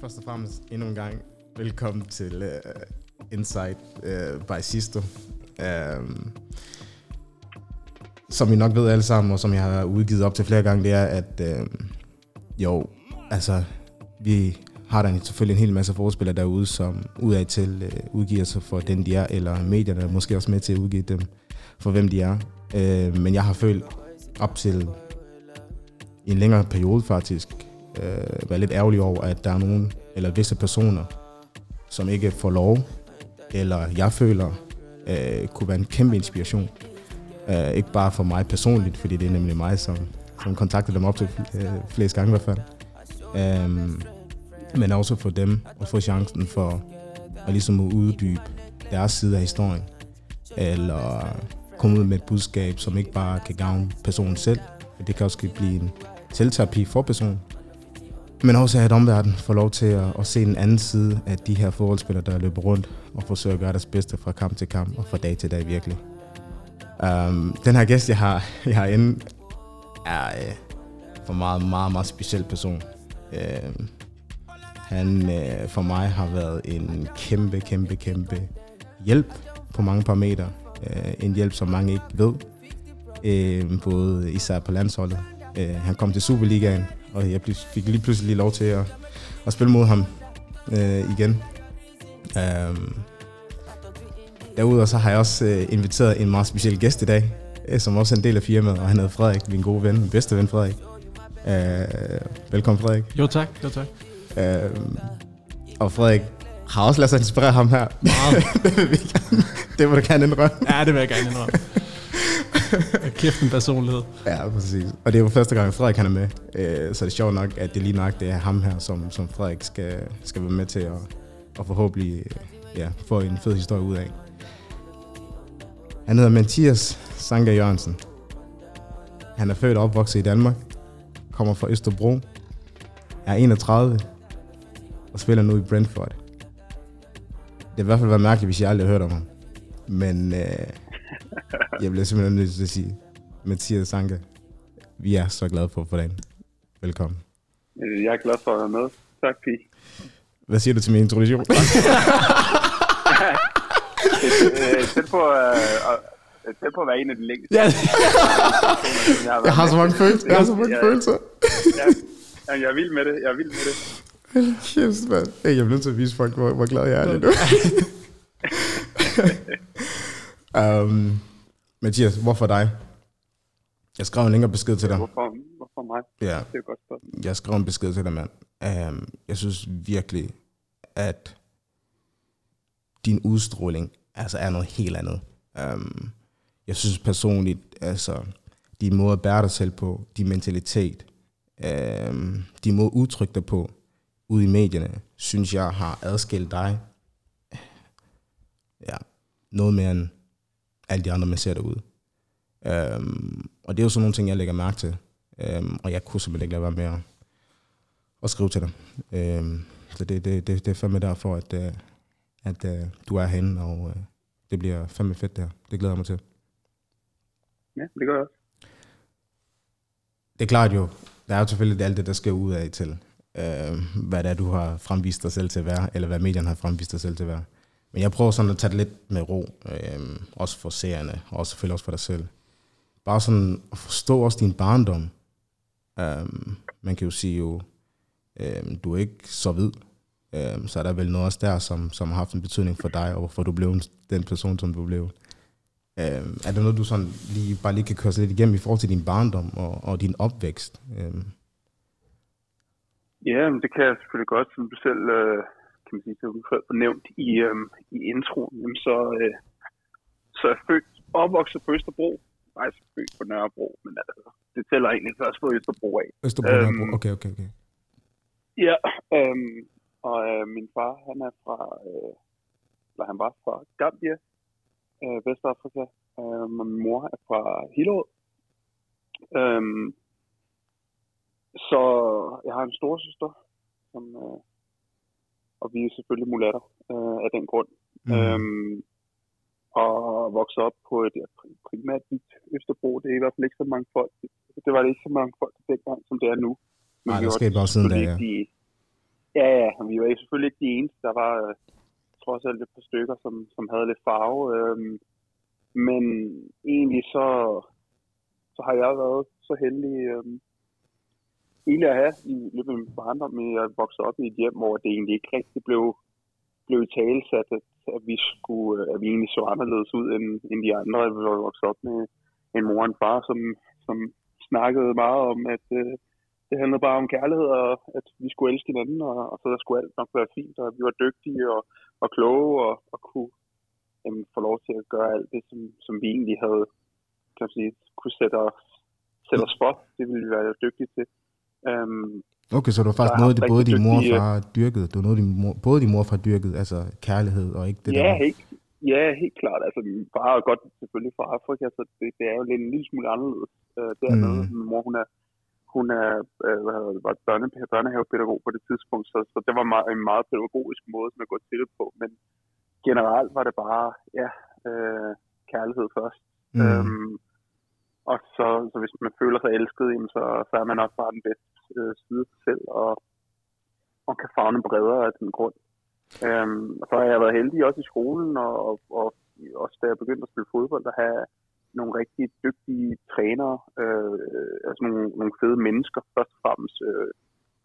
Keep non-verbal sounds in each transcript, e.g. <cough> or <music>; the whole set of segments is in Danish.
først og fremmest endnu en gang velkommen til uh, Insight uh, by Sisto. Uh, som I nok ved alle sammen, og som jeg har udgivet op til flere gange, det er, at uh, jo, altså, vi har der selvfølgelig en hel masse forspillere derude, som udad til uh, udgiver sig for den, de er, eller medierne er måske også med til at udgive dem for, hvem de er. Uh, men jeg har følt op til en længere periode faktisk, øh, være lidt ærgerlig over, at der er nogen, eller visse personer, som ikke får lov, eller jeg føler, øh, kunne være en kæmpe inspiration. Øh, ikke bare for mig personligt, fordi det er nemlig mig, som, som kontaktede dem op til øh, flest gange i hvert fald. Øh, men også for dem at få chancen for at ligesom at uddybe deres side af historien. Eller komme ud med et budskab, som ikke bare kan gavne personen selv, men det kan også blive en selvterapi for personen. Men også at omverdenen får lov til at, at se en anden side af de her fodboldspillere, der løber rundt og forsøger at gøre deres bedste fra kamp til kamp og fra dag til dag virkelig. Um, den her gæst, jeg har, jeg har inde, er uh, for meget, meget, meget speciel person. Uh, han uh, for mig har været en kæmpe, kæmpe, kæmpe hjælp på mange parametre. Uh, en hjælp, som mange ikke ved. Uh, både især på landsholdet. Uh, han kom til Superligaen, og jeg fik lige pludselig lige lov til at, at spille mod ham øh, igen. Um, derudover så har jeg også øh, inviteret en meget speciel gæst i dag, øh, som også er en del af firmaet, og han hedder Frederik, min gode ven, min bedste ven Frederik. Uh, velkommen Frederik. Jo tak, jo tak. Uh, og Frederik har også ladet sig inspirere ham her. Meget. <laughs> det, vil vi gerne, det må du gerne indrømme. Ja, det vil jeg gerne indrømme. <laughs> Kæft en personlighed. Ja, præcis. Og det er jo første gang, Frederik han er med. Øh, så det er sjovt nok, at det lige nok det er ham her, som, som Frederik skal, skal være med til at, at forhåbentlig øh, ja, få en fed historie ud af. Han hedder Mathias Sanka Jørgensen. Han er født og opvokset i Danmark. Kommer fra Østerbro. Er 31 og spiller nu i Brentford. Det har i hvert fald været mærkeligt, hvis jeg aldrig har hørt om ham. Men øh, <laughs> jeg bliver simpelthen nødt til at sige, Mathias Sanka, vi er så glade for få dig Velkommen. Jeg er glad for at være med. Tak, Pig. Hvad siger du til min introduktion? <laughs> Tæt på, uh, tæt på at være en af de længste. Ja. jeg <laughs> har så mange følelser. Jeg har så mange følelser. ja, jeg er vild med det. Jeg er vild med det. Kæft, mand. Jeg bliver nødt til at vise folk, hvor, hvor glad jeg er lige nu. Um, Mathias, hvorfor dig? Jeg skrev en længere besked til dig. Hvorfor, hvorfor mig? Ja. Det er godt spørgsmål. Jeg skrev en besked til dig, mand. Um, jeg synes virkelig, at din udstråling altså er noget helt andet. Um, jeg synes personligt, altså, din måde at bære dig selv på, din mentalitet, um, din måde at udtrykke dig på, ude i medierne, synes jeg har adskilt dig ja, noget mere end alle de andre, man ser derude. Um, og det er jo sådan nogle ting, jeg lægger mærke til. Um, og jeg kunne simpelthen ikke lade være med at, at skrive til dig. Um, så det, det, det, det er fandme derfor, at, uh, at uh, du er henne, og uh, det bliver fandme fedt der. Det glæder jeg mig til. Ja, det gør jeg også. Det er klart jo, der er jo selvfølgelig alt det, der skal ud af til, uh, hvad det er, du har fremvist dig selv til at være, eller hvad medierne har fremvist dig selv til at være. Men jeg prøver sådan at tage det lidt med ro, øh, også for seerne, og selvfølgelig også for dig selv. Bare sådan at forstå også din barndom. Øh, man kan jo sige jo, øh, du er ikke så hvid, øh, så er der vel noget også der, som, som har haft en betydning for dig, og hvorfor du blev den person, som du blev. Øh, er der noget, du sådan lige, bare lige kan køre lidt igennem i forhold til din barndom og, og din opvækst? Øh. Ja, men det kan jeg selvfølgelig godt, som du selv... Øh kan man sige, som du har nævnt i, øhm, i introen, jamen så, øh, så er jeg født opvokset på Østerbro. Faktisk født på Nørrebro, men altså, det tæller egentlig først på Østerbro af. Østerbro, øhm, Nørrebro, okay, okay, okay. Ja, øhm, og øh, min far, han er fra, øh, eller han var fra Gambia, øh, Vestafrika, øh, og min mor er fra Hillerød. Øhm, så jeg har en storesøster, som, øh, og vi er selvfølgelig mulatter øh, af den grund. Mm. Øhm, og vokset op på et primært hvidt Østerbro. Det er i hvert fald ikke så mange folk. Det var det ikke så mange folk dengang, som det er nu. Men Nej, der skete også siden da, ja. De, Ja, ja, vi var selvfølgelig ikke de eneste. Der var øh, trods alt et par stykker, som, som havde lidt farve. Øhm, men egentlig så, så har jeg været så heldig øhm, egentlig at have i løbet af min barndom. Jeg voksede op i et hjem, hvor det egentlig ikke rigtig blev, blev talesat, at, at, vi skulle, øh, at vi egentlig så anderledes ud end, end de andre. Vi var vokset op med en mor og en far, som, som snakkede meget om, at øh, det handlede bare om kærlighed, og at vi skulle elske hinanden, og, og så der skulle alt nok være fint, og vi var dygtige og, og kloge, og, og kunne jamen, få lov til at gøre alt det, som, som vi egentlig havde, kan man sige, kunne sætte os, sætte os for. Det ville vi være dygtige til. Um, okay, så du har faktisk noget, det både din mor og far dyrkede. Du noget, din mor, både din mor og far dyrkede, altså kærlighed og ikke det ja, der. Helt, ja, helt klart. Altså, min far er godt selvfølgelig fra Afrika, så det, det er jo lidt en lille smule anderledes uh, dernede. Mm. Min mor, hun er, hun er, det, var børne, børnehavepædagog på det tidspunkt, så, så det var meget, en meget pædagogisk måde, som jeg går til det på. Men generelt var det bare, ja, uh, kærlighed først. Mm. Um, og så, så hvis man føler sig elsket, jamen, så, så er man også bare den bedste øh, side sig selv, og, og kan fagne bredere af den grund. Øhm, så har jeg været heldig også i skolen, og, og, og også da jeg begyndte at spille fodbold, at have nogle rigtig dygtige trænere, øh, altså nogle, nogle fede mennesker først og fremmest. Øh,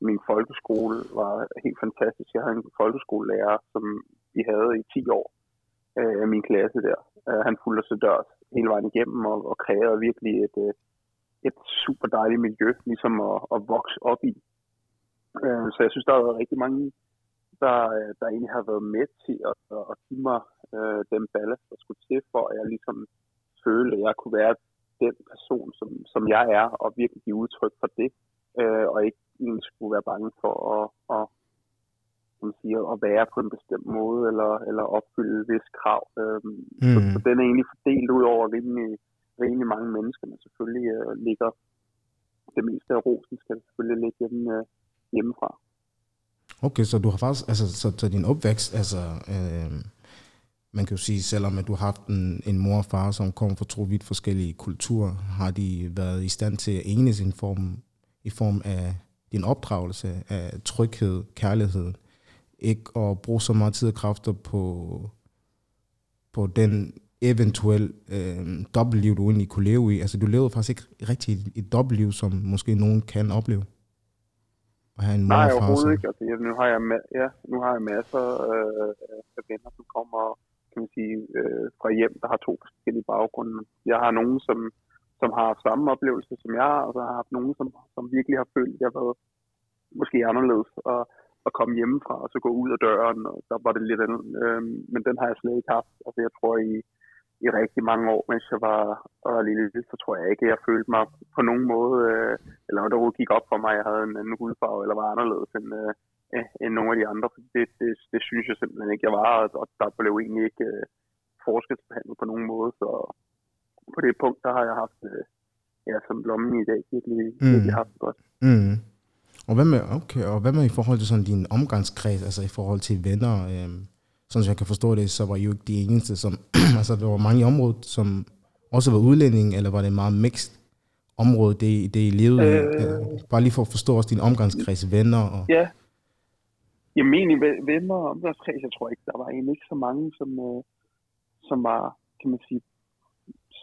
min folkeskole var helt fantastisk. Jeg havde en folkeskolelærer, som vi havde i 10 år øh, min klasse der. Øh, han fulgte os til dørs hele vejen igennem og, og kræver virkelig et, øh, et super dejligt miljø ligesom at, at vokse op i. Øh, så jeg synes, der har været rigtig mange, der, øh, der egentlig har været med til at, at give mig øh, den ballast, der skulle til, for at jeg ligesom føle, at jeg kunne være den person, som, som jeg er, og virkelig give udtryk for det, øh, og ikke egentlig skulle være bange for at, at, som siger, at være på en bestemt måde, eller, eller opfylde et vis krav. Øh, mm. så, så den er egentlig fordelt ud over rimelig, rimelig mange mennesker, men selvfølgelig øh, ligger det meste af rosen skal selvfølgelig ligge hjemme, øh, hjemmefra. Okay, så du har faktisk, altså, så, så din opvækst, altså, øh, man kan jo sige, selvom at du har haft en, en mor og far, som kommer fra to vidt forskellige kulturer, har de været i stand til at enes i form, i form af din opdragelse af tryghed, kærlighed, ikke at bruge så meget tid og kræfter på, på den eventuelt øh, dobbeltliv, du egentlig kunne leve i. Altså, du levede faktisk ikke rigtig et, dobbeltliv, som måske nogen kan opleve. At have en Nej, overhovedet ikke. Altså, nu, har jeg ja, nu har jeg masser øh, af venner, som kommer kan man sige, øh, fra hjem, der har to forskellige baggrunde. Jeg har nogen, som, som har samme oplevelse som jeg, og så har jeg haft nogen, som, som virkelig har følt, at jeg har været måske anderledes. Og, at komme hjemmefra og så gå ud af døren, og der var det lidt andet. Øhm, men den har jeg slet ikke haft. Altså jeg tror i, i rigtig mange år, mens jeg var, var lille, så tror jeg ikke, at jeg følte mig på nogen måde, øh, eller når der gik op for mig, at jeg havde en anden hudfarve, eller var anderledes end, øh, end nogle af de andre. Det, det, det synes jeg simpelthen ikke, jeg var, og der blev egentlig ikke øh, forskelsbehandlet på nogen måde, så på det punkt, der har jeg haft, øh, ja, som blommen i dag, virkelig, mm. virkelig haft det godt. Mm. Og hvad med, okay, og hvad med i forhold til sådan din omgangskreds, altså i forhold til venner? Øh, sådan som jeg kan forstå det, så var I jo ikke de eneste, som, <clears throat> altså der var mange i området, som også var udlændinge, eller var det meget mixed område, det, det I levede øh, Bare lige for at forstå også din omgangskreds, venner og... Ja, Jamen egentlig venner og omgangskreds, jeg tror ikke, der var egentlig ikke så mange, som, øh, som var, kan man sige,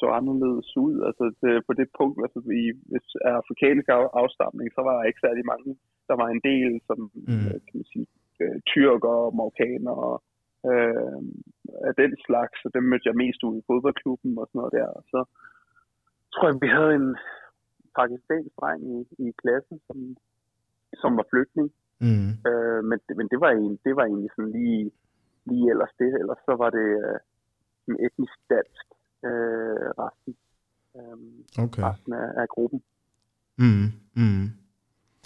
så anderledes ud. Altså det, på det punkt, altså i hvis er afrikansk afstamning, så var der ikke særlig mange. Der var en del, som mm. Øh, kan man sige, øh, tyrker marokkaner og øh, af den slags, og dem mødte jeg mest ud i fodboldklubben og sådan noget der. Og så tror jeg, vi havde en pakistansk dreng i, i klassen, som, som var flygtning. Mm. Øh, men, men det var egentlig, det var egentlig sådan lige, lige ellers det. Ellers så var det øh, en etnisk dansk øh, resten, øh, okay. resten af, af gruppen. Mm, mm.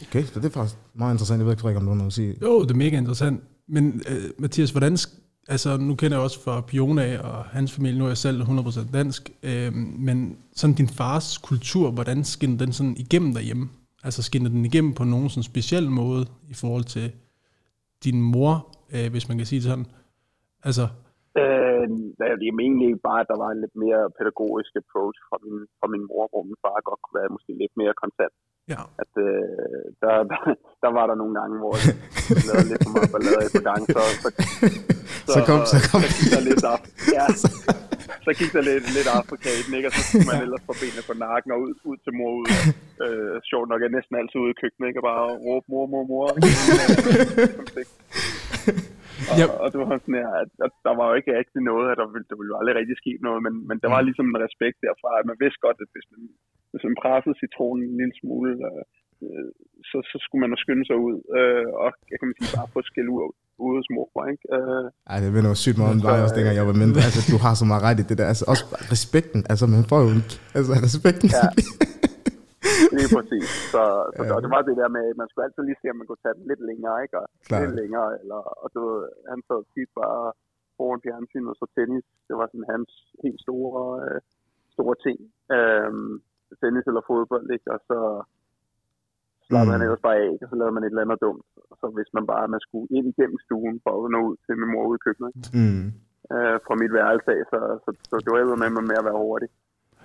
Okay, så det er faktisk meget interessant. Jeg ved ikke, om du har noget at sige. Jo, det er mega interessant. Men uh, Mathias, hvordan, altså nu kender jeg også fra Piona og hans familie, nu er jeg selv 100% dansk, øh, men sådan din fars kultur, hvordan skinner den sådan igennem derhjemme? Altså skinner den igennem på nogen sådan speciel måde i forhold til din mor, øh, hvis man kan sige det sådan? Altså, Øh, jeg mener egentlig bare, at der var en lidt mere pædagogisk approach fra min, fra min mor, hvor min far godt kunne være måske lidt mere kontant. Ja. At øh, der, der, <laughs> der, var der nogle gange, hvor jeg lavede lidt for meget ballade et par gange, så, så, så, <laughs> så kom, så kom. Så gik der lidt af, ja, <laughs> så gik der lidt, lidt Afrika i den, ikke? og så skulle man ellers få benene på nakken og ud, ud til mor ud. Øh, sjovt nok, jeg er næsten altid ude i køkkenet, ikke? og bare råbe mor, mor, mor. Og, yep. og det var sådan her, at, at, der var jo ikke rigtig noget, at der ville, der ville jo aldrig rigtig ske noget, men, men der var mm. ligesom en respekt derfra, at man vidste godt, at hvis man, hvis man pressede citronen en lille smule, øh, øh, så, så skulle man jo skynde sig ud, øh, og jeg kan man sige, bare få skæld ud, ude hos mor, ikke? Øh, Ej, det minder sygt meget om dig også, dengang jeg var mindre. Altså, du har så meget ret i det der. Altså, også respekten. Altså, man får jo altså, respekten. Ja. <laughs> Lige præcis. Så, så ja. det var det der med, at man skulle altid lige se, om man kunne tage den lidt længere, ikke? Og Klar. lidt længere, eller, og du, han så tit bare foran fjernsynet og så tennis. Det var sådan hans helt store, øh, store ting. Øhm, tennis eller fodbold, ikke? Og så slappede mm. han ellers bare af, og så lavede man et eller andet dumt. Og så hvis man bare, man skulle ind igennem stuen for at nå ud til min mor ude i køkkenet. Mm. Øh, fra mit værelse af, så, så, så det var med mig med at være hurtig.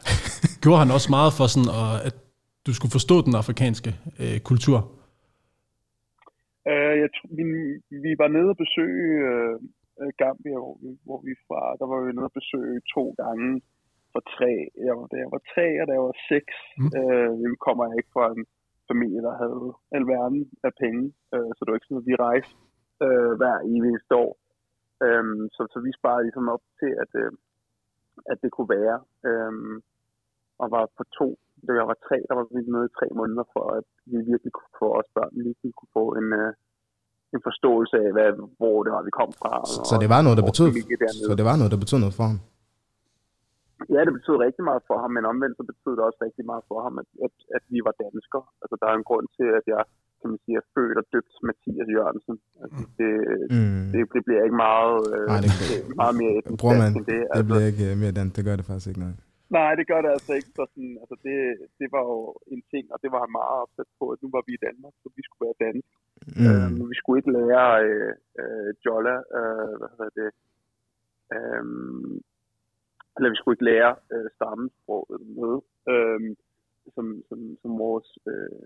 <laughs> Gjorde han også meget for sådan, at du skulle forstå den afrikanske øh, kultur? Uh, jeg tror, vi, vi var nede og besøge uh, Gambia, hvor vi, hvor vi fra. Der var vi nede og besøge to gange for tre. Jeg var, da jeg var tre, og da jeg var seks. Mm. Uh, vi kommer ikke fra en familie, der havde alverden af penge. Uh, så det var ikke sådan, at vi rejste uh, hver evig år. Um, så, så vi sparede ligesom op til, at, uh, at det kunne være. Um, og var på to da jeg var tre, der var vi med i tre måneder, for at vi virkelig kunne få os børn virkelig kunne få en, uh, en forståelse af, hvad, hvor det var, vi kom fra. Så, og, så det var noget, der betød, så det var noget, der betød noget for ham? Ja, det betød rigtig meget for ham, men omvendt så betød det også rigtig meget for ham, at, at, at vi var danskere. Altså, der er en grund til, at jeg kan man sige, er født og døbt Mathias Jørgensen. Altså, det, mm. det, det, bliver ikke meget, øh, Nej, det, <laughs> meget mere etnisk end det. Altså, det bliver ikke øh, mere dansk, det gør det faktisk ikke, nej. <laughs> Nej, det gør det altså ikke. Så sådan, altså det, det var jo en ting, og det var han meget opsat på, at nu var vi i Danmark, så vi skulle være dansk. Mm. Øh, men vi skulle ikke lære øh, øh, Jolla, øh, hvad hedder det, øh, eller vi skulle ikke lære øh, stammesproget med, øh, som, som, som vores, øh,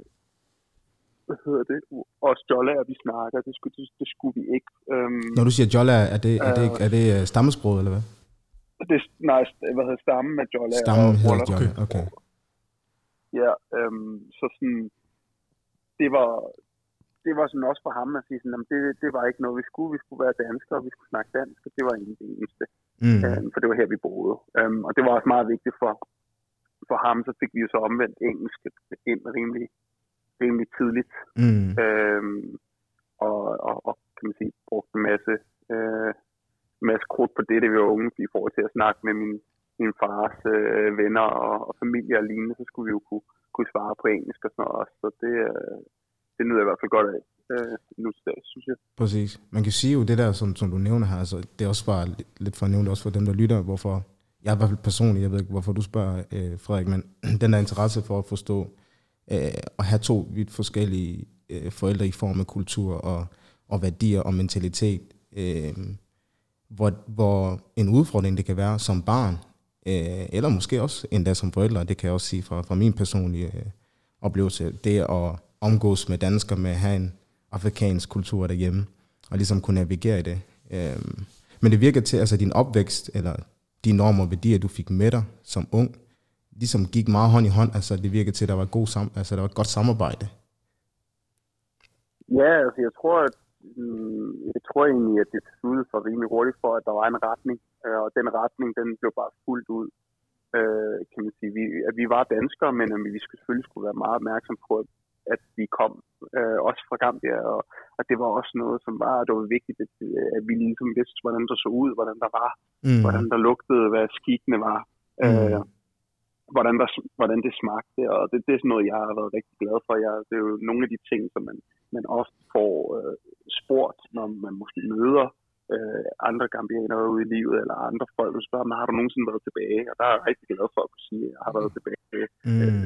hvad hedder det, os Jolla, vi snakker, det skulle, det, det skulle vi ikke. Øh, Når du siger Jolla, er det, er det, er det, er det stammesproget, eller hvad? Det, nej, hvad hedder stammen med Jolla stammen og hedder Jolla, okay. Ja, øhm, så sådan, det var, det var sådan også for ham at sige sådan, det, det var ikke noget, vi skulle. Vi skulle være danskere, og vi skulle snakke dansk, og det var egentlig det eneste. Mm. Øhm, for det var her, vi boede. Øhm, og det var også meget vigtigt for, for ham, så fik vi jo så omvendt engelsk ind rimelig, rimelig tidligt. Mm. Øhm, og, og, og, kan man sige, brugte en masse øh, masse krudt på det, det vi var unge, i forhold til at snakke med min, min fars øh, venner og, og familie og lignende, så skulle vi jo kunne, kunne svare på engelsk og sådan noget også. Så det, øh, det nyder jeg i hvert fald godt af øh, nu til dag, synes jeg. Præcis. Man kan sige jo det der, som, som du nævner her, altså, det er også bare lidt for at nævne det også for dem, der lytter, hvorfor jeg er i hvert fald personligt, jeg ved ikke, hvorfor du spørger, øh, Frederik, men <clears throat> den der interesse for at forstå øh, at have to vidt forskellige øh, forældre i form af kultur og, og værdier og mentalitet, øh, hvor, hvor en udfordring det kan være som barn, øh, eller måske også endda som forældre, det kan jeg også sige fra, fra min personlige øh, oplevelse, det at omgås med danskere, med at have en afrikansk kultur derhjemme, og ligesom kunne navigere i det. Øh, men det virker til, at altså din opvækst, eller de normer og værdier, du fik med dig som ung, ligesom gik meget hånd i hånd, altså det virker til, at der var, god sam altså, der var et godt samarbejde. Ja, altså jeg tror, at jeg tror egentlig, at det besluttede for rimelig hurtigt for, at der var en retning, øh, og den retning, den blev bare fuldt ud. Øh, kan man sige, vi, at vi var danskere, men at vi skulle selvfølgelig skulle være meget opmærksom på, at vi kom øh, også fra Gambia, og, og det var også noget, som var, det var vigtigt, at, at vi ligesom vidste, hvordan der så ud, hvordan der var, mm. hvordan der lugtede, hvad skikkene var, mm. øh, hvordan, der, hvordan det smagte, og det, det er sådan noget, jeg har været rigtig glad for. Jeg, det er jo nogle af de ting, som man, man ofte får øh, spurgt, når man måske møder øh, andre gambianere ude i livet, eller andre folk, der spørger, har du nogensinde været tilbage? Og der er jeg rigtig glad for at kunne sige, at jeg har været tilbage øh, mm.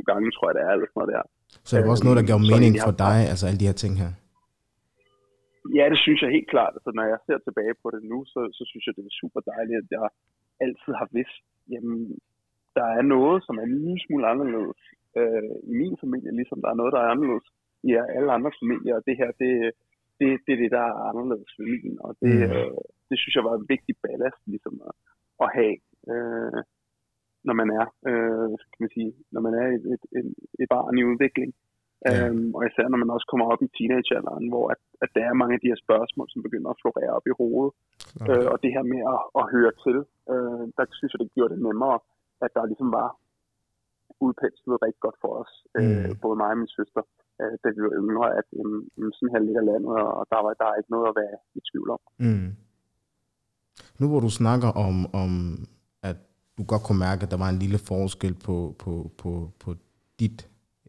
6-7 gange, tror jeg, det er, eller sådan noget der. Så det var også noget, der gav mening for dig, altså alle de her ting her? Ja, det synes jeg helt klart. Altså, når jeg ser tilbage på det nu, så, så synes jeg, det er super dejligt, at jeg altid har vidst, jamen, der er noget, som er en lille smule anderledes øh, i min familie, ligesom der er noget, der er anderledes i alle andre familier, og det her, det, det, det er det, der er anderledes ved min, og det, mm. øh, det synes jeg var en vigtig ballast ligesom at, at have, øh, når man er, øh, kan man sige, når man er et, et, et, et barn i udvikling. Ja. Øhm, og især når man også kommer op i teenagealderen, hvor at, at der er mange af de her spørgsmål, som begynder at florere op i hovedet. Okay. Øh, og det her med at, at høre til, øh, der synes jeg, det gjorde det nemmere, at der ligesom var udpenslet rigtig godt for os, øh, mm. øh, både mig og min søster, øh, da vi var yngre, at øh, sådan her ligger landet, og der var der er ikke noget at være i tvivl om. Mm. Nu hvor du snakker om, om, at du godt kunne mærke, at der var en lille forskel på, på, på, på dit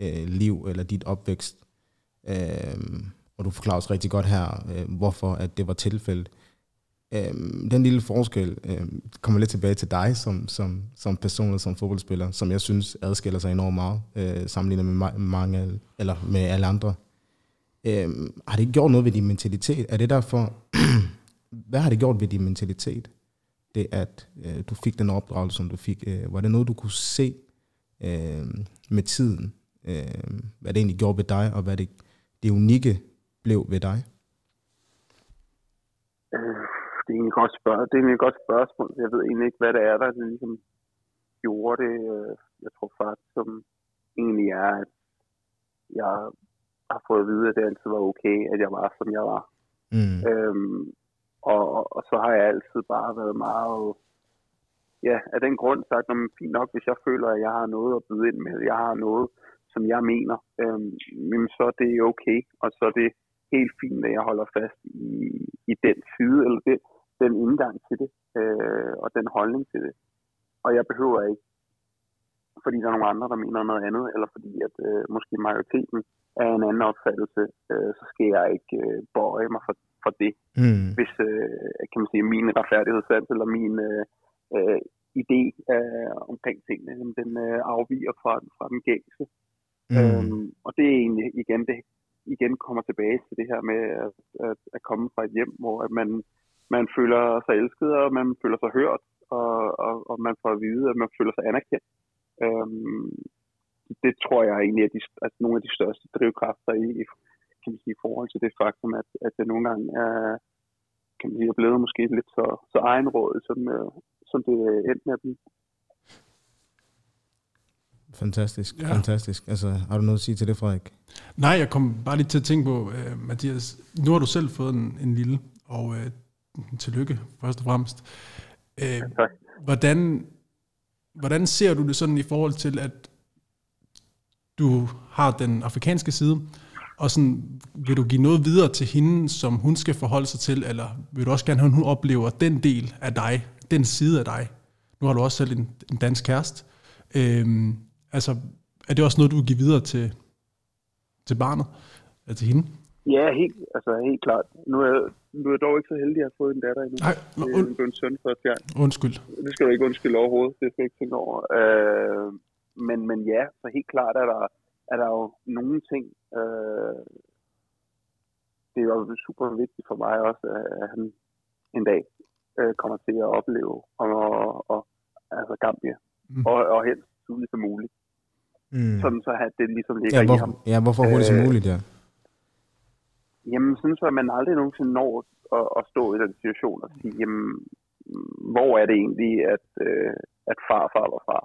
øh, liv eller dit opvækst, øh, og du forklarer også rigtig godt her, øh, hvorfor at det var tilfældet. Øh, Øhm, den lille forskel øhm, kommer lidt tilbage til dig som, som, som person og som fodboldspiller, som jeg synes adskiller sig enormt meget, øh, sammenlignet med mange, eller med alle andre. Øhm, har det gjort noget ved din mentalitet? Er det derfor, <clears throat> hvad har det gjort ved din mentalitet? Det at øh, du fik den opdragelse, som du fik. Øh, var det noget, du kunne se øh, med tiden? Øh, hvad det egentlig gjorde ved dig, og hvad det, det unikke blev ved dig? Øh, det er egentlig godt spørg- det er egentlig et godt spørgsmål. Jeg ved egentlig ikke, hvad det er, der det ligesom gjorde det. Øh, jeg tror faktisk, som egentlig er, at jeg har fået at vide, at det altid var okay, at jeg var, som jeg var. Mm. Øhm, og, og, og så har jeg altid bare været meget, ja, af den grund sagt, at fint nok, hvis jeg føler, at jeg har noget at byde ind med, jeg har noget, som jeg mener, øhm, så er det okay, og så er det helt fint, at jeg holder fast i, i den side, eller det, den indgang til det, øh, og den holdning til det. Og jeg behøver ikke, fordi der er nogle andre, der mener noget andet, eller fordi at øh, måske majoriteten er en anden opfattelse, øh, så skal jeg ikke øh, bøje mig for, for det. Mm. Hvis, øh, kan man sige, min retfærdighedssans eller min øh, øh, idé øh, omkring tingene, den øh, afviger fra, fra den gængse. Mm. Øhm, og det er egentlig igen, det igen kommer tilbage til det her med at, at, at komme fra et hjem, hvor at man, man føler sig elsket, og man føler sig hørt, og, og, og man får at vide, at man føler sig anerkendt. Øhm, det tror jeg egentlig er de, at nogle af de største drivkræfter i, kan man sige, i forhold til det faktum, at, at det nogle gange er, kan man sige, er blevet måske lidt så, så egenrådet, som, øh, som det endte med at blive. Fantastisk, ja. fantastisk. Altså, har du noget at sige til det, Frederik? Nej, jeg kom bare lige til at tænke på, uh, Mathias, nu har du selv fået en, en lille, og uh, tillykke først og fremmest. Uh, ja, hvordan, hvordan ser du det sådan i forhold til, at du har den afrikanske side, og sådan, vil du give noget videre til hende, som hun skal forholde sig til, eller vil du også gerne have, at hun oplever den del af dig, den side af dig? Nu har du også selv en, en dansk kæreste. Øhm, Altså, er det også noget, du vil give videre til, til barnet? Eller til hende? Ja, helt, altså, helt klart. Nu er, nu er jeg dog ikke så heldig at have fået en datter endnu. Nej, no, und- det er en søn første gang. Undskyld. Det skal du ikke undskylde overhovedet. Det skal jeg ikke tænke over. Øh, men, men ja, så helt klart er der, er der jo nogle ting. Øh, det er jo super vigtigt for mig også, at han en dag øh, kommer til at opleve og, og, og altså Gambia. Mm. Og, og helst tidligt som muligt. Mm. Sådan så at det ligesom ligger ja, hvor, i ham. Ja, hvorfor hurtigt som øh, muligt, ja? Jamen, sådan så, at man aldrig nogensinde når at, at stå i den situation og sige, jamen, hvor er det egentlig, at, øh, at farfar var far?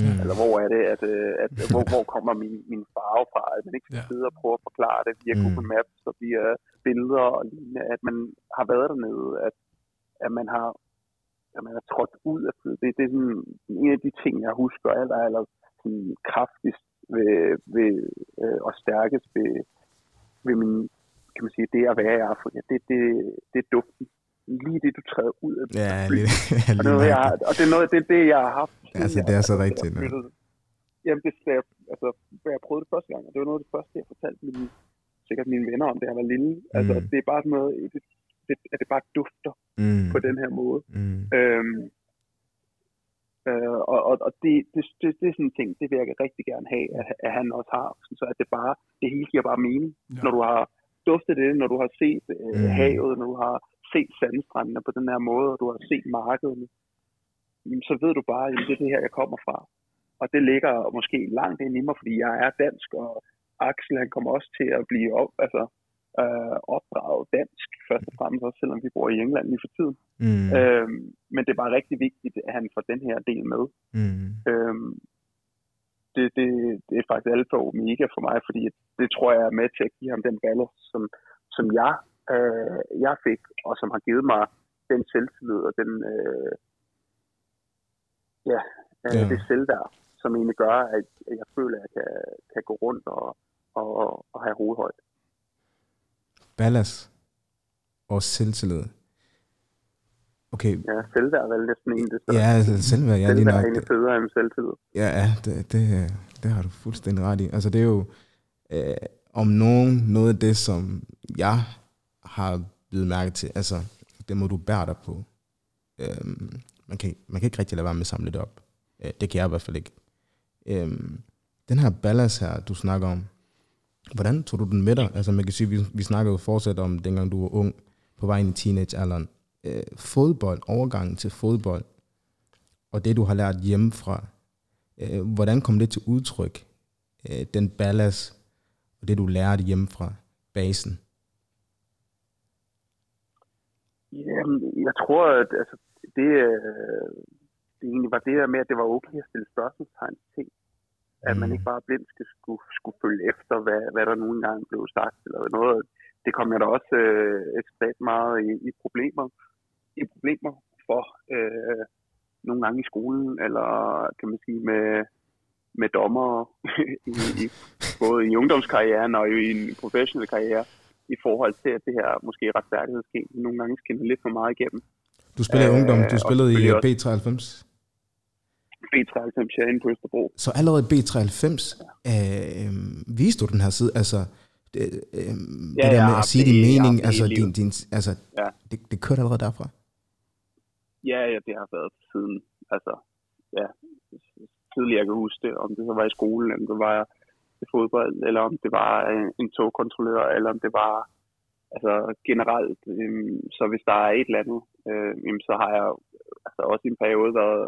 Mm. Eller hvor er det, at, øh, at <laughs> hvor, hvor kommer min, min farve fra? At man ikke skal sidde og prøve at forklare det via mm. Google Maps og via billeder og lignende. At man har været dernede, at, at man har at man er trådt ud af det. Det, det er sådan en af de ting, jeg husker aller, aller sådan kraftigst ved, ved, øh, og stærkest ved, ved min, kan man sige, det at være i Afrika. Det, det, det er duften. Lige det, du træder ud af ja, lige, <laughs> ja, og, det er noget, jeg, og det er noget, det, er det, jeg har haft. Altså, det er så rigtigt. Jeg, jamen, det jeg, altså, jeg prøvede det første gang, og det var noget af det første, jeg fortalte mine, sikkert mine venner om, da jeg var lille. Altså, mm. det er bare sådan noget, det, det, at det bare dufter mm. på den her måde. Mm. Øhm, øh, og og, og det, det, det, det er sådan en ting, det vil jeg rigtig gerne have, at, at han også har, så at det bare, det hele giver bare mening. Ja. Når du har duftet det, når du har set øh, mm. havet, når du har set sandstrandene på den her måde, og du har set markedet, så ved du bare, at det er det her, jeg kommer fra. og det ligger måske langt ind i mig, fordi jeg er dansk, og Axel han kommer også til at blive op, altså, øh, opdraget dansk, først og fremmest også, selvom vi bor i England lige for tiden. Mm. Øhm, men det er bare rigtig vigtigt, at han får den her del med. Mm. Øhm, det, det, det er faktisk alfa og omega for mig, fordi det tror jeg er med til at give ham den balle, som, som jeg, øh, jeg fik, og som har givet mig den selvtillid og den, øh, ja, øh, Ja. det selvværd, som egentlig gør, at jeg føler, at jeg kan, kan gå rundt og, og, og have hovedhøjde. Ballas og selvtillid. Okay, Ja, selvværd er vel næsten en, det ja, altså, selvværd, ja, lige selvværd er nok. egentlig federe end selvtillid. Ja, ja det, det, det har du fuldstændig ret i. Altså, det er jo øh, om nogen noget af det, som jeg har blevet mærke til. Altså, det må du bære dig på. Øhm, man, kan, man kan ikke rigtig lade være med at samle det op. Øh, det kan jeg i hvert fald ikke. Øhm, den her balance her, du snakker om, hvordan tog du den med dig? Altså, man kan sige, vi, vi snakkede jo fortsat om, dengang du var ung, på vej ind i teenagealderen. Øh, fodbold, overgangen til fodbold, og det, du har lært hjemmefra, øh, hvordan kom det til udtryk, øh, den ballast, og det, du lærte hjemmefra, basen? Jamen, jeg tror, at altså, det, øh, det egentlig var det der med, at det var okay at stille spørgsmålstegn til ting. At man Mm. ikke bare blindt skulle, skulle, skulle følge efter, hvad, hvad der nogle gange blev sagt. Eller noget. Det kom jeg da også øh, ekstremt meget i, i problemer, i problemer for. Øh, nogle gange i skolen, eller kan man sige med, med dommer <laughs> i, i, både i ungdomskarrieren og i en professionel karriere i forhold til, at det her måske retfærdighedsgen nogle gange skinner lidt for meget igennem. Du spillede i Øh, ungdom, du spillede i selvfølgelig øh, B93. B93 herinde på Østerbro. Så allerede B93 øh, viste du den her side, altså det, øh, Ja, det der ja, med at sige det- din ja, mening, er altså, din, din, altså Ja. det, det kørte allerede derfra. Ja, ja, det har været siden, altså, ja, tidligere jeg kan huske det, om det så var i skolen, eller om det var i fodbold, eller om det var en, en togkontrollør, eller om det var altså generelt. Øhm, så hvis der er et eller andet, øh, jamen, så har jeg altså også i en periode været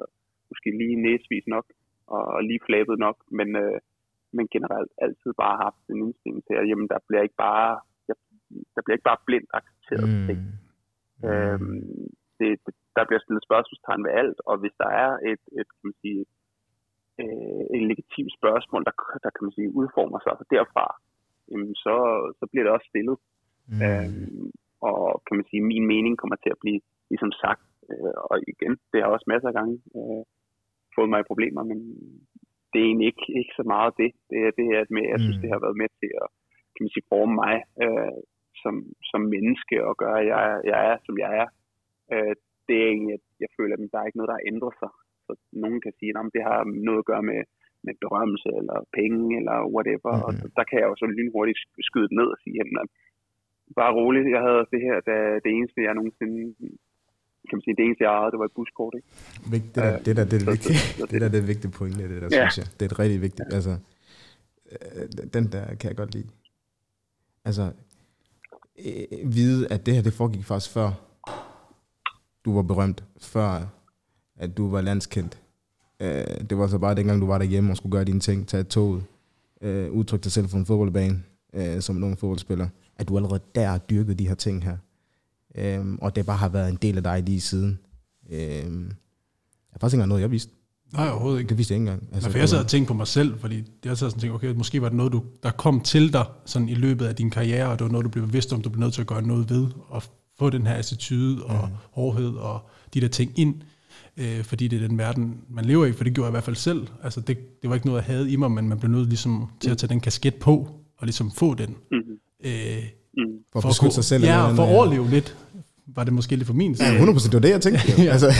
måske lige næsvis nok, og lige flabet nok, men, øh, men generelt altid bare haft en indstilling til, at jamen, der bliver ikke bare, jeg, der bliver ikke bare blindt accepteret mm. ting. Mm. Øhm, det, det, der bliver stillet spørgsmålstegn ved alt, og hvis der er et, et kan man sige, øh, et legitimt spørgsmål, der, der kan man sige, udformer sig derfra, jamen så, så bliver det også stillet. Mm. Øhm, og kan man sige, min mening kommer til at blive ligesom sagt. Øh, og igen, det har også masser af gange øh, fået mig i problemer, men det er egentlig ikke, ikke så meget det. Det er det, at med, jeg synes, Mm. det har været med til at kan man sige, forme mig øh, som, som menneske og gøre, at jeg, jeg er, som jeg er. Øh, det er egentlig, at jeg føler, at der er ikke noget, der har ændret sig. Så nogen kan sige, at det har noget at gøre med, med berømmelse eller penge eller whatever. Mm. Og Mhm. så, der kan jeg jo så lynhurtigt sk- skyde det ned og sige, jamen, bare roligt, jeg havde det her, da det eneste, jeg nogensinde kan man sige, det eneste, jeg ejede, det var et buskort, ikke? Det, der, Øh, det der, det er det vigtige, der, det er vigtige pointe, det der, Ja. synes jeg. Det er et rigtig vigtigt, altså, øh, den der kan jeg godt lide. Altså, øh, vide, at det her, det foregik faktisk før, du var berømt, før, at du var landskendt. Øh, det var så bare dengang, du var derhjemme og skulle gøre dine ting, tage toget, øh, udtrykke dig selv på en fodboldbane, øh, som en ung fodboldspiller, at du allerede der dyrkede de her ting her. Øhm, og det bare har været en del af dig lige siden. Øhm, det er faktisk ikke engang noget, jeg vidste. Nej, overhovedet ikke. Det vidste jeg ikke engang. Altså, for jeg sad og tænkte på mig selv, fordi jeg sad og tænkte, okay, måske var det noget, du, der kom til dig sådan i løbet af din karriere, og det var noget, du blev bevidst om, du blev nødt til at gøre noget ved, og få den her attitude og mm. hårdhed og de der ting ind, øh, fordi det er den verden, man lever i, for det gjorde jeg i hvert fald selv. Altså, det, det var ikke noget, jeg havde i mig, men man blev nødt ligesom, til at tage den kasket på, og ligesom få den. Mm-hmm. Øh, Mm. For at beskytte sig selv. Ja, for at overleve lidt, var det måske lidt for min side. Ja, 100 procent, det var det, jeg tænkte. <laughs> Ja. altså,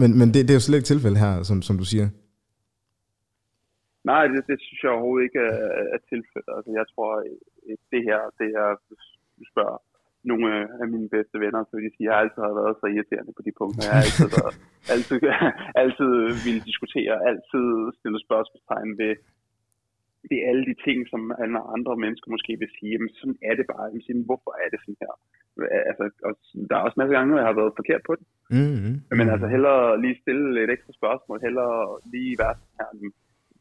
men men det, det er jo slet ikke tilfældet her, som, som du siger. Nej, det, det synes jeg overhovedet ikke er, er tilfældet. Altså, jeg tror, at det her, det er, hvis du spørger nogle af mine bedste venner, så vil de sige, at jeg altid har været så irriterende på de punkter. Jeg har altid, været, <laughs> altid, altid ville diskutere, altid stille spørgsmålstegn ved, det er alle de ting, som alle andre mennesker måske vil sige, jamen sådan er det bare. Jamen, sige, hvorfor er det sådan her? Altså, og der er også masser af gange, hvor jeg har været forkert på det. Mm-hmm. Men altså hellere lige stille et ekstra spørgsmål, hellere lige være sådan her,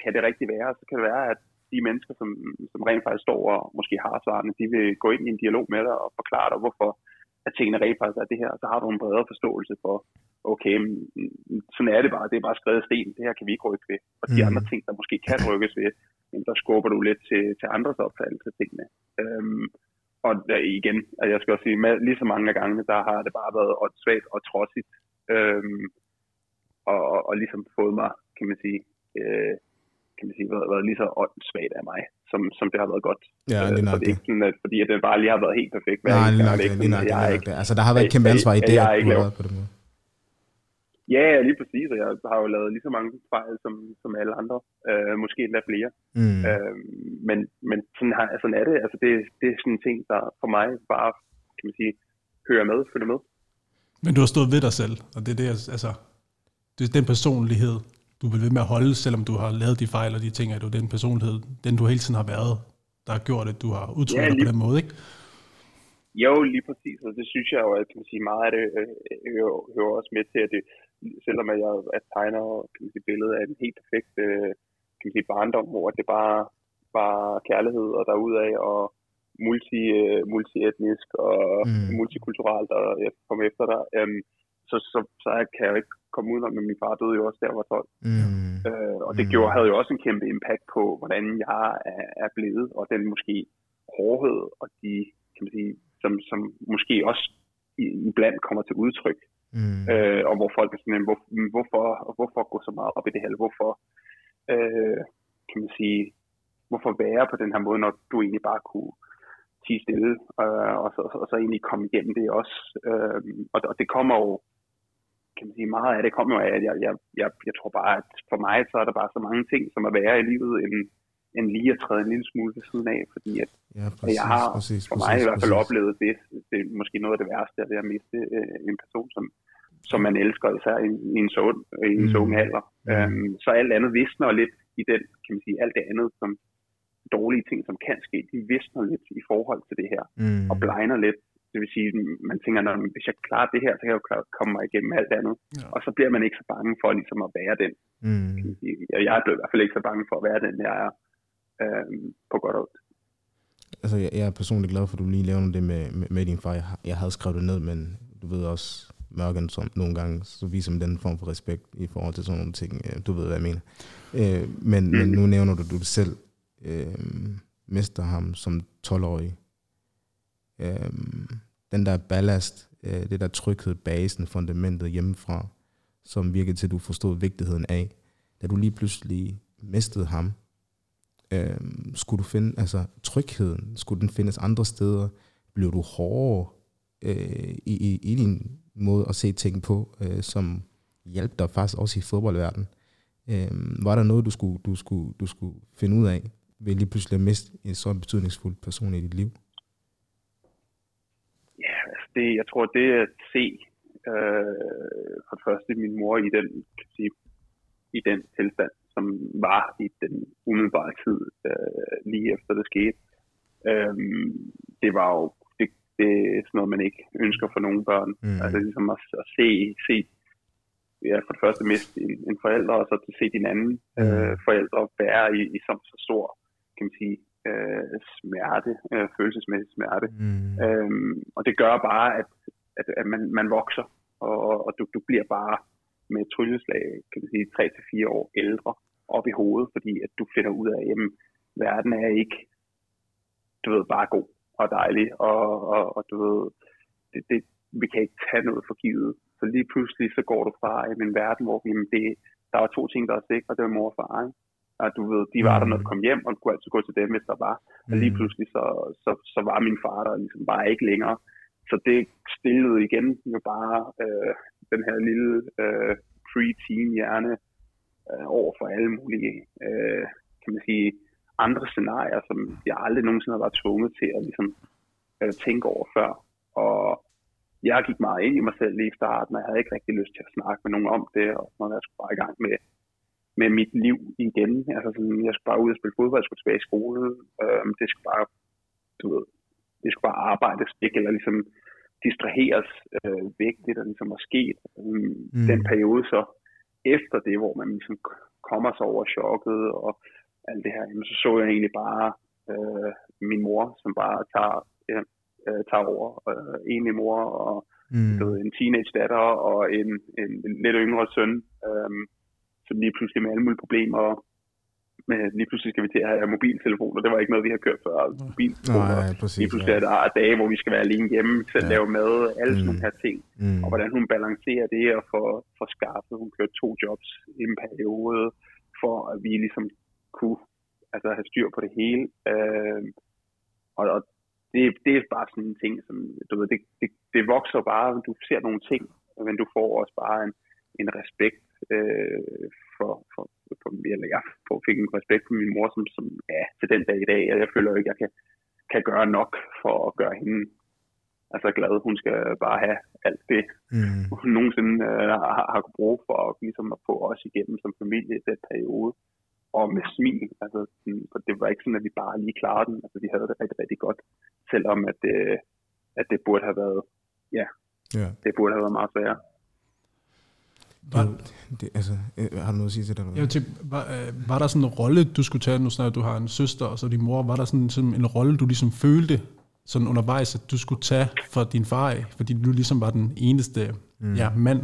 kan det rigtig være? Så kan det være, at de mennesker, som, som rent faktisk står og måske har svarene, de vil gå ind i en dialog med dig og forklare dig, hvorfor at tingene rent faktisk er det her. Så har du en bredere forståelse for, okay, sådan er det bare, det er bare skrevet sten, det her kan vi ikke rykke ved. Og de mm. andre ting, der måske kan rykkes ved, der skubber du lidt til, til andres opfattelse af tingene. Øhm, og der, igen, at jeg skal også sige, med, lige så mange gange, der har det bare været svagt og trodsigt, øhm, og, og, og ligesom fået mig, kan man sige, øh, kan man sige, været, været lige så åndssvagt af mig, som, som det har været godt. Ja, lige nok det. Er ikke sådan, at, fordi at det bare lige har været helt perfekt. Nej, lige nok det, lige nok det, det. Altså, der har været et kæmpe ansvar i det, at du har været på det måde. Ja, lige præcis, og jeg har jo lavet lige så mange fejl som, som alle andre, øh, måske endda flere. Mm. Øh, men men sådan, har, sådan er det, altså det, det er sådan en ting, der for mig bare, kan man sige, hører med, følger med. Men du har stået ved dig selv, og det er det, altså, det er den personlighed, du vil ved med at holde, selvom du har lavet de fejl og de ting, at du den personlighed, den du hele tiden har været, der har gjort, at du har udtrykt ja, dig på den måde, ikke? Jo, lige præcis, og det synes jeg jo, at kan man sige, meget af det øh, hører, hører også med til, at det, selvom jeg at tegner kan man sige, billedet af en helt perfekt øh, kan man sige, barndom, hvor det bare var kærlighed og derudaf, og multi, øh, multietnisk og mm. multikulturelt og komme efter dig, øhm, så, så, så kan jeg jo ikke komme ud men min far døde jo også der, var 12. Mm. Øh, og det mm. gjorde, havde jo også en kæmpe impact på, hvordan jeg er, er blevet, og den måske hårdhed, og de, kan man sige, som, som måske også iblandt kommer til udtryk. Mm. Øh, og hvor folk er sådan, hvor, hvorfor, hvorfor gå så meget op i det her? Hvorfor, øh, kan man sige, hvorfor være på den her måde, når du egentlig bare kunne tige stille, øh, og, så, og så egentlig komme igennem det også. Øh, og, og det kommer jo kan man sige, meget af det kommer jo af, at jeg, jeg, jeg, jeg tror bare, at for mig, så er der bare så mange ting, som er værre i livet, end, end lige at træde en lille smule ved siden af, fordi at, ja, præcis, jeg har præcis, for mig præcis, i hvert fald præcis. oplevet det, det er måske noget af det værste, at jeg miste øh, en person, som, som man elsker, især i, i en så, i en så mm. alder. Mm. Øhm, så alt andet visner lidt i den, kan man sige, alt det andet, som dårlige ting, som kan ske, de visner lidt i forhold til det her, mm. og blegner lidt det vil sige, man tænker, når, hvis jeg klarer det her, så kan jeg jo komme mig igennem alt andet. Ja. Og så bliver man ikke så bange for ligesom at være den. Mm. Jeg er i hvert fald ikke så bange for at være den, jeg er øh, på godt og Altså, jeg, jeg er personligt glad for, at du lige laver det med, med, med din far. Jeg, jeg havde skrevet det ned, men du ved også, mørken som nogle gange, så viser man den form for respekt i forhold til sådan nogle ting. Øh, du ved, hvad jeg mener. Øh, men, mm. men nu nævner du, du selv øh, mister ham som 12-årig øh, den der ballast, øh, det der tryghed, basen, fundamentet hjemmefra, som virkede til, at du forstod vigtigheden af. Da du lige pludselig mistede ham, øh, skulle du finde, altså trygheden, skulle den findes andre steder? Blev du hårdere øh, i, i, i din måde at se ting på, øh, som hjalp dig faktisk også i fodboldverdenen? Øh, var der noget, du skulle, du, skulle, du skulle finde ud af, ved lige pludselig at miste en så betydningsfuld person i dit liv? Det, jeg tror, det at se øh, for det første min mor i den, kan sige, i den tilstand, som var i den umiddelbare tid øh, lige efter det skete, øh, det var jo det, det er sådan noget, man ikke ønsker for nogle børn. Mm. Altså ligesom at, at se, se ja, for det første miste en, en forælder, og så til se din anden mm. øh, forældre være i, i så, så stor, kan man sige, øh, smerte, øh, følelsesmæssig smerte. Mm. Øhm, og det gør bare, at, at, at man, man vokser, og, og du, du bliver bare med et trylleslag, kan man sige, 3-4 år ældre op i hovedet, fordi at du finder ud af, at jamen, verden er ikke, du ved, bare god og dejlig, og, og, og du ved, det, det, vi kan ikke tage noget for givet. Så lige pludselig så går du fra en verden, hvor jamen, det, der var to ting, der var sikre, det var mor og far. Ikke? Og du ved, de var der, når du kom hjem, og du kunne altid gå til dem, hvis der var. Og lige mm. pludselig, så, så, så var min far der ligesom bare ikke længere. Så det stillede igen jo bare øh, den her lille øh, pre-teen hjerne øh, over for alle mulige, øh, kan man sige, andre scenarier, som jeg aldrig nogensinde har været tvunget til at ligesom, øh, tænke over før. Og jeg gik meget ind i mig selv lige i starten, og jeg havde ikke rigtig lyst til at snakke med nogen om det, og når jeg skulle bare i gang med med mit liv igen. Altså sådan, jeg skulle bare ud og spille fodbold, jeg skulle tilbage i skole. Øhm, det skulle bare, du ved, det skulle bare arbejdes væk, eller ligesom distraheres øh, væk, det der ligesom var sket. Øhm, mm. Den periode så efter det, hvor man ligesom kommer sig over chokket og alt det her, jamen, så så jeg egentlig bare øh, min mor, som bare tager, øh, tager over. Øh, egentlig mor og mm. ved, en teenage datter og en, en, en lidt yngre søn, øh, som lige pludselig med alle mulige problemer men lige pludselig skal vi til at have mobiltelefoner. Det var ikke noget, vi har kørt før. Mobiltelefoner. Nej, præcis, lige pludselig ja. er der dage, hvor vi skal være alene hjemme, selv ja. lave mad, alle mm. sådan her ting. Mm. Og hvordan hun balancerer det og får, får skaffet. Hun kørte to jobs i en periode, for at vi ligesom kunne altså, have styr på det hele. Øh, og, og det, det er bare sådan en ting, som du ved, det, det, det vokser bare, du ser nogle ting, men du får også bare en, en respekt øh, for, for, for, eller jeg fik en respekt for min mor, som, som ja, til den dag i dag, og jeg føler ikke, at jeg kan, kan gøre nok for at gøre hende altså glad. Hun skal bare have alt det, mm. hun nogensinde øh, har, har bruge for at, ligesom at få os igennem som familie i den periode. Og med smil. Altså, for det var ikke sådan, at vi bare lige klarede den. Altså, vi havde det rigtig, rigtig godt. Selvom at, øh, at det burde have været, ja, yeah. det burde have været meget sværere. Var, det, altså, øh, har du noget at sige til det? Ja, til, var, øh, var der sådan en rolle, du skulle tage, nu snart du har en søster og så din mor, var der sådan, sådan en rolle, du ligesom følte sådan undervejs, at du skulle tage for din far af, fordi du ligesom var den eneste mm. ja, mand,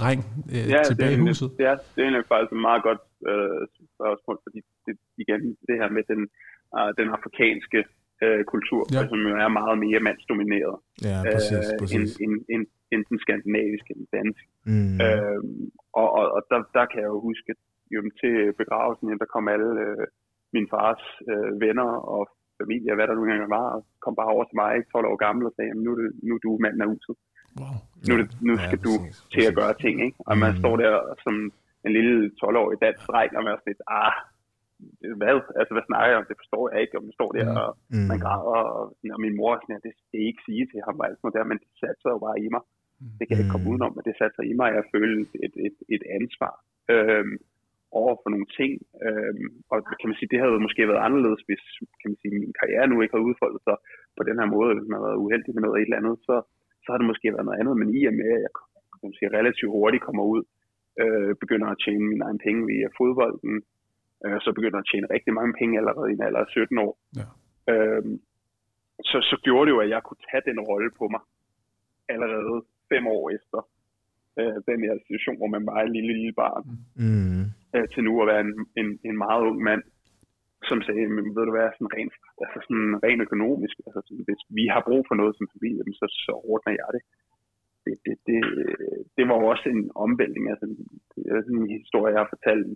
dreng øh, ja, tilbage i huset? Ja, det er egentlig faktisk et meget godt øh, spørgsmål, fordi det, igen, det her med den, uh, den afrikanske øh, kultur, ja. som jo er meget mere mandsdomineret ja, præcis, øh, præcis. End, end, end, end den skandinaviske, den danske. Mm. Øh, og og, og der, der kan jeg jo huske, at jo, til begravelsen, der kom alle øh, min fars øh, venner og familie, hvad der nu engang var, og kom bare over til mig, 12 år gammel, og sagde, nu er, nu er du manden af huset. Wow. Nu, det, nu skal ja, du præcis, til at gøre ting, ikke? Og man mm. står der som en lille 12-årig dansk dreng, og man er sådan lidt, ah, hvad? Altså, hvad snakker jeg om? Det forstår jeg ikke. Og man står der, og mm. man græder, og, og min mor sådan, det, det er ikke sige til ham, og alt sådan der, men det satte sig jo bare i mig. Det kan jeg ikke komme mm. udenom, men det satte sig i mig, at jeg følte et, et, et ansvar øhm, over for nogle ting. Øhm, og kan man sige, det havde måske været anderledes, hvis kan man sige, min karriere nu ikke havde udfoldet sig på den her måde, hvis man havde været uheldig med noget et eller andet, så, så har det måske været noget andet. Men i og med, at jeg kan man sige, relativt hurtigt kommer ud, øh, begynder at tjene mine egne penge via fodbolden, øh, så begynder at tjene rigtig mange penge allerede i en alder af 17 år. Ja. Øhm, så, så gjorde det jo, at jeg kunne tage den rolle på mig allerede fem år efter øh, den her situation, hvor man var en lille, lille barn, mm. øh, til nu at være en, en, en meget ung mand, som sagde, men ved du hvad, sådan rent, altså sådan rent økonomisk, altså sådan, hvis vi har brug for noget som familie, så, så ordner jeg det. Det, det, det, det var jo også en omvæltning, altså det er sådan en historie, jeg har fortalt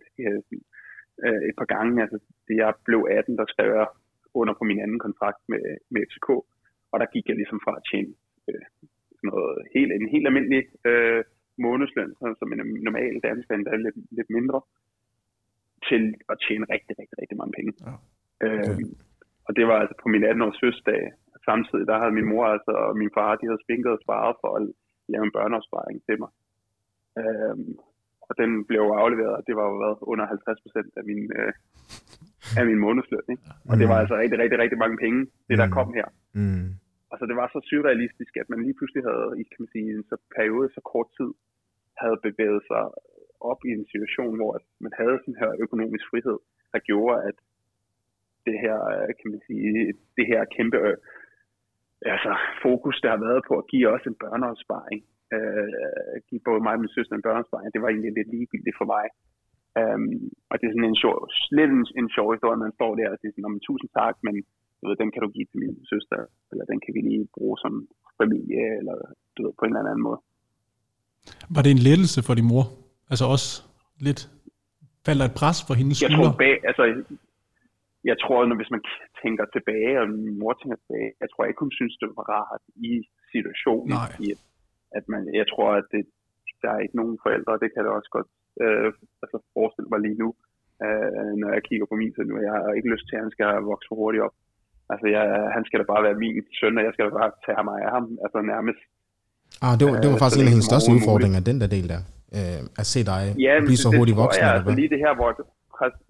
øh, et par gange, altså det jeg blev 18, der skrev jeg under på min anden kontrakt med, med FCK, og der gik jeg ligesom fra at tjene øh, noget helt, en helt almindelig øh, månedsløn, som en normal dansker, endda lidt, lidt mindre, til at tjene rigtig, rigtig, rigtig mange penge. Ja. Okay. Øh, og det var altså på min 18-års fødselsdag. Samtidig der havde min mor altså, og min far, de havde spinket og sparet for at lave en børneopsparing til mig. Øh, og den blev afleveret, og det var jo været under 50 procent af min, øh, af min månedsløn. Ikke? Og det var altså rigtig, rigtig, rigtig mange penge, det der mm. kom her. Mm. Altså det var så surrealistisk, at man lige pludselig havde i kan man sige, en så periode, så kort tid, havde bevæget sig op i en situation, hvor man havde sådan her økonomisk frihed, der gjorde, at det her, kan man sige, det her kæmpe altså, fokus, der har været på at give os en børneopsparing, øh, give både mig og min søster en børneopsparing, det var egentlig lidt ligegyldigt for mig. Um, og det er sådan en sjov, lidt en, en sjov historie, man står der og siger sådan, tusind tak, men du ved, den kan du give til min søster, eller den kan vi lige bruge som familie, eller du ved, på en eller anden måde. Var det en lettelse for din mor? Altså også lidt, falder et pres for hendes skuldre? Jeg tror, bag, altså, jeg tror, når hvis man tænker tilbage, og min mor tænker tilbage, jeg tror ikke, hun synes, det var rart i situationen. Nej. I, at, at man, jeg tror, at det, der er ikke nogen forældre, det kan jeg også godt øh, altså forestille mig lige nu, øh, når jeg kigger på min søn nu. Jeg har ikke lyst til, at han skal vokse for hurtigt op. Altså, jeg, han skal da bare være min søn, og jeg skal da bare tage mig af ham, altså nærmest. Ah, det var, det var øh, faktisk en af hendes største udfordringer, den der del der. Øh, at se dig ja, blive så hurtigt voksen. Ja, altså lige det her, hvor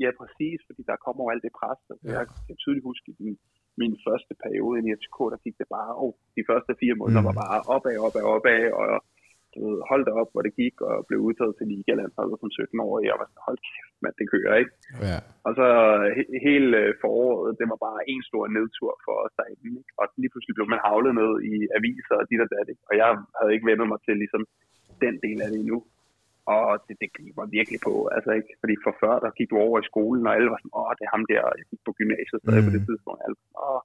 ja, præcis, fordi der kommer alt det pres. Altså, ja. Jeg kan tydeligt huske, min, min første periode i FCK, der gik det bare, oh, de første fire måneder mm. var bare opad, opad, opad, og du ved, holdt op, hvor det gik, og blev udtaget til Ligalandsholdet som 17-årig, og var sådan, hold kæft, mand, det kører, ikke? Ja. Og så he, hele øh, foråret, det var bare en stor nedtur for os derinde, ikke? Og lige pludselig blev man havlet ned i aviser og dit og dat, ikke? Og jeg havde ikke vendt mig til ligesom den del af det endnu. Og det, det gik mig virkelig på, altså ikke? Fordi for før, der gik du over i skolen, og alle var sådan, åh, det er ham der, jeg gik på gymnasiet stadig mm. på det tidspunkt, alle åh,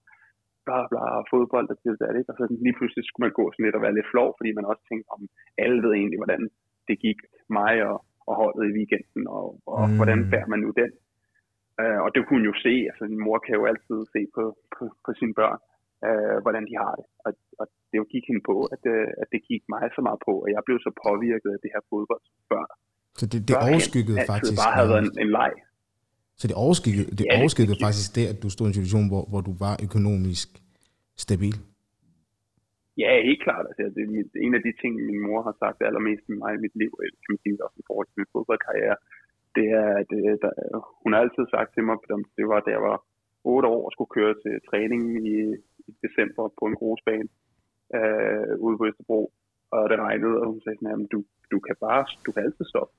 bla bla, fodbold og det det, ikke? Og så lige pludselig skulle man gå sådan lidt og være lidt flov, fordi man også tænkte, om alle ved egentlig, hvordan det gik mig og, og holdet i weekenden, og, og mm. hvordan bærer man nu den. Uh, og det kunne hun jo se, altså min mor kan jo altid se på, på, på sine børn, uh, hvordan de har det. Og, og det gik hende på, at, uh, at det gik mig så meget på, og jeg blev så påvirket af det her fodbold børn. Så det, det overskyggede faktisk... bare havde været en, en leg. Så det overskyggede, det Ja, det- overskyggede det- faktisk det, at du stod i en situation, hvor, hvor du var økonomisk stabil. Ja, helt klart. Altså, det er mit- en af de ting, min mor har sagt allermest med mig i mit liv, eller kan man sige også i forhold til min fodboldkarriere, det er, at øh, der, hun har altid sagt til mig, at det var, da jeg var 8 år og skulle køre til træning i, i december på en grusbane øh, ude på Østerbro, og det regnede, og hun sagde sådan, at du, du kan bare, du kan altid stoppe.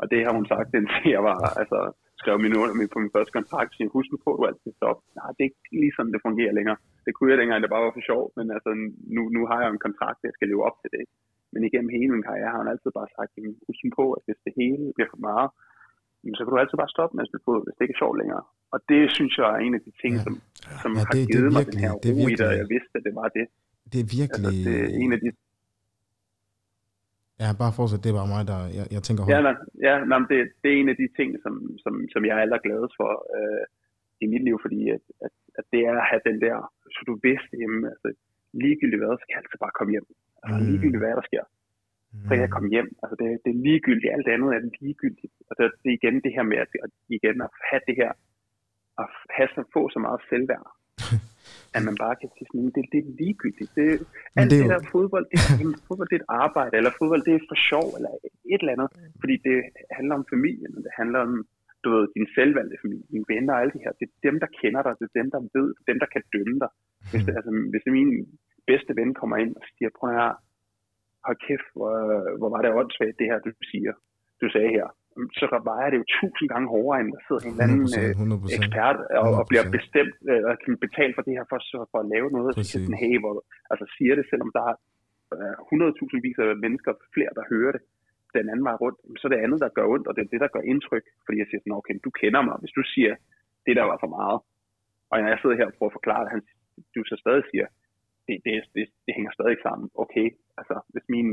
Og det har hun sagt, <laughs> indtil jeg var, altså, skrev min under på min første kontrakt, siger, husk nu på, du altid stopper. Nej, det er ikke lige sådan, det fungerer længere. Det kunne jeg dengang, det bare var for sjov, men altså, nu, nu har jeg jo en kontrakt, jeg skal leve op til det. Men igennem hele min karriere har hun altid bare sagt, husk på, at hvis det hele bliver for meget, så kan du altid bare stoppe med at spille fodbold, hvis det ikke er sjovt længere. Og det synes jeg er en af de ting, som, som Ja, har det- det er givet mig den virkelig- her det ro i det, virkelig- jeg vidste, at det var det. Det er virkelig... Altså, det er en af de Ja, bare fortsæt, det er bare mig, der... Jeg, jeg tænker Ja, højt. nej, ja nej, det, det er en af de ting, som, som, som jeg er allergladest for øh, i mit liv, fordi at, at, at det er at have den der, så du vidste hjemme, altså ligegyldigt hvad, så kan jeg altid bare komme hjem. Altså Mm. ligegyldigt hvad der sker, så kan jeg komme hjem. Altså det, det er ligegyldigt, alt andet er ligegyldigt. Og det, det er igen det her med at, at, igen at have det her, at have så, få så meget selvværd, <laughs> at man bare kan sige sådan, "Men det, det er ligegyldigt. Det, Men alt det det, er jo- der fodbold, det er, <laughs> jamen, fodbold det er et arbejde, eller fodbold det er for sjov, eller et eller andet. Fordi det handler om familien, og det handler om du ved, din selvvalgte familie, dine venner og alle de her. Det er dem, der kender dig, det er dem, der ved, det er dem, der kan dømme dig. Hvis, det, altså, hvis min bedste ven kommer ind og siger, prøv her, hold kæft, hvor, hvor var det åndssvagt, det her, du siger, du sagde her. Så vejer det jo tusind gange hårdere, end der sidder en eller anden 100%, øh, 100%. ekspert og, og bliver 100%. bestemt, øh, og kan betale for det her for, for at lave noget, og Præcis. siger sådan, hey, hvor, altså siger det, selvom der er øh, 100.000 vis af mennesker, flere, der hører det, den anden vej rundt, så er det andet, der gør ondt, og det er det, der gør indtryk, fordi jeg siger sådan, okay, du kender mig, hvis du siger, det der var for meget, og når jeg sidder her og prøver at forklare det, han, du så stadig siger, det, det, det, det hænger stadig sammen, okay, altså hvis min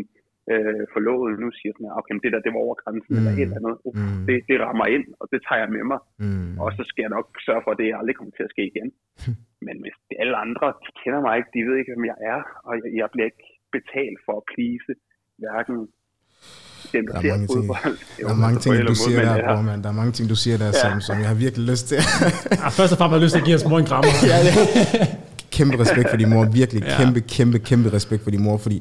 øh, forlovede nu siger sådan, okay, men det der, det var over grænsen, mm. eller et eller andet, uh, Mm. det, det rammer ind, og det tager jeg med mig, Mm. og så skal jeg nok sørge for, at det aldrig kommer til at ske igen. <laughs> Men hvis det alle andre, de kender mig ikke, de ved ikke, hvem jeg er, og jeg, jeg bliver ikke betalt for at please, hverken dem, der, Der er ser mange ting- fodbold. Der er mange ting, du siger der, bror, mand. Der er mange ting, du siger der, som, som jeg har virkelig lyst til. Ja, først og fremmest har jeg lyst til at give os mor en krammer. ja, kæmpe respekt for din mor. Virkelig Ja. kæmpe, kæmpe, kæmpe respekt for din mor, fordi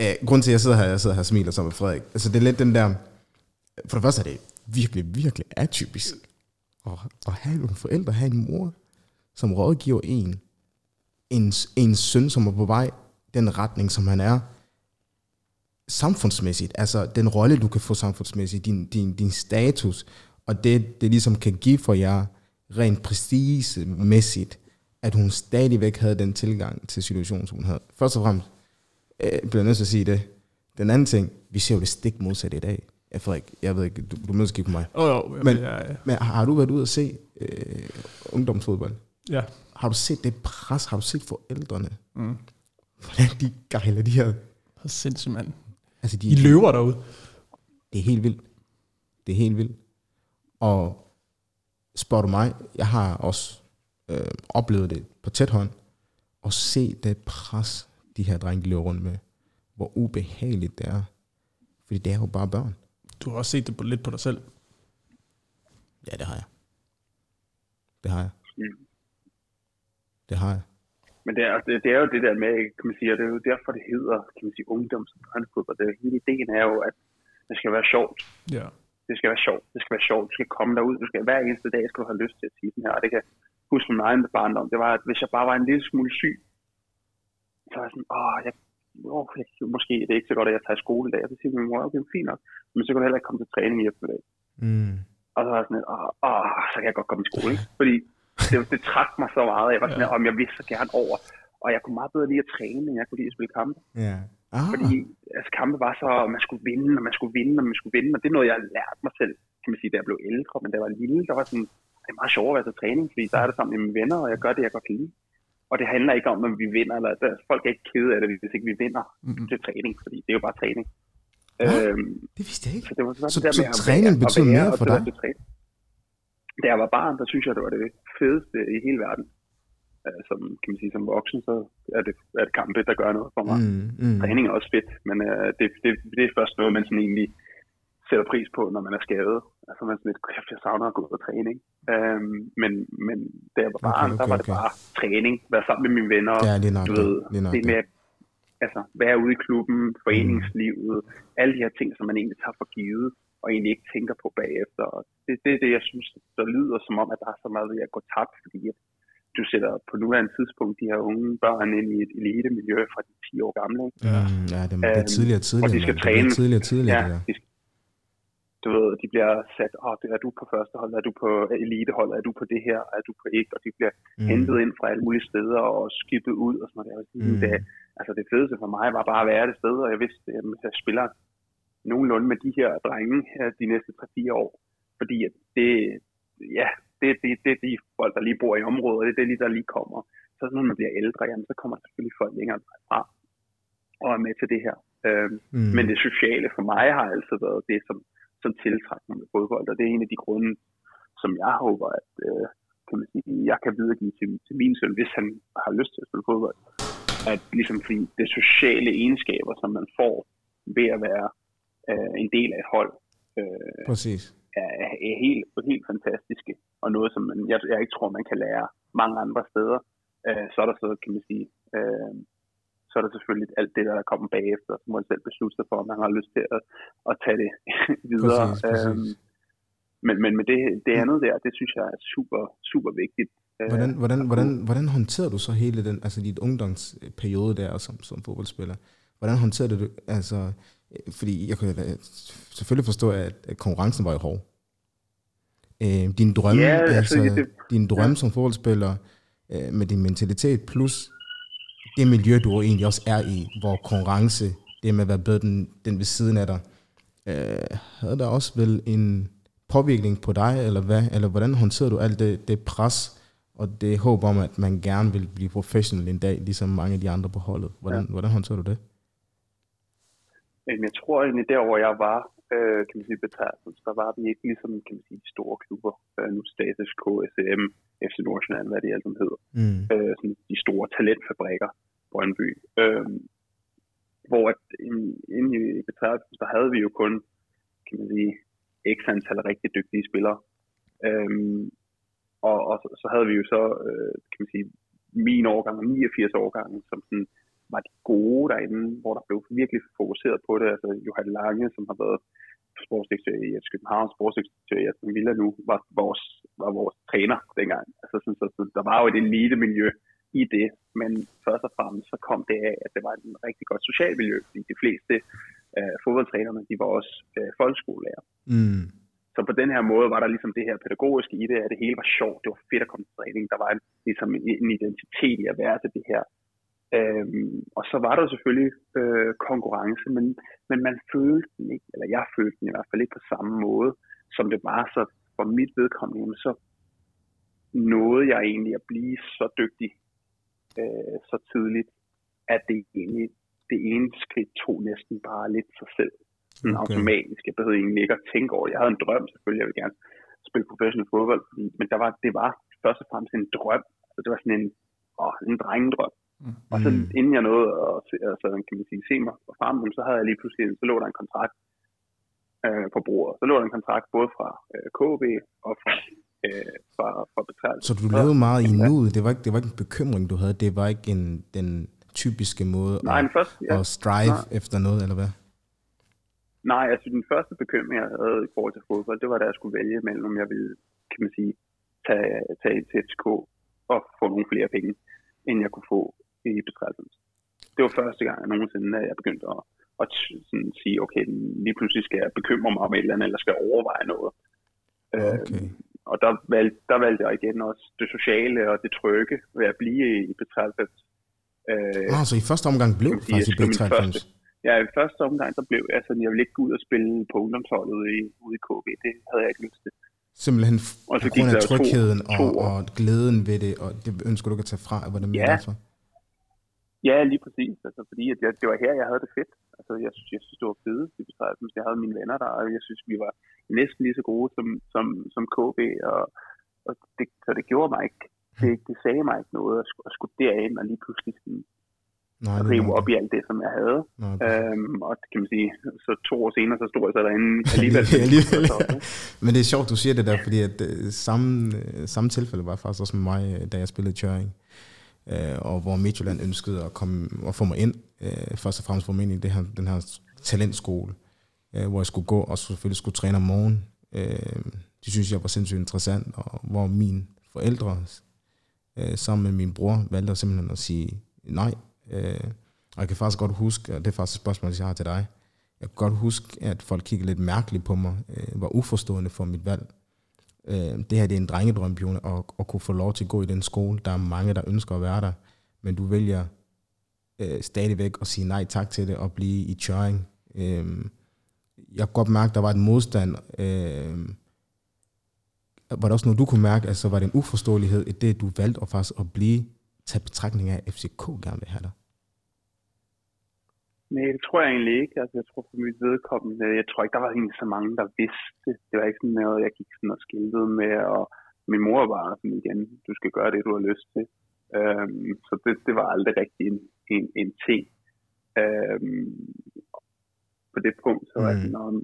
øh, grunden til, at jeg sidder her, jeg sidder her og smiler sammen med Frederik, altså det er lidt den der, for det første er det virkelig, virkelig atypisk at, at have nogle forældre, have en mor, som rådgiver en, en, en søn, som er på vej den retning, som han er, samfundsmæssigt, altså den rolle, du kan få samfundsmæssigt, din, din, din status, og det, det ligesom kan give for jer rent præcismæssigt, at hun stadigvæk havde den tilgang til situationen, som hun havde. Først og fremmest, øh, bliver jeg nødt til at sige det. Den anden ting, vi ser jo det stik modsatte i dag. Ja, Frederik, jeg ved ikke, du, du mødes ikke på mig. Oh, jo, Men- ja, ja. Men har du været ude at se øh, ungdomsfodbold? ja. Har du set det pres? Har du set forældrene? Mm. Hvordan de gejler de her? Er sindssygt, mand. Altså, de, De løber derude. Det er helt vildt. Det er helt vildt. Og spørger du mig, jeg har også øh, oplevet det på tæt hånd, og se det pres, de her drenge løber rundt med. Hvor ubehageligt det er. Fordi det er jo bare børn. Du har også set det på, lidt på dig selv. Ja, det har jeg. Det har jeg. Mm. Det har jeg. Men det er, det, det er jo det der med, kan man sige, og det er jo derfor, det hedder, kan man sige, ungdoms- og børnefodbold. Det er, hele ideen er jo, at det skal være sjovt. Ja. Det skal være sjovt. Det skal være sjovt. Du skal komme derud. Du skal, hver eneste dag skal du have lyst til at sige den her. Og det kan huske min egen barndom. Det var, at hvis jeg bare var en lille smule syg, så var jeg sådan, åh, jeg okay, måske det er ikke så godt, at jeg tager i skole i dag. Og så siger min mor, okay, fint nok. Men så kan du heller ikke komme til træning i eftermiddag. Mm. Og så var jeg sådan lidt, åh, åh, så kan jeg godt komme i skole. Ikke? <laughs> Fordi det, det trak mig så meget. Jeg var sådan, ja. om jeg vidste så gerne over. Og jeg kunne meget bedre lide at træne, end jeg kunne lide at spille kampe. Ja. Ah. Fordi altså, kampe var så, at man skulle vinde, og man skulle vinde, og man skulle vinde. Og det er noget, jeg har lært mig selv, kan man sige, da jeg blev ældre. Men da jeg var lille, der var sådan, det er meget sjovt at være til træning, fordi der er det sammen med mine venner, og jeg gør det, jeg godt kan lide. Og det handler ikke om, at vi vinder, eller at folk er ikke kede af det, hvis ikke vi vinder mm-hmm. til træning, fordi det er jo bare træning. Ja, Øhm, det vidste jeg ikke. så det var Så, sådan så, der så med træning være- betyder mere for dig? Da jeg var barn, der synes jeg, det var det fedeste i hele verden. Øh, Som, kan man sige, som voksen, så er det, er det kampe, der gør noget for mig. Mm, mm. Træning er også fedt, men øh, det, det, det er først noget, man sådan egentlig sætter pris på, når man er skadet. Altså man er sådan lidt, kæft, jeg savner at gå på træning. Øhm, men, men da jeg var Okay, barn, der okay, var det okay. bare træning. Være sammen med mine venner. Ja, lige nok du det. ved, Lige nok det det. med at altså, være ude i klubben, foreningslivet, alle de her ting, som man egentlig tager for givet, og egentlig ikke tænker på bagefter. Og det, det er det, jeg synes, der lyder som om, at der er så meget ved at gå tabt, fordi at du sætter på nuværende tidspunkt de her unge børn ind i et elite-miljø fra de 10 år gamle. Ikke? Ja. Mm, ja, det, det er Øhm, tidligere og tidligere. og de skal mand. Det bliver træne. Tidligere og tidligere, Ja, det der. de, skal- du ved, de bliver sat, oh, er du på første hold, er du på elitehold, er du på det her, er du på ikke, og de bliver mm. hentet ind fra alle mulige steder og skibet ud og sådan noget. der. Mm. Det, altså det fedeste for mig var bare at være det sted, og jeg vidste, at jeg spiller nogenlunde med de her drenge her de næste 3-4 år. Fordi at det, ja, det, det, det er de folk, der lige bor i området, det er det, lige, der lige kommer. Så når man bliver ældre, jamen, så kommer der selvfølgelig folk længere fra og er med til det her. Øhm, Mm. men det sociale for mig har altid været det, som, som tiltrækker mig med fodbold, og det er en af de grunde, som jeg håber, at øh, kan man sige, jeg kan videregive til, til min søn, hvis han har lyst til at spille fodbold. At ligesom fordi det sociale egenskaber, som man får ved at være øh, en del af et hold, øh, Præcis. er, er helt, helt fantastiske, og noget, som man, jeg, jeg ikke tror, man kan lære mange andre steder. Øh, så er der så, kan man sige, øh, så er der selvfølgelig alt det, der kommer bagefter, så må man selv beslutte sig for, om man har lyst til at, at tage det <laughs> videre. Præcis, præcis. Øhm, men, men med det, det andet der, det synes jeg er super, super vigtigt. Øh, Hvordan, hvordan, hvordan, hvordan håndterede du så hele den, altså dit ungdomsperiode der som, som fodboldspiller? Hvordan håndterede du, altså, øh, fordi jeg kunne da selvfølgelig forstå, at, at konkurrencen var jo hård. Øh, din drømme, Ja, altså, altså, det- din drømme ja. som fodboldspiller, øh, med din mentalitet, plus det miljø, du egentlig også er i, hvor konkurrence, det med at være bedre den, den ved siden af dig, øh, havde der også vel en påvirkning på dig, eller hvad? Eller hvordan håndterede du alt det, det pres, og det håb om, at man gerne vil blive professionel en dag, ligesom mange af de andre på holdet? Hvordan, ja. hvordan håndterede du det? Jeg tror egentlig, der hvor jeg var, øh, kan man sige, betragtet, der var vi ikke ligesom, kan man sige, de store klubber. Øh, nu Status, KSM, FC Nordsjælland, hvad det alt sammen hedder. Mm. øh, sådan de store talentfabrikker, Brøndby. Øh, hvor at, inde inde i betragtelsen, der havde vi jo kun, kan man sige, x antal rigtig dygtige spillere. Øhm, og, og så, så havde vi jo så, øh, kan man sige, min årgang og 89 årgangen, som sådan var de gode derinde, hvor der blev virkelig fokuseret på det. Altså Johan Lange, som har været sportsdirektør i FC København, sportsdirektør i Aston Villa nu, var vores, var vores træner dengang. Altså, sådan, så, så, der var jo et elite miljø i det, men først og fremmest så kom det af, at det var et rigtig godt socialt miljø, fordi de fleste øh, fodboldtrænerne, de var også øh, folkeskolelærer. Mm. Så på den her måde var der ligesom det her pædagogiske i det, at det hele var sjovt, det var fedt at komme til træning, der var en, ligesom en, en identitet i at være til det her. Øhm, og så var der selvfølgelig øh, konkurrence, men, men man følte den ikke, eller jeg følte den i hvert fald ikke på samme måde, som det var. Så for mit vedkommende, så nåede jeg egentlig at blive så dygtig øh, så tidligt, at det egentlig det ene skridt tog næsten bare lidt sig selv. Sådan Okay. automatisk. Jeg behøvede egentlig ikke at tænke over det. Jeg havde en drøm selvfølgelig, jeg ville gerne spille professionel fodbold, men der var, det var først og fremmest en drøm. Altså, det var sådan en, åh, en drengedrøm. Mm. Og så Mm. inden jeg nåede at se, altså, kan man sige, se mig på farmen, så havde jeg lige pludselig, så lå der en kontrakt øh, på bordet. Så lå der en kontrakt både fra øh, KB og fra, øh, fra, fra Betralt. Så du levede meget i nuet. Det var, ikke, det var ikke en bekymring, du havde. Det var ikke en, den typiske måde Nej, at, den første, ja, at strive Nej. efter noget, eller hvad? Nej, altså den første bekymring, jeg havde i forhold til fodbold, det var, da jeg skulle vælge mellem, om jeg ville, kan man sige, tage, tage til FCK og få nogle flere penge, end jeg kunne få i betragtelse. det var første gang, jeg nogensinde, at jeg begyndte at, at sådan sige, okay, lige pludselig skal jeg bekymre mig om et eller andet, eller skal jeg overveje noget. Okay. Øh, og der valgte, der valgte jeg igen også det sociale og det trygge ved at blive i B93. Øh, ah, så i første omgang blev sige, faktisk i skulle min B93? første- Ja, i første omgang, der blev jeg sådan, jeg ville ikke gå ud og spille på ungdomsholdet i, ude i KB. Det havde jeg ikke lyst til. Simpelthen Og så på grund af jo to- trygheden to og, og glæden ved det, og det ønsker du ikke at tage fra, hvordan det Ja. er derfor? Ja, lige præcis. Altså, fordi at jeg, det var her, jeg havde det fedt. Altså, jeg, synes, jeg synes, det var fedt. Det betyder, at jeg havde mine venner der, og jeg synes, vi var næsten lige så gode som, som, som KB. Og, og det, så det gjorde mig ikke. Det, det sagde mig ikke noget at, at skulle derind og lige pludselig sådan, Nej, rive op i alt det, som jeg havde. Nej, Øhm, og det kan man sige, så to år senere, så stod jeg så derinde <laughs> alligevel. Alligevel. Så, ikke? <laughs> Men det er sjovt, du siger det der, fordi at øh, samme, øh, samme tilfælde var faktisk også med mig, øh, da jeg spillede Tjøring. Øh, og hvor Midtjylland ønskede at, komme, at få mig ind, øh, først og fremmest for mig ind i det her, den her talentskole, øh, hvor jeg skulle gå og selvfølgelig skulle træne om morgenen. Øh, det synes jeg var sindssygt interessant, og hvor mine forældre øh, sammen med min bror valgte simpelthen at sige nej. Øh, og jeg kan faktisk godt huske, og det er faktisk et spørgsmål, jeg har til dig, jeg kan godt huske, at folk kiggede lidt mærkeligt på mig, øh, var uforstående for mit valg. Øh, det her det er en drengedrøm, Bjørn, at, at kunne få lov til at gå i den skole. Der er mange, der ønsker at være der, men du vælger øh, stadigvæk at sige nej tak til det og blive i Tjøring. Øh, jeg kunne godt mærke, at der var en modstand. Øh, var der også noget, du kunne mærke, altså var det en uforståelighed i det, du valgte at faktisk at blive, tage betragtning af, at FCK gerne vil have dig? Nej, det tror jeg egentlig ikke. Altså, jeg tror for mit vedkommende, jeg tror ikke, der var egentlig så mange, der vidste det. Det var ikke sådan noget, jeg gik sådan og skiltede med, og min mor var sådan igen, du skal gøre det, du har lyst til. Øhm, så det, det var aldrig rigtig en, en, en ting. Øhm, på det punkt, så var Mm. sådan,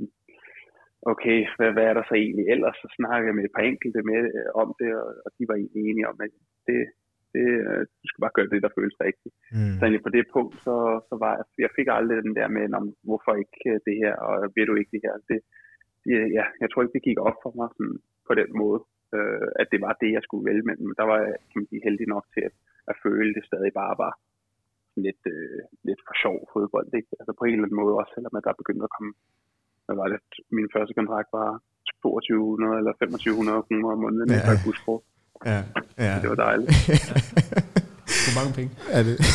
okay, hvad, hvad er der så egentlig ellers? Så snakkede jeg med et par enkelte med, øh, om det, og, og de var egentlig enige om, at det, det, øh, du skal bare gøre det, der føles rigtigt. Mm. Så egentlig på det punkt, så, så var jeg, jeg fik aldrig den der med, om, hvorfor ikke øh, det her, og ved du ikke det her. Det, det, ja, jeg tror ikke, det gik op for mig sådan, på den måde, øh, at det var det, jeg skulle vælge, men der var jeg kan man sige, heldig nok til at, at føle, det stadig bare var lidt, øh, lidt for sjov fodbold. Ikke? Altså på en eller anden måde også, selvom at der begyndte at komme, hvad var det, min første kontrakt var 2200 eller 2500 kroner om måneden, Ja. efter. Ja, ja. Det var dejligt. <laughs> For mange penge. er det? <laughs>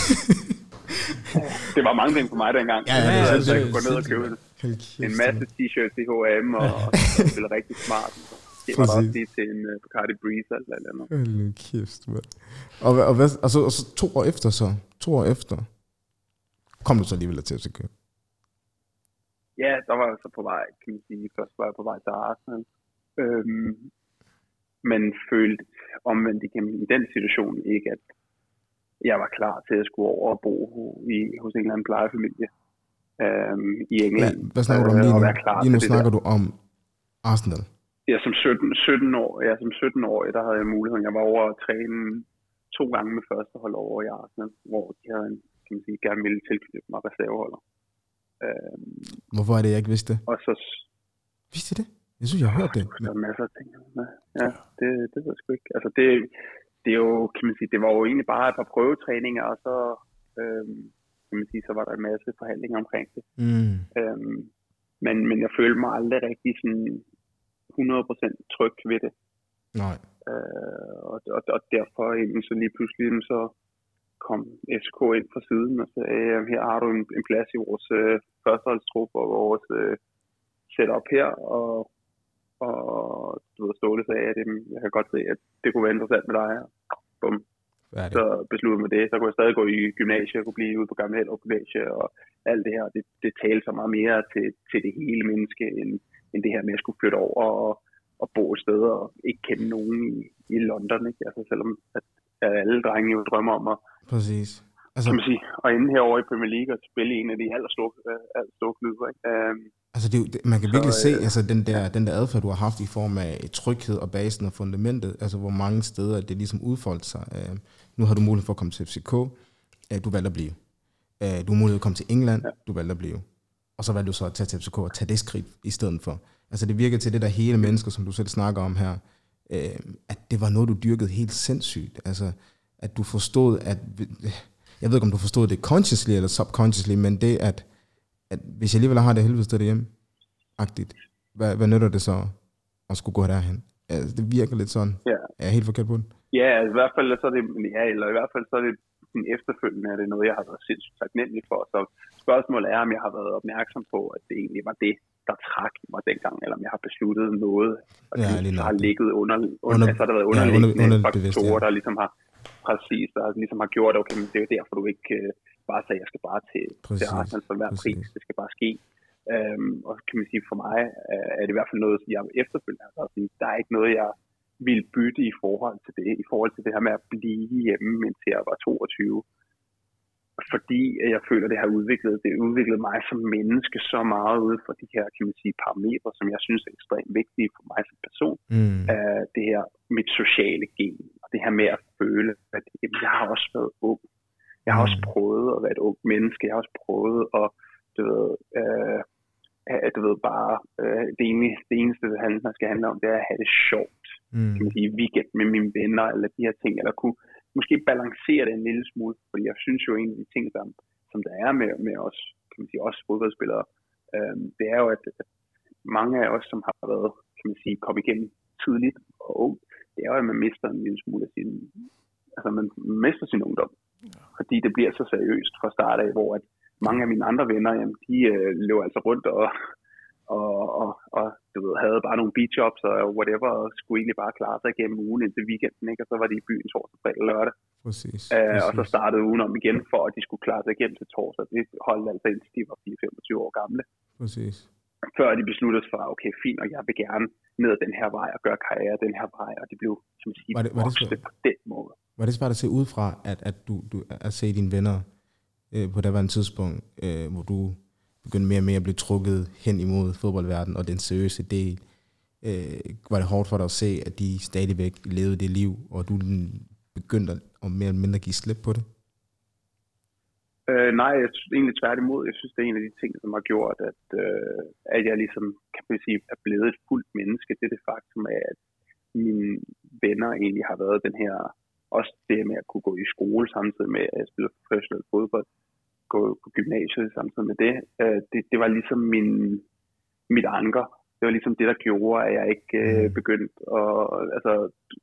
Det var mange penge for mig dengang. Ja, ja, så det er jeg, sindssygt. så jeg kunne gå ned og købe en masse t-shirts i H&M og, og <laughs> spille rigtig smart. Det var også lige til en uh, Bacardi Breeze eller eller andet. Hold kæft, mand. Og, og, hvad, og, så, og så to år efter så, to år efter, kom du så alligevel til FCK. Ja, der var jeg så på vej, kan man sige. Først var jeg på vej til Arsenal. Øhm, men følte omvendt igennem i den situation ikke, at jeg var klar til at skulle over og bo i, hos en eller anden plejefamilie øhm, i England. Hvad snakker du om lige nu? være klar Lige nu snakker der. du om Arsenal. Ja, som 17, 17 år, ja, som 17 år, der havde jeg muligheden. Jeg var over at træne to gange med første hold over i Arsenal, hvor de havde en, kan man sige, gerne ville tilknytte mig reserveholder. Øhm, Hvorfor er det, jeg ikke vidste det? og så Vidste det? Jeg synes, jeg har hørt det. der er masser af ting. Ja, det, det ved jeg sgu ikke. Altså det, det er jo, kan man sige, det var jo egentlig bare et par prøvetræninger, og så, øhm, kan man sige, så var der en masse forhandlinger omkring det. Mm. Øhm, men, men jeg følte mig aldrig rigtig sådan 100% tryg ved det. Nej. Øh, og, og, og derfor så lige pludselig så kom FCK ind fra siden og sagde, "Jamen, her har du en, en plads i vores øh, førsteholdstrup og vores øh, setup her, og, og du ved, Ståle sagde, at jamen, jeg kan godt se, at det kunne være interessant med dig. Og Bum, så besluttede jeg mig det. Så kunne jeg stadig gå i gymnasiet, jeg kunne blive ude på Gamle Hellerup Gymnasie, og alt det her, det, det talte så meget mere til, til det hele menneske, end, end det her med at skulle flytte over og, og bo et sted og ikke kende nogen i, i London. Ikke? Altså selvom at, at alle drenge jo drømmer om at, Præcis. Altså, kan man sige, at ende herovre i Premier League og spille i en af de allerstore, øh, allerstore klubber. Ikke? Um, altså det, man kan Så, virkelig se øh, altså, den, der, den der adfærd, du har haft i form af tryghed og basen og fundamentet, altså hvor mange steder det ligesom udfoldt sig. Øh, nu har du mulighed for at komme til FCK, øh, du valgte at blive. Øh, du har mulighed for at komme til England, ja. du valgte at blive. Og så valgte du så at tage til FCK og tage det skridt i stedet for. Altså det virker til det der hele mennesker, som du selv snakker om her, øh, at det var noget, du dyrkede helt sindssygt. Altså, at du forstod, at... jeg ved ikke, om du forstod det consciously eller subconsciously, men det, at, at hvis jeg alligevel har det helvede sted derhjemme, agtigt, hvad, hvad nytter det så at skulle gå derhen? Altså, det virker lidt sådan. Ja. Er jeg helt forkert på den? Ja, altså, i hvert fald så er det, ja, eller i hvert fald så er det sådan efterfølgende er det noget, jeg har været sindssygt taknemmelig for. Så spørgsmålet er, om jeg har været opmærksom på, at det egentlig var det, der trak mig dengang, eller om jeg har besluttet noget, og Ja, det har ligget under, under, Under- altså, har der været ja, under- underliggende under- faktorer, ja. der ligesom har præcis, der ligesom har gjort, okay, men det er jo derfor, du ikke øh, bare sagde, jeg skal bare til, til Præcis, Arsenal for hver præcis. pris, det skal bare ske. Øhm, og kan man sige, for mig øh, er det i hvert fald noget, jeg efterfølgende har sådan, der er ikke noget, jeg vil bytte i forhold til det, i forhold til det her med at blive hjemme, indtil jeg var 22 fordi at jeg føler, at det har udviklet, det har udviklet mig som menneske så meget ud fra de her, kan man sige, parametre, som jeg synes er ekstremt vigtige for mig som person. Mm. Uh, det her, mit sociale gen, og det her med at føle, at jamen, jeg har også været ung. Jeg har også Mm. prøvet at være et ung menneske. Jeg har også prøvet at, du ved, uh, at, du ved bare, uh, det, eneste, det eneste, det handler, skal handle om, det er at have det sjovt Mm. kan man sige, weekend med mine venner, eller de her ting, eller kunne måske balancere det en lille smule, fordi jeg synes jo en af de ting, som, som der er med, med os, kan man sige, os fodboldspillere, øh, det er jo, at, at mange af os, som har været, kan man sige, kommet igennem tidligt og ung, det er jo, at man mister en lille smule af sin, altså man mister sin ungdom, fordi det bliver så seriøst fra start af, hvor at mange af mine andre venner, jamen, de øh, løber altså rundt og, og, og, og du ved, havde bare nogle beatjobs og whatever, og skulle egentlig bare klare sig igennem ugen indtil weekenden, ikke? og så var de i byen torsdag, fredag og lørdag, Præcis. øh, og så præcis. startede ugen om igen, for at de skulle klare sig igennem til torsdag. Det holdt altså indtil de var 4-25 år gamle, Præcis. før de besluttede sig for, okay, fint, og jeg vil gerne ned den her vej og gøre karriere den her vej, og de blev, som siger, Var det- var det så- på den måde. Var det svært at se ud fra, at, at du, du at se dine venner øh, på det var tidspunkt, øh, hvor du begyndte mere og mere at blive trukket hen imod fodboldverdenen og den seriøse del? Øh, var det hårdt for dig at se, at de stadigvæk levede det liv, og du begyndte at at mere eller mindre give slip på det? Øh, nej, jeg synes egentlig tværtimod. Jeg synes, det er en af de ting, som har gjort, at, øh, at jeg ligesom, kan man sige, er blevet et fuldt menneske. Det er det faktum af, at mine venner egentlig har været den her, også det med at kunne gå i skole samtidig med, at jeg spiller professionel fodbold, gå på gymnasiet samtidig med det. Øh, det, det var ligesom min, mit anker. Det var ligesom det, der gjorde, at jeg ikke øh, Mm. begyndte at altså,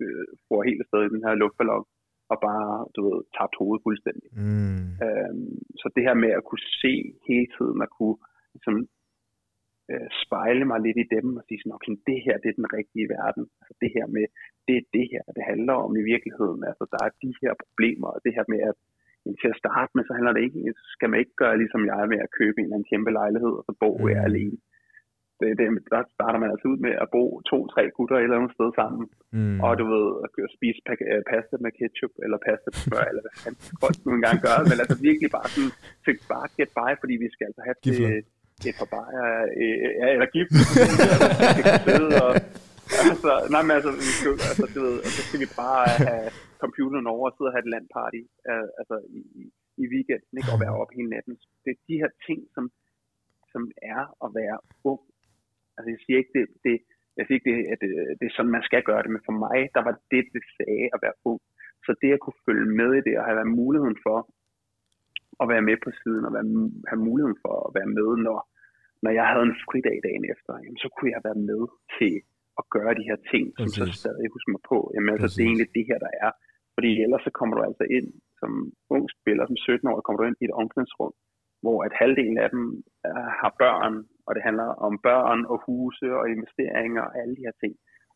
øh, få helt afsted i den her luftballon og bare, du ved, tabt hovedet fuldstændig. Mm. Øhm, så det her med at kunne se hele tiden, at kunne ligesom, øh, spejle mig lidt i dem og sige sådan, okay, det her det er den rigtige verden. Altså det her med, det er det her, det handler om i virkeligheden. Altså der er de her problemer, og det her med at til at starte med, så handler det ikke, så skal man ikke gøre ligesom jeg med at købe en eller anden kæmpe lejlighed, og så bo mm. jeg alene. Det, det, der starter man altså ud med at bo to-tre gutter et eller andet sted sammen, Mm. og du ved, at spise pa- øh, pasta med ketchup, eller pasta med smør, eller hvad fanden folk nu engang gør, men altså virkelig bare sådan, bare get by, fordi vi skal altså have det et par bajer, øh, eller gift, <laughs> og, altså, nej, men altså, vi skal, altså, du ved, så skal vi bare have computeren over og sidde og have et landparty, øh, altså, i, i- weekenden, ikke, og være op hele natten. Det er de her ting, som, som er at være ung. Altså, jeg siger ikke, det, det, jeg siger ikke, det, at det, det er sådan, man skal gøre det, men for mig, der var det, det sagde at være ung. Så det at kunne følge med i det, og have været muligheden for at være med på siden, og være, have muligheden for at være med, når, når jeg havde en fridag dagen efter, jamen, så kunne jeg være med til at gøre de her ting, som så Præcis. stadig husker mig på. Jamen, altså, det er egentlig det her, der er. Fordi ellers så kommer du altså ind som ung spiller, som 17-årig, kommer du ind i et omklædningsrum, hvor at halvdelen af dem uh, har børn, og det handler om børn og huse og investeringer og alle de her ting.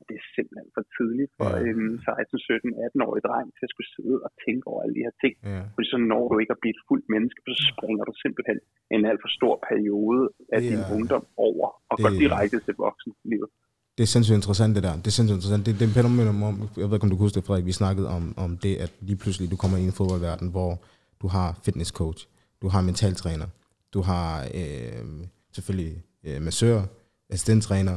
Det er simpelthen for tidligt for Ja. en 16, 17, 18-årig dreng til at skulle sidde og tænke over alle de her ting. Ja. Fordi så når du ikke at blive et fuldt menneske, så springer du simpelthen en alt for stor periode af Det din ungdom over og det- går direkte til voksenlivet. Det er sindssygt interessant, det der. Det er sindssygt interessant. Det, det er om, jeg ved ikke, om du kan huske det, Frederik, vi snakkede om, om det, at lige pludselig du kommer ind i fodboldverdenen, hvor du har fitness coach, du har mentaltræner, du har øh, selvfølgelig øh, massør, assistenttræner.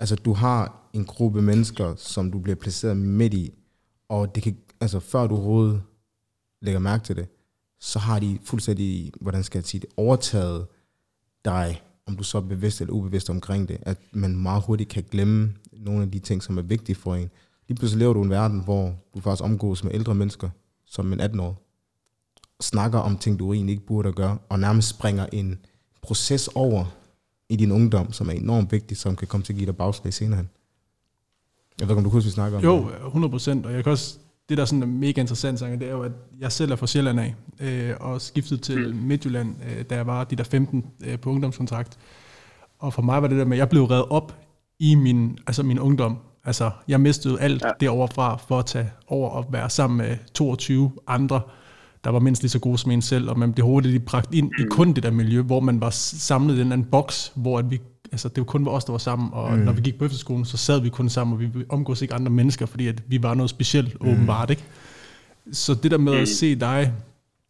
Altså, du har en gruppe mennesker, som du bliver placeret midt i, og det kan, altså, før du overhovedet lægger mærke til det, så har de fuldstændig, hvordan skal jeg sige det, overtaget dig, om du så er bevidst eller ubevidst omkring det, at man meget hurtigt kan glemme nogle af de ting, som er vigtige for en. Lige pludselig lever du i en verden, hvor du faktisk omgås med ældre mennesker, som en 18 år, snakker om ting, du egentlig ikke burde gøre, og nærmest springer en proces over i din ungdom, som er enormt vigtig, som kan komme til at give dig bagslag senere hen. Jeg ved ikke, om du kunne vi snakker om Jo, 100 procent, og jeg kan også, det der sådan er mega interessant, Sanger, det er jo, at jeg selv er fra Sjælland af, øh, og skiftede til Midtjylland, øh, da jeg var de der 15 øh, på ungdomskontrakt. Og for mig var det der med, at jeg blev reddet op i min, altså min ungdom. Altså, jeg mistede alt ja. det overfra for at tage over og være sammen med 22 andre, der var mindst lige så gode som en selv, og man blev hurtigt lige bragt ind mm. i kun det der miljø, hvor man var samlet i den anden boks, hvor at vi, altså det var kun os, der var sammen, og mm. når vi gik på efterskolen, så sad vi kun sammen, og vi omgås ikke andre mennesker, fordi at vi var noget specielt, mm. åbenbart, ikke? Så det der med mm. at se dig,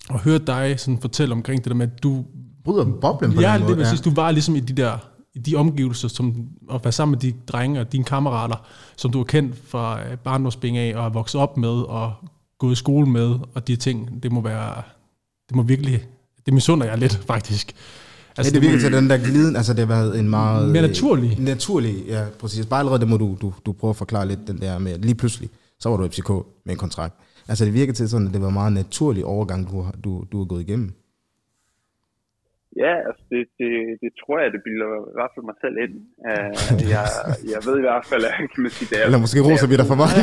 og høre dig sådan fortælle omkring det der med, at du... Bryder boblen på ja, den måde. Det, ja, du var ligesom i de der i de omgivelser, som at være sammen med de drenge og dine kammerater, som du er kendt fra barndomsbing af og har vokset op med og gået i skole med, og de ting, det må være, det må virkelig, det misunder jeg lidt faktisk. Altså, ja, det virker til den der gliden, altså det har været en meget... Mere naturlig. Naturlig, ja, præcis. Bare allerede det må du, du, du prøve at forklare lidt, den der med, lige pludselig, så var du FCK med en kontrakt. Altså det virker til sådan, at det var en meget naturlig overgang, du, du, du har gået igennem. Ja, altså det, det, det tror jeg, det bilder i hvert fald mig selv ind. Uh, jeg, jeg ved i hvert fald, at kan man sige, det er... Eller måske roser vi dig for meget.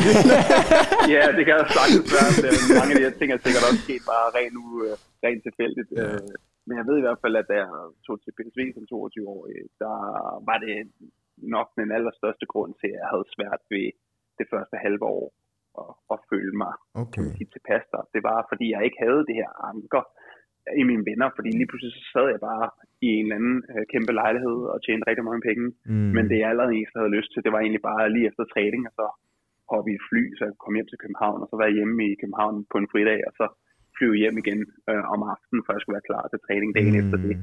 <laughs> ja, det kan jeg sagtens være. Det, mange af de her ting er sikkert også sket bare rent, nu, uh, rent tilfældigt. Ja. Uh, men jeg ved i hvert fald, at da jeg tog til PSV som 22-årig, der var det nok den allerstørste grund til, at jeg havde svært ved det første halve år at, at føle mig okay. tilpas der. Det var, fordi jeg ikke havde det her anker i mine venner, fordi lige pludselig så sad jeg bare i en eller anden øh, kæmpe lejlighed og tjente rigtig mange penge. Mm. Men det jeg allerede eneste havde lyst til, det var egentlig bare lige efter træning, og så hoppe i et fly, så jeg komme hjem til København, og så være hjemme i København på en fridag, og så flyve hjem igen øh, om aftenen, for jeg skulle være klar til træning dagen mm. efter det.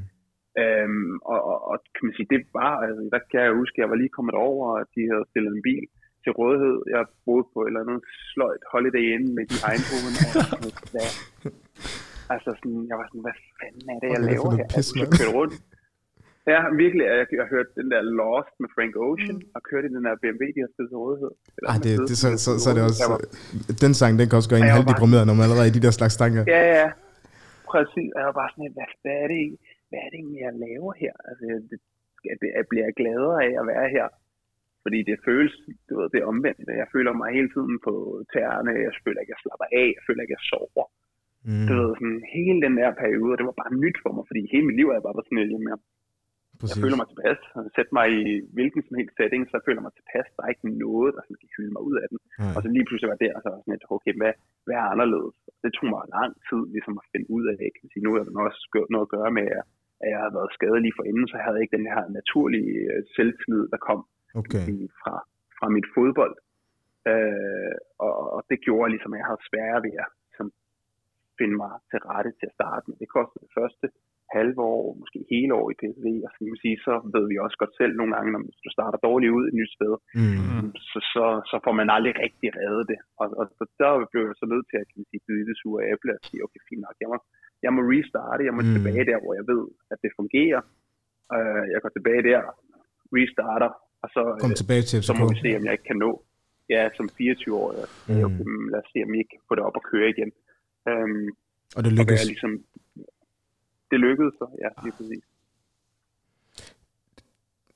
Øhm, og, og, og, kan man sige, det var, altså, der kan jeg huske, jeg var lige kommet over, og de havde stillet en bil til rådighed. Jeg boede på et eller andet sløjt holiday inn med de Eindhoven, og <laughs> hvad, Altså sådan, jeg var sådan, hvad fanden er det, jeg laver her? Jeg kørte rundt. Ja, virkelig. Jeg, jeg har hørt den der Lost med Frank Ocean, mm. og kørt i den der BMW, de har stillet til rådighed. Ej, det, det, så, så, så, er det også... Var, den sang, den kan også gøre en halv deprimeret, når man allerede i de der slags tanker. Ja, ja. Præcis. Og jeg var bare sådan, hvad, hvad er det hvad er det egentlig, jeg laver her? Altså, det, det, jeg bliver gladere af at være her. Fordi det føles, du ved, det er omvendt. Jeg føler mig hele tiden på tæerne. Jeg føler ikke, jeg slapper af. Jeg føler ikke, jeg sover. Mm. Du ved, sådan, hele den der periode, det var bare nyt for mig, fordi hele mit liv er bare sådan lidt mere. Præcis. Jeg føler mig tilpas. Sæt mig i hvilken som helst setting, så jeg føler mig tilpas. Der er ikke noget, der sådan, kan hylde mig ud af den. Mm. Og så lige pludselig var det, og så sådan lidt, okay, hvad, hvad er anderledes? Det tog mig lang tid ligesom at finde ud af. Jeg kan sige, nu er der også noget at gøre med, at jeg har været skadelig for inden, så jeg havde ikke den her naturlige øh, selvtillid, der kom okay. fra, fra mit fodbold. Øh, og, og det gjorde ligesom, at jeg havde svære ved at finde mig til rette til at starte med. Det kostede det første halve år, måske hele år i PSV, og så, kan sige, så ved vi også godt selv nogle gange, når du starter dårligt ud et nyt sted, mm. så, så, så får man aldrig rigtig reddet det. Og, og så der blev jeg så nødt til at kan man sige, byde det sure æble og sige, okay, fint nok, jeg må, jeg må restarte, jeg må mm. tilbage der, hvor jeg ved, at det fungerer. Uh, jeg går tilbage der, restarter, og så, Kom øh, tilbage til så må vi se, om jeg ikke kan nå. Ja, som 24 år, mm. okay, lad os se, om jeg ikke kan få det op og køre igen. Øhm, og det lykkedes? Og ligesom, det lykkedes så, ja, lige præcis.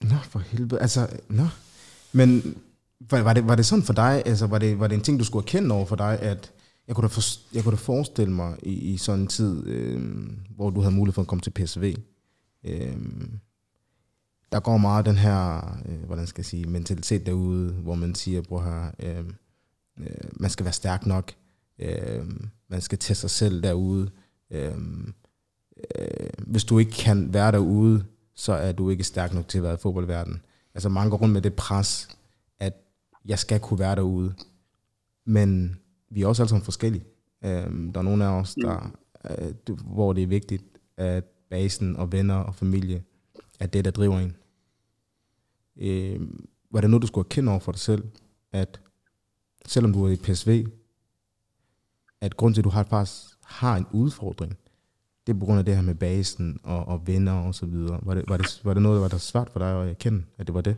Nå, for helvede. Altså, nå. Men var, var, det, var det sådan for dig, altså var det, var det en ting, du skulle erkende over for dig, at jeg kunne da, for, jeg kunne da forestille mig i, i sådan en tid, øh, hvor du havde mulighed for at komme til PSV. Øh, der går meget den her, øh, hvordan skal jeg sige, mentalitet derude, hvor man siger, bror her, øh, øh, man skal være stærk nok. Øh, man skal tage sig selv derude. Øh, øh, hvis du ikke kan være derude, så er du ikke stærk nok til at være i fodboldverdenen. Altså mange går rundt med det pres, at jeg skal kunne være derude. Men vi er også alle sammen forskellige. Øh, der er nogle af os, der, øh, hvor det er vigtigt, at basen og venner og familie er det, der driver en. Øh, var det noget, du skulle erkende over for dig selv, at selvom du er i PSV, at grund til, at du har, faktisk har en udfordring, det er på grund af det her med basen og, og venner og så videre. Var det, var, det, var det noget, der var der svært for dig at erkende, at det var det?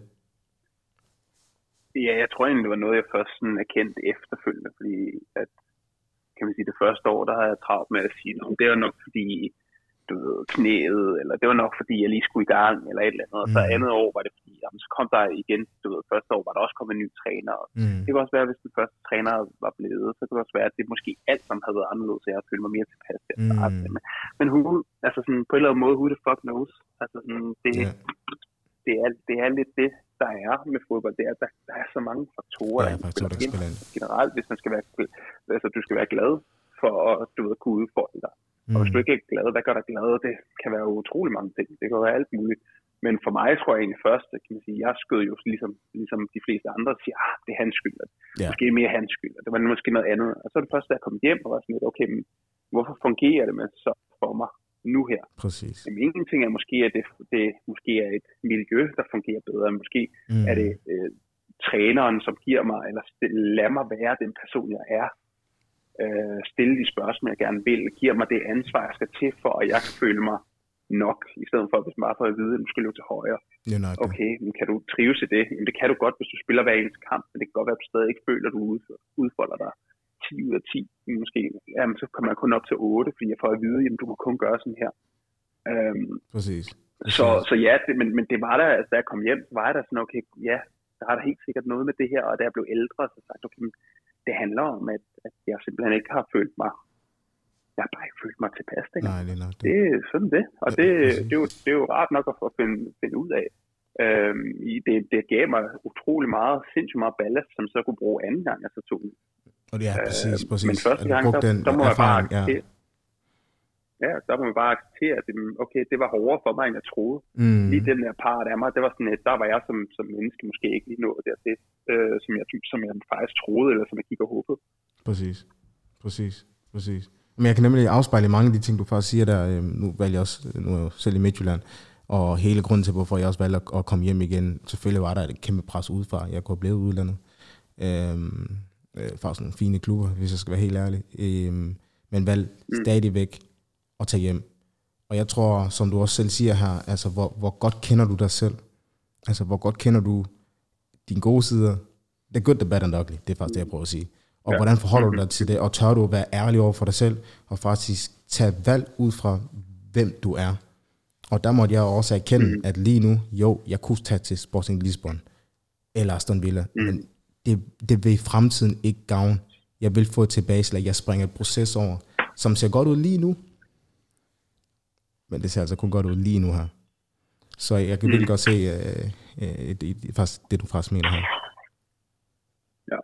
Ja, jeg tror egentlig, det var noget, jeg først sådan erkendte efterfølgende, fordi at, kan man sige, det første år, der havde jeg travlt med at sige, det var nok fordi, du ved, knæet, eller det var nok fordi, jeg lige skulle i gang, eller et eller andet. Og så Mm. andet år var det fordi, jamen, så kom der igen, du ved, første år var der også kommet en ny træner. Mm. det kan også være, hvis den første træner var blevet, så kan det også være, at det måske alt sammen havde været anderledes, så jeg havde følt mig mere tilpas til at starte Mm. Men, men hun, altså sådan, på en eller anden måde, who the fuck knows? Altså sådan, det, Ja. det, er, det er lidt det, der er med fodbold. Det er, der, der er så mange faktorer, Ja, der faktorer, der spiller ind. Generelt, hvis man skal være, altså, du skal være glad for at du ved, kunne udfordre dig. Og hvis du Mm. ikke er glad, hvad gør dig glad? Det kan være utrolig mange ting. Det kan være alt muligt. Men for mig tror jeg egentlig først, at kan man sige, jeg skød jo ligesom, ligesom de fleste andre og siger, ah, det er hans skyld. Ja. Måske mere hans skyld. Det var måske noget andet. Og så er det først, da jeg kom hjem og var sådan lidt, okay, men hvorfor fungerer det med så for mig nu her? Præcis. Jamen, en ting er måske, at det, det måske er et miljø, der fungerer bedre. Måske Mm. er det øh, træneren, som giver mig, eller st- lad mig være den person, jeg er. Øh, stille de spørgsmål, jeg gerne vil. Giver mig det ansvar, jeg skal til for, at jeg kan føle mig nok, i stedet for, hvis man bare får at vide, at du skal løbe til højre. Det. Okay, men kan du trives i det? Jamen, det kan du godt, hvis du spiller hver eneste kamp, men det kan godt være, at du stadig ikke føler, at du ud- udfolder dig 10 ud af 10. Måske, jamen, så kommer man kun op til 8, fordi jeg får at vide, at du må kun gøre sådan her. Øhm, Præcis. så, så ja, det, men, men det var der, altså, da jeg kom hjem, var der sådan, okay, ja, der er der helt sikkert noget med det her, og da jeg blev ældre, så sagde jeg, okay, det handler om, at, at jeg simpelthen ikke har følt mig, jeg har bare ikke følt mig tilpas, det, Nej, det er nok det. det er sådan det, og det, det, er jo, det er jo rart nok at få finde, finde ud af. Øhm, i- det, det gav mig utrolig meget, sindssygt meget ballast, som så kunne bruge anden gang, jeg så tog den. Og det er præcis, Øh, præcis. Men første gang, den der må man bare ja. acceptere, ja, der må man bare acceptere, at det, okay, det var hårdere for mig, end jeg troede Mm. lige den der part af mig, det var sådan, at der var jeg som, som menneske måske ikke lige nået dertil, øh, som, jeg, som jeg faktisk troede, eller som jeg gik og håbede. Præcis. Præcis. Præcis. Men jeg kan nemlig afspejle mange af de ting, du faktisk siger der. Øhm, Nu valgte jeg også, nu er jeg selv i Midtjylland, og hele grunden til, hvorfor jeg også valgte at- komme hjem igen, selvfølgelig var der et kæmpe pres udefra. Jeg kunne blevet udlandet. Øhm, øh, sådan nogle fine klubber, hvis jeg skal være helt ærlig. Øhm, men valgte Mm. stadigvæk at tage hjem. Og jeg tror, som du også selv siger her, altså hvor, hvor godt kender du dig selv? Altså hvor godt kender du dine gode sider? The good, the bad and the ugly. Det er faktisk det, jeg prøver at sige. Og Ja. hvordan forholder du dig til det? Og tør du at være ærlig over for dig selv? Og faktisk tage valg ud fra, hvem du er? Og der måtte jeg også erkende, mm. at lige nu, jo, jeg kunne tage til Sporting Lisbon eller Aston Villa, mm. men det, det vil i fremtiden ikke gavne. Jeg vil få et tilbageslag. Jeg springer et proces over, som ser godt ud lige nu, men det ser altså kun godt ud lige nu her. Så jeg kan virkelig godt se øh, øh, det, det, faktisk, det, du faktisk mener her. Ja.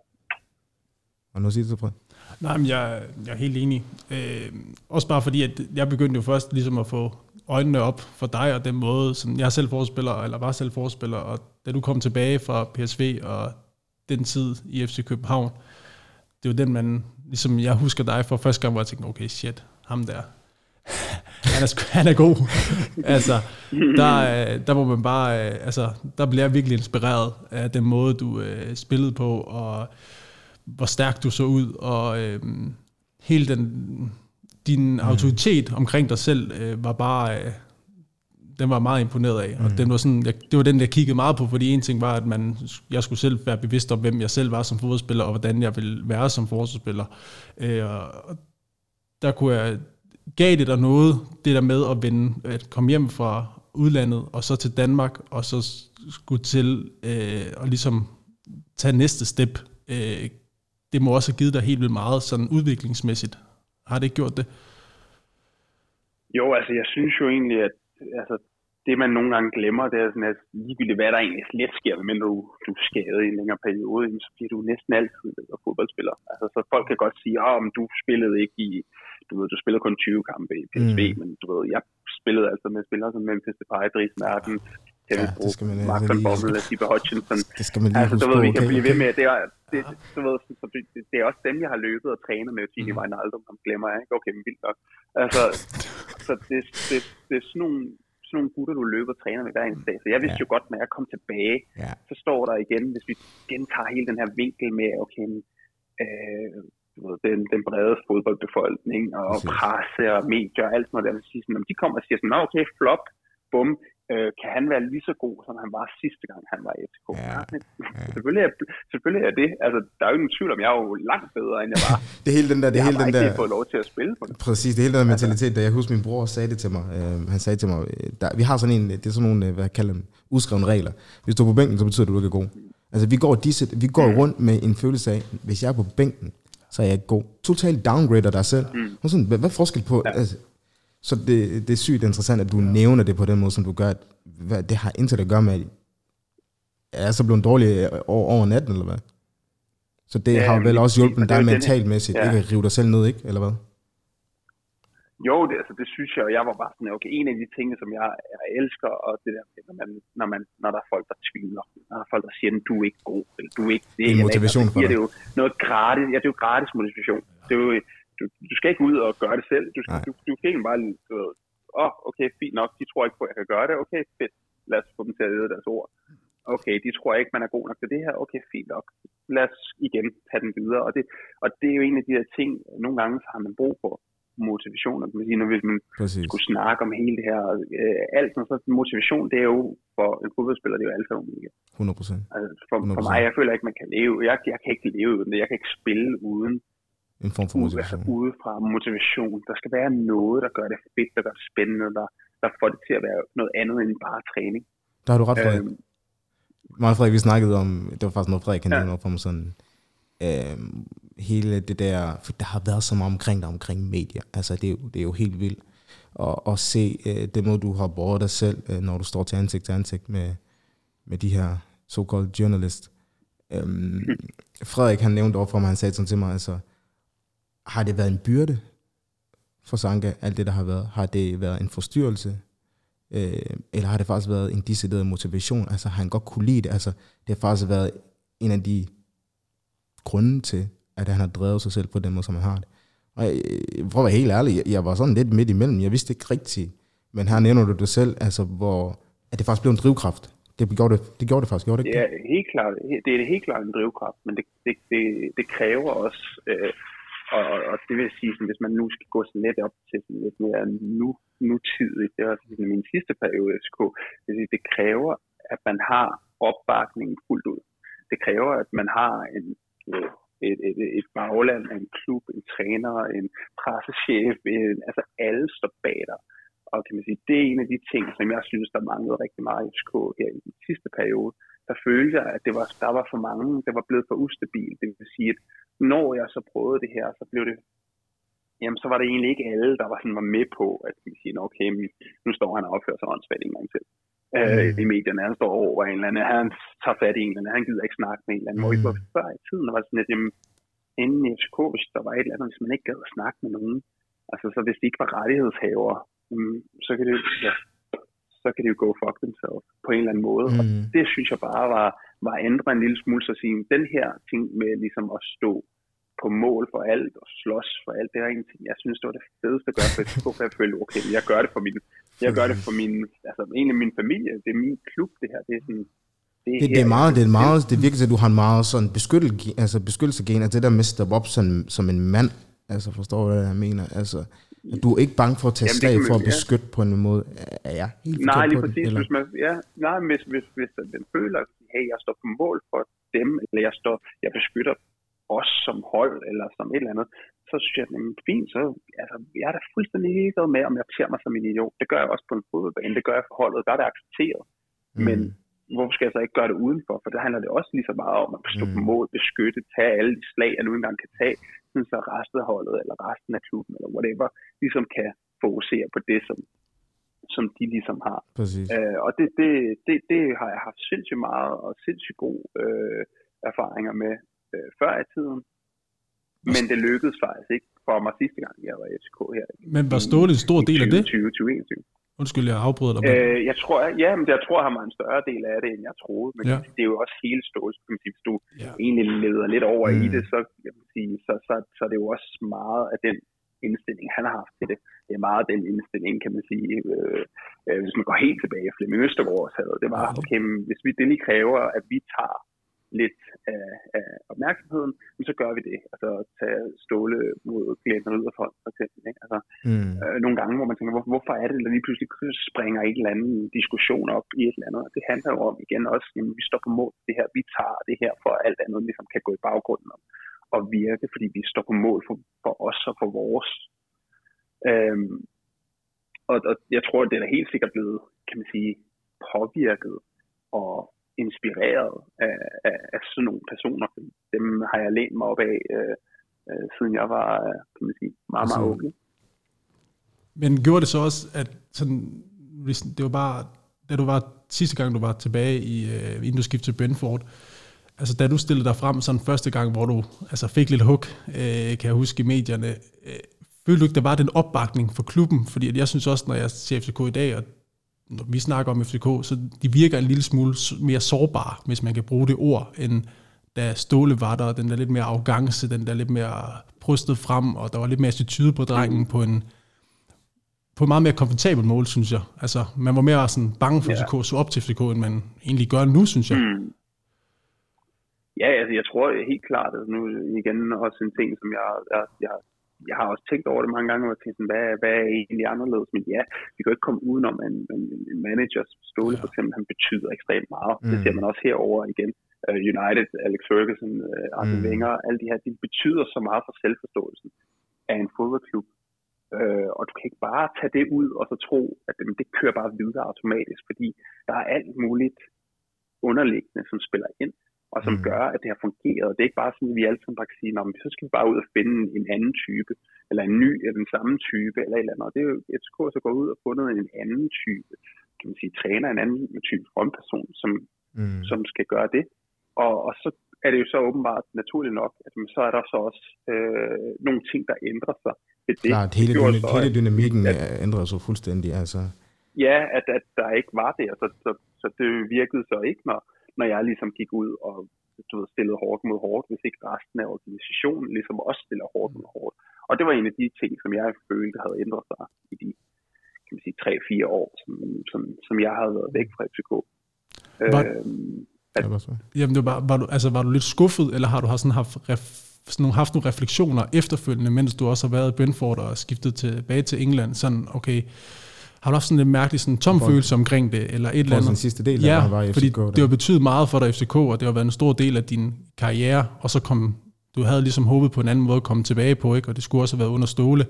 Og nu siger du, Fred? Nej, men jeg, jeg er helt enig. Øh, også bare fordi, at jeg begyndte jo først ligesom at få øjnene op for dig, og den måde, sådan, jeg er selv forspiller, eller var selv forspiller, og da du kom tilbage fra PSV, og den tid i FC København, det var den, man, ligesom jeg husker dig for første gang, hvor jeg tænkte, okay, shit, ham der, han er, <laughs> han er god. altså, der, øh, der må man bare, øh, altså, der bliver jeg virkelig inspireret af den måde, du øh, spillede på, og hvor stærk du så ud, og øh, hele den, din mm. autoritet omkring dig selv øh, var bare, øh, den var meget imponeret af, og den var sådan, jeg, det var den, jeg kiggede meget på, fordi en ting var, at man, jeg skulle selv være bevidst om, hvem jeg selv var som fodboldspiller, og hvordan jeg ville være som forsvarsspiller. Øh, og der kunne jeg, gav det dig noget, det der med at vende, at komme hjem fra udlandet, og så til Danmark, og så skulle til øh, og ligesom tage næste step. Øh, det må også have givet dig helt vildt meget sådan udviklingsmæssigt. Har det ikke gjort det? Jo, altså jeg synes jo egentlig, at altså, det man nogle gange glemmer, det er sådan, at ligegyldigt hvad der egentlig let sker, men du, du er skadet i en længere periode, så bliver du næsten altid fodboldspiller. Altså, så folk kan godt sige, at du spillede ikke i, du ved, du spillede kun 20 kampe i PSV, mm. men du ved, jeg spillede altså med spillere som Memphis Depay, Dries Merten, Kevin Ja, man, øh, Mark van Bommel, Steve Hutchinson. Det skal man lige Altså, du ved, vi kan okay? blive ved med, det er, det, du ved, så det, det, er også dem, jeg har løbet og trænet med, Gini mm. Wijnaldum, ham glemmer jeg ikke, okay, men vildt nok. Altså, så det, det, det er sådan nogle, sådan nogle gutter, du løber og træner med hver eneste dag. Så jeg vidste Ja. jo godt, når jeg kom tilbage, Ja, så står der igen, hvis vi gentager hele den her vinkel med, okay, øh, du ved, den, den brede fodboldbefolkning og Præcis. presse og medier og alt sådan noget der, vil sige sådan, når de kommer og siger sådan, "Nå, okay, flop, bum, øh, kan han være lige så god, som han var sidste gang, han var i FCK? Ja, Ja, <laughs> selvfølgelig, er, selvfølgelig er det. Altså, der er jo ingen tvivl om, jeg er jo langt bedre, end jeg var. <laughs> Det hele den der, det jeg hele den ikke der, fået lov til at spille på det. præcis, det hele den der mentalitet, der jeg husker min bror sagde det til mig. Øh, han sagde til mig, øh, der, vi har sådan en, det er sådan nogle, øh, hvad kalder dem, uskrevne regler. Hvis du er på bænken, så betyder det, at du ikke er god. Altså vi går, disse, vi går rundt med en følelse af, hvis jeg er på bænken, så er jeg ikke god. Totalt downgrader dig selv. Mm. Og sådan, hvad, hvad er forskel på? Ja. Altså, så det, det er sygt interessant, at du ja. nævner det på den måde, som du gør. At, hvad, det har intet at gøre med, at jeg er så blevet dårlig over, over natten, eller hvad? Så det Ja, har men vel også hjulpet dig mentalmæssigt, ja. ikke at rive dig selv ned, ikke? Eller hvad? Jo, det, altså, det synes jeg, og jeg var bare sådan, okay, en af de ting, som jeg, jeg elsker, og det der, når, man, når, man, når der er folk, der tvivler, når der er folk, der siger, du er ikke god, eller du er ikke det, En eller motivation for det, dig. det er jo noget gratis, ja, det er jo gratis motivation. Det er jo, du, du skal ikke ud og gøre det selv. Du, skal, du, du skal ikke bare, du ved, åh, oh, okay, fint nok, de tror ikke på, at jeg kan gøre det, okay, fedt, lad os få dem til at lede deres ord. Okay, de tror ikke, man er god nok til det her, okay, fint nok, lad os igen tage den videre. Og det, og det er jo en af de her ting, nogle gange har man brug for motivation, og kan man sige, når hvis man Præcis. skulle snakke om hele det her, øh, alt sådan, så motivation, det er jo for en fodboldspiller, det er jo alt sammen mega. 100 procent. Altså, for, for 100%. mig, jeg føler ikke, man kan leve, jeg, jeg kan ikke leve uden det, jeg kan ikke spille uden, En form for motivation. altså, udefra motivation. Der skal være noget, der gør det fedt, der gør det spændende, der, der får det til at være noget andet end bare træning. Der har du ret, Frederik. Øhm, Mig og Frederik, vi snakkede om, det var faktisk noget, Frederik kan Ja. op for mig sådan, øh, hele det der, for der har været så meget omkring dig, omkring medier. Altså, det er jo, det er jo helt vildt at, at se øh, det måde, du har båret dig selv, øh, når du står til ansigt til ansigt med, med de her såkaldte journalist. Øhm, Frederik, han nævnte overfor mig, han sagde sådan til mig, altså, har det været en byrde for Sanka, alt det, der har været? Har det været en forstyrrelse? Øh, eller har det faktisk været en decideret motivation? Altså har han godt kunne lide det? Altså, det har faktisk været en af de grunde til, at han har drevet sig selv på den måde, som han har det. Og jeg, for at være helt ærlig, jeg, jeg var sådan lidt midt imellem. Jeg vidste ikke rigtigt. Men her nævner du det selv, altså hvor at det faktisk blev en drivkraft. Det gjorde det, det, gjorde det faktisk, gjorde det Det ikke? er helt klart, det er helt klart en drivkraft, men det, det, det, det kræver også, øh, og, og, og det vil sige, sådan, hvis man nu skal gå sådan lidt op til sådan lidt mere nu, nutidigt, det er sådan min sidste periode i FCK, det, sige, det kræver, at man har opbakningen fuldt ud. Det kræver, at man har en, øh, et, et, et bagland, en klub, en træner, en pressechef, en, altså alle står bag dig. Og kan man sige, det er en af de ting, som jeg synes, der manglede rigtig meget i FCK her i den sidste periode. Der følte jeg, at det var, der var for mange, der var blevet for ustabilt. Det vil sige, at når jeg så prøvede det her, så blev det jamen så var det egentlig ikke alle, der var, sådan, var med på, at vi siger, okay, men nu står han og opfører sig åndssvagt en gang til. Øh, Mm. I medierne, han står over en eller anden, han tager fat i en eller anden, han gider ikke snakke med en eller anden. Mm. Hvor før i tiden var sådan, at jamen, inden i FCK, hvis der var et eller andet, hvis man ikke gad at snakke med nogen, altså så hvis de ikke var rettighedshavere, mm, så kan det jo, ja, så kan det jo go fuck themselves på en eller anden måde. Mm. Og det synes jeg bare var, var at ændre en lille smule, så at sige, den her ting med ligesom at stå på mål for alt og slås for alt, det er en ting, jeg synes, det var det fedeste at gøre for FCK, for jeg følte, okay, jeg gør det for min, jeg gør det for min, altså egentlig min familie, det er min klub, det her, det er sådan, Det, her, det, er meget, det er meget, det virker til, at du har en meget sådan beskyttelse, altså beskyttelsegen, altså det der med at steppe op som, som en mand, altså forstår du, hvad jeg mener? Altså, at du er ikke bange for at tage Jamen, det slag for at ja. beskytte på en måde. Er jeg helt Nej, lige det, præcis. eller? Hvis man, ja, nej, hvis, hvis, hvis den føler, at hey, jeg står på mål for dem, eller jeg, står, jeg beskytter os som hold, eller som et eller andet, så synes jeg, jamen, fint, så altså, jeg er da fuldstændig ligeglad med, om jeg ser mig som en idiot. Det gør jeg også på en fodboldbane, det gør jeg for holdet, der er det accepteret. Men Mm. hvorfor skal jeg så ikke gøre det udenfor? For der handler det også lige så meget om at stå på Mm. mål, beskytte, tage alle de slag, jeg nu engang kan tage, sådan så resten af holdet, eller resten af klubben, eller whatever, ligesom kan fokusere på det, som, som de ligesom har. Præcis. Øh, og det, det, det, det har jeg haft sindssygt meget og sindssygt gode øh, erfaringer med øh, før i tiden. Men det lykkedes faktisk ikke for mig sidste gang, jeg var i FCK her. Men var Ståle en stor del af det? 2020, 2021. Undskyld, jeg afbryder dig. Øh, jeg tror, ja, men jeg tror, han var en større del af det, end jeg troede. Men Ja. det er jo også hele sige, hvis du Ja. egentlig leder lidt over mm. i det, så, jeg vil sige, så, så, så er det jo også meget af den indstilling, han har haft til det. Det er meget den indstilling, kan man sige, øh, øh, hvis man går helt tilbage, Flemming Østergaard havde. Det var, okay, hvis vi, det lige kræver, at vi tager lidt af, af opmærksomheden, men så gør vi det. Altså tage ståle mod Glenn Ridderfold for eksempel. Ikke? Altså, mm. øh, nogle gange, hvor man tænker, hvor, hvorfor er det, at lige pludselig springer en eller anden diskussion op i et eller andet. Det handler jo om igen også, at vi står på mål det her, vi tager det her, for alt andet ligesom kan gå i baggrunden og, og virke, fordi vi står på mål for, for os og for vores. Øhm, og, og jeg tror, det er helt sikkert blevet, kan man sige, påvirket og inspireret af, af, af sådan nogle personer. Dem har jeg lænt mig op af, øh, øh, siden jeg var kan man sige, meget, meget ung. Men gjorde det så også, at sådan, det var bare, da du var sidste gang, du var tilbage i, øh, inden du skiftede til Brentford, altså da du stillede dig frem sådan første gang, hvor du altså fik lidt hug, øh, kan jeg huske i medierne, øh, følte du ikke, der var den opbakning for klubben? Fordi jeg synes også, når jeg ser FCK i dag, og når vi snakker om FCK, så de virker en lille smule mere sårbare, hvis man kan bruge det ord, end da Ståle var der, den der lidt mere arrogance, den der lidt mere brystet frem, og der var lidt mere attitude på drengen på en, på en meget mere komfortabel mål, synes jeg. Altså, man var mere sådan bange for ja. FCK, så op til FCK, end man egentlig gør nu, synes jeg. Mm. Ja, altså jeg tror helt klart, at nu igen også en ting, som jeg, jeg, jeg jeg har også tænkt over det mange gange, og tænkt sådan, hvad, hvad er egentlig anderledes? Men ja, vi kan jo ikke komme udenom en, en, en manager, Ståle for eksempel, han betyder ekstremt meget. Mm. Det ser man også herover igen. Uh, United, Alex Ferguson, uh, Arsene mm. Wenger, alle de her, de betyder så meget for selvforståelsen af en fodboldklub. Uh, og du kan ikke bare tage det ud og så tro, at det, det kører bare videre automatisk, fordi der er alt muligt underliggende, som spiller ind og som mm. gør, at det har fungeret. Det er ikke bare sådan, at vi alle sammen bare kan sige, men så skal vi bare ud og finde en anden type, eller en ny, eller den samme type, eller et eller andet. Og det er jo FCK så går ud og fundet en anden type, kan man sige, træner, en anden type frontperson, som, mm. som skal gøre det. Og, og så er det jo så åbenbart naturligt nok, at så er der så også øh, nogle ting, der ændrer sig. Det, det, Klart, hele, det så, hele dynamikken at, ændrer sig fuldstændig. Altså. Ja, at, at der ikke var det. Altså, så, så det virkede så ikke, når, når jeg ligesom gik ud og du ved, stillede hårdt mod hårdt, hvis ikke resten af organisationen ligesom også stiller hårdt mod hårdt. Og det var en af de ting, som jeg følte havde ændret sig i de kan man sige, 3-4 år, som, som, som jeg havde været væk fra FCK. Var, øhm, at, jamen, det var, var, du, altså, var du lidt skuffet, eller har du har sådan haft, ref, sådan nogle, haft nogle refleksioner efterfølgende, mens du også har været i Brentford og skiftet tilbage til England, sådan, okay, har du også sådan en mærkelig sådan, tom følelse omkring det, eller et eller andet? den sidste del, ja, der var i FCK, fordi der. det har betydet meget for dig FCK, og det har været en stor del af din karriere, og så kom, du havde ligesom håbet på en anden måde at komme tilbage på, ikke? og det skulle også have været under ståle.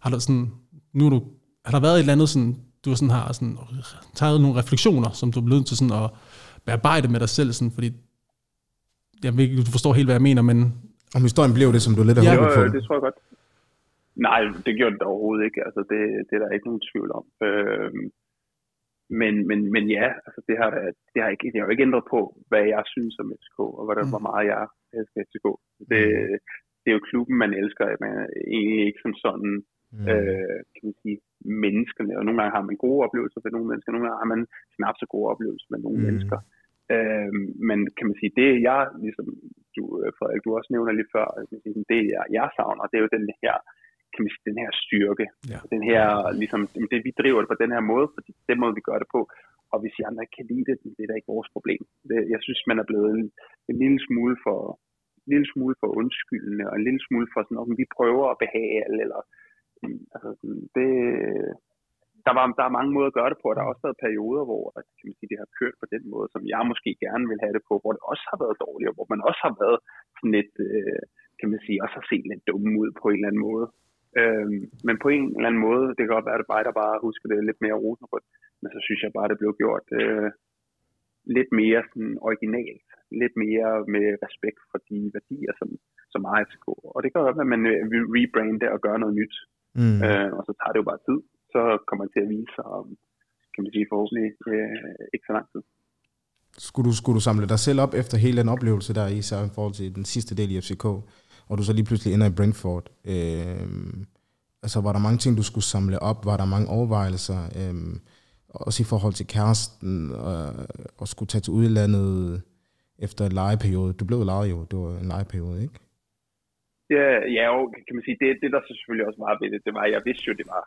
Har der sådan, nu du, har der været et eller andet, sådan, du sådan har sådan, taget nogle refleksioner, som du er blevet til sådan at bearbejde med dig selv, sådan, fordi jeg ved ikke, du forstår helt, hvad jeg mener, men... Om historien blev det, som du lidt har ja, håbet på? det tror jeg godt. Nej, det gjorde det overhovedet ikke. Altså, det, det er der ikke nogen tvivl om. Øh, men, men, men ja, altså, det, har, det, har ikke, det har jo ikke ændret på, hvad jeg synes om FCK, og hvordan, mm. hvor meget jeg elsker FCK. Det, mm. det er jo klubben, man elsker. Man egentlig ikke som sådan, mm. øh, kan man sige, menneskerne. Og nogle gange har man gode oplevelser med nogle mennesker, nogle gange har man knap så gode oplevelser med nogle mm. mennesker. Øh, men kan man sige, det jeg, ligesom du, Frederik, du også nævner lige før, det jeg, jeg savner, det er jo den her kan man sige, den her styrke. Ja. Den her, ligesom, det, vi driver det på den her måde, fordi den måde, vi gør det på. Og hvis de andre ikke kan lide det, det er da ikke vores problem. Det, jeg synes, man er blevet en, en lille smule for en lille smule for undskyldende, og en lille smule for sådan, om vi prøver at behage alle, eller altså, det, der, var, der er mange måder at gøre det på, og der har også været perioder, hvor kan man sige, det har kørt på den måde, som jeg måske gerne vil have det på, hvor det også har været dårligt, og hvor man også har været sådan lidt, øh, kan man sige, også har set lidt dumme ud på en eller anden måde. Øhm, men på en eller anden måde, det kan godt være, at det bare, der bare husker det lidt mere rosenrødt, men så synes jeg bare, at det blev gjort øh, lidt mere sådan originalt, lidt mere med respekt for de værdier, som, som FCK. Og det kan godt være, at man øh, vil rebrande og gøre noget nyt, mm. øh, og så tager det jo bare tid. Så kommer det til at vise sig om, kan man sige, forhåbentlig øh, ikke så lang tid. Skulle du, skulle du samle dig selv op efter hele den oplevelse der i forhold til den sidste del i FCK? Og du så lige pludselig ender i Brentford. Øh, altså var der mange ting, du skulle samle op? Var der mange overvejelser? Øh, også i forhold til kæresten, øh, og, og skulle tage til udlandet efter en legeperiode. Du blev lejet jo, det var en legeperiode, ikke? Ja, ja jo, kan man sige, det, det der så selvfølgelig også var ved det, det var, jeg vidste jo, det var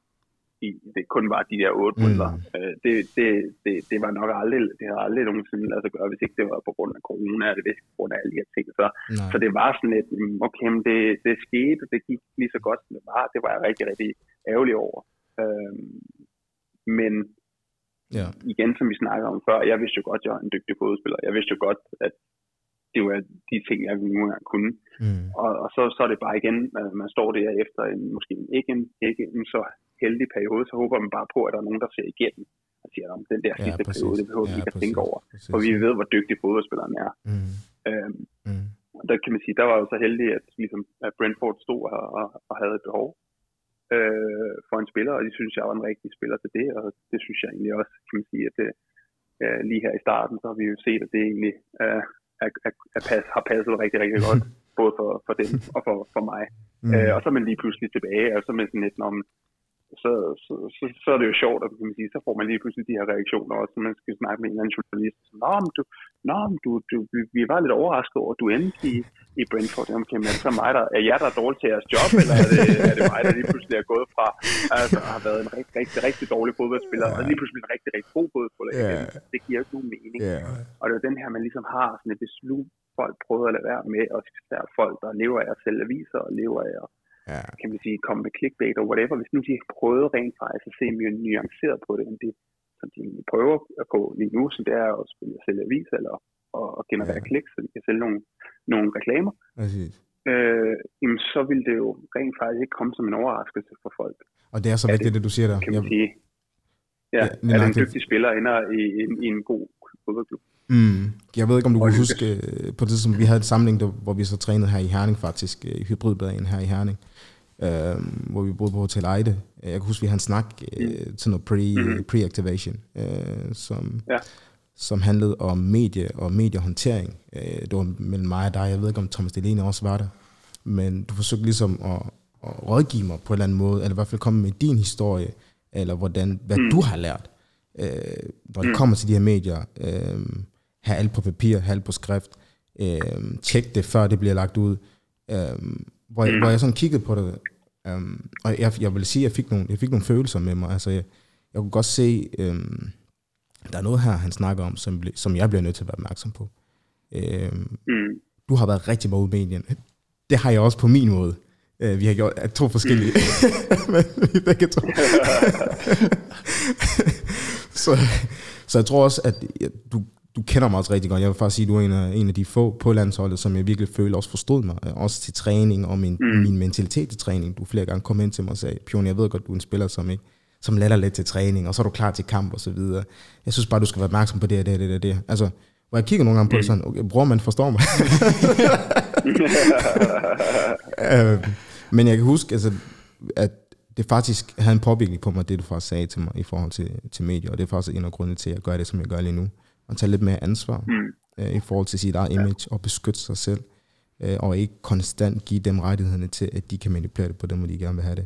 i, det kun var de der otte Mm. måneder. Øh, det, det, det, det, var nok aldrig, det havde aldrig nogensinde ladet sig gøre, hvis ikke det var på grund af corona, eller hvis på grund af alle de her ting. Så, Nej. så det var sådan lidt, mm, okay, men det, det skete, og det gik lige så godt, som det var. Det var jeg rigtig, rigtig ærgerlig over. Øhm, men Ja. igen, som vi snakkede om før, jeg vidste jo godt, at jeg var en dygtig fodspiller. Jeg vidste jo godt, at det var de ting, jeg nu engang kunne. Mm. Og, og så, så er det bare igen, at man står der efter en, måske en, ikke, en, ikke en så heldig periode, så håber man bare på, at der er nogen, der ser igennem og siger, om den der Ja, sidste præcis. periode, det behøver vi Ja, ikke at tænke over. Præcis. For vi ved, hvor dygtig fodboldspilleren er. Mm. Øhm, Mm. og der kan man sige, der var jo så heldig, at, ligesom, at Brentford stod her og, og havde et behov øh, for en spiller, og de synes, jeg var en rigtig spiller til det, og det synes jeg egentlig også, kan man sige, at det, øh, lige her i starten, så har vi jo set, at det egentlig øh, er, er, er pas, har passet rigtig, rigtig godt, <laughs> både for, for dem og for, for mig. Mm. Øh, og så er man lige pludselig tilbage, og så med sådan lidt, om, så, så, så, så, er det jo sjovt, at kan man sige, så får man lige pludselig de her reaktioner også, når man skal snakke med en eller anden journalist. Så, Nå, men du, nå, men du, du, vi, var lidt overrasket over, at du endte i, i Brentford. Jamen, okay, men er det så mig, der, er jeg, der er dårlig til jeres job, eller er det, er det mig, der lige pludselig er gået fra, altså har været en rigtig, rigtig, rigtig dårlig fodboldspiller, Ja. og lige pludselig en rigtig, rigtig god fodboldspiller Ja. Det giver jo ikke nogen mening. Ja. Og det er den her, man ligesom har sådan et beslut, folk prøver at lade være med, og folk, der lever af at sælge aviser, og lever af at Ja. kan man sige, komme med clickbait og whatever, hvis nu de prøvede rent faktisk at se mere nuanceret på det, end det, som de prøver at gå lige nu, så det er at spille at sælge aviser eller at, at generere Ja. klik, så de kan sælge nogle, nogle reklamer, Præcis. øh, jamen, så vil det jo rent faktisk ikke komme som en overraskelse for folk, Og det er så Er vigtigt, det- det du siger der. kan man sige. Ja, Ja, lige at en dygtig spiller ender i, i, i en god fodboldklub. Mm. Jeg ved ikke, om du Og kan huske, øh, på det som vi havde en samling, der, hvor vi så trænede her i Herning faktisk, øh, i hybridbaden her i Herning, øh, hvor vi boede på Hotel Ejde. Jeg kan huske, vi havde en snak øh, til noget pre, Mhm. pre-activation, øh, som, Ja. som handlede om medie og mediehåndtering. Øh, det var mellem mig og dig. Jeg ved ikke, om Thomas Delene også var der. Men du forsøgte ligesom at, at rådgive mig på en eller anden måde, eller i hvert fald komme med din historie, eller hvordan, hvad mm. du har lært, øh, når det mm. kommer til de her medier. Øh, have alt på papir, have alt på skrift. Øh, tjek det, før det bliver lagt ud. Øh, hvor, jeg, hvor jeg sådan kiggede på det, øh, og jeg, jeg vil sige, at jeg fik nogle, jeg fik nogle følelser med mig. Altså, jeg, jeg kunne godt se, øh, der er noget her, han snakker om, som, som jeg bliver nødt til at være opmærksom på. Øh, Mm. du har været rigtig meget ude medierne. Det har jeg også på min måde. Øh, vi har gjort to forskellige. <laughs> Men vi begge to. <laughs> <laughs> så, så jeg tror også, at du, du kender mig også rigtig godt. Jeg vil faktisk sige, at du er en af, en af de få på landsholdet, som jeg virkelig føler også forstod mig. øh, Også til træning og min, mm. min mentalitet til træning. Du flere gange kom ind til mig og sagde, Pion, jeg ved godt, du er en spiller, som ikke som lader lidt til træning, og så er du klar til kamp og så videre. Jeg synes bare, du skal være opmærksom på det og det og det og det. Altså, hvor jeg kigger nogle gange på det sådan, okay, bror, man forstår mig. <laughs> øh, men jeg kan huske, altså, at det faktisk havde en påvirkning på mig, det du faktisk sagde til mig i forhold til, til medier, og det er faktisk en af grundene til, at jeg gør det, som jeg gør lige nu. Og tage lidt mere ansvar Mm. øh, i forhold til sit eget image, og beskytte sig selv, øh, og ikke konstant give dem rettighederne til, at de kan manipulere det på dem, hvor de gerne vil have det.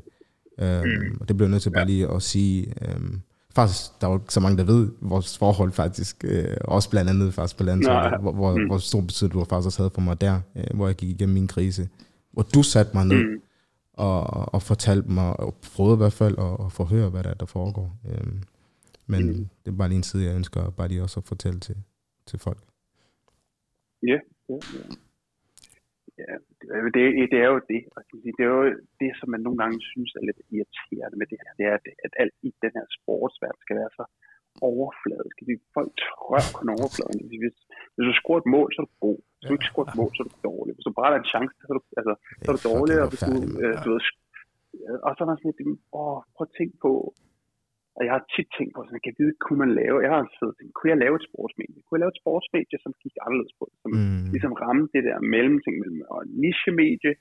Um, og det bliver jeg nødt til bare lige at sige, um, faktisk, der er jo ikke så mange, der ved vores forhold faktisk, øh, også blandt andet faktisk på Nej. hvor, hvor, Mm. hvor stor betydning du faktisk også havde for mig der, øh, hvor jeg gik igennem min krise, hvor du satte mig ned Mm. og, og fortalte mig, og prøvede i hvert fald at, at forhøre, hvad der, er, der foregår. Um, men Mm. det er bare lige en side, jeg ønsker bare lige også at fortælle til, til folk. Ja, ja, ja. Ja, det, er jo- det, det er jo det. Man Det er jo det, som man nogle gange synes er lidt irriterende med det her. Det er, at, alt i den her sportsverden skal være så overfladisk. Fordi folk trør kun overfladen. Hvis, hvis, du scorer et mål, så er du god. Hvis du ikke scorer et mål, så er du dårlig. Hvis du brænder en chance, så er du, altså, så er du dårlig. Og, hvis du, øh, du ved, og så er der sådan lidt, åh, prøv at tænke på, og jeg har tit tænkt på, sådan, kan jeg vide, kunne man lave, jeg har siddet og tænkt, kunne jeg lave et sportsmedie? Kunne jeg lave et sportsmedie, som gik anderledes på, som Mm. ligesom ramme det der mellemting mellem og niche-medie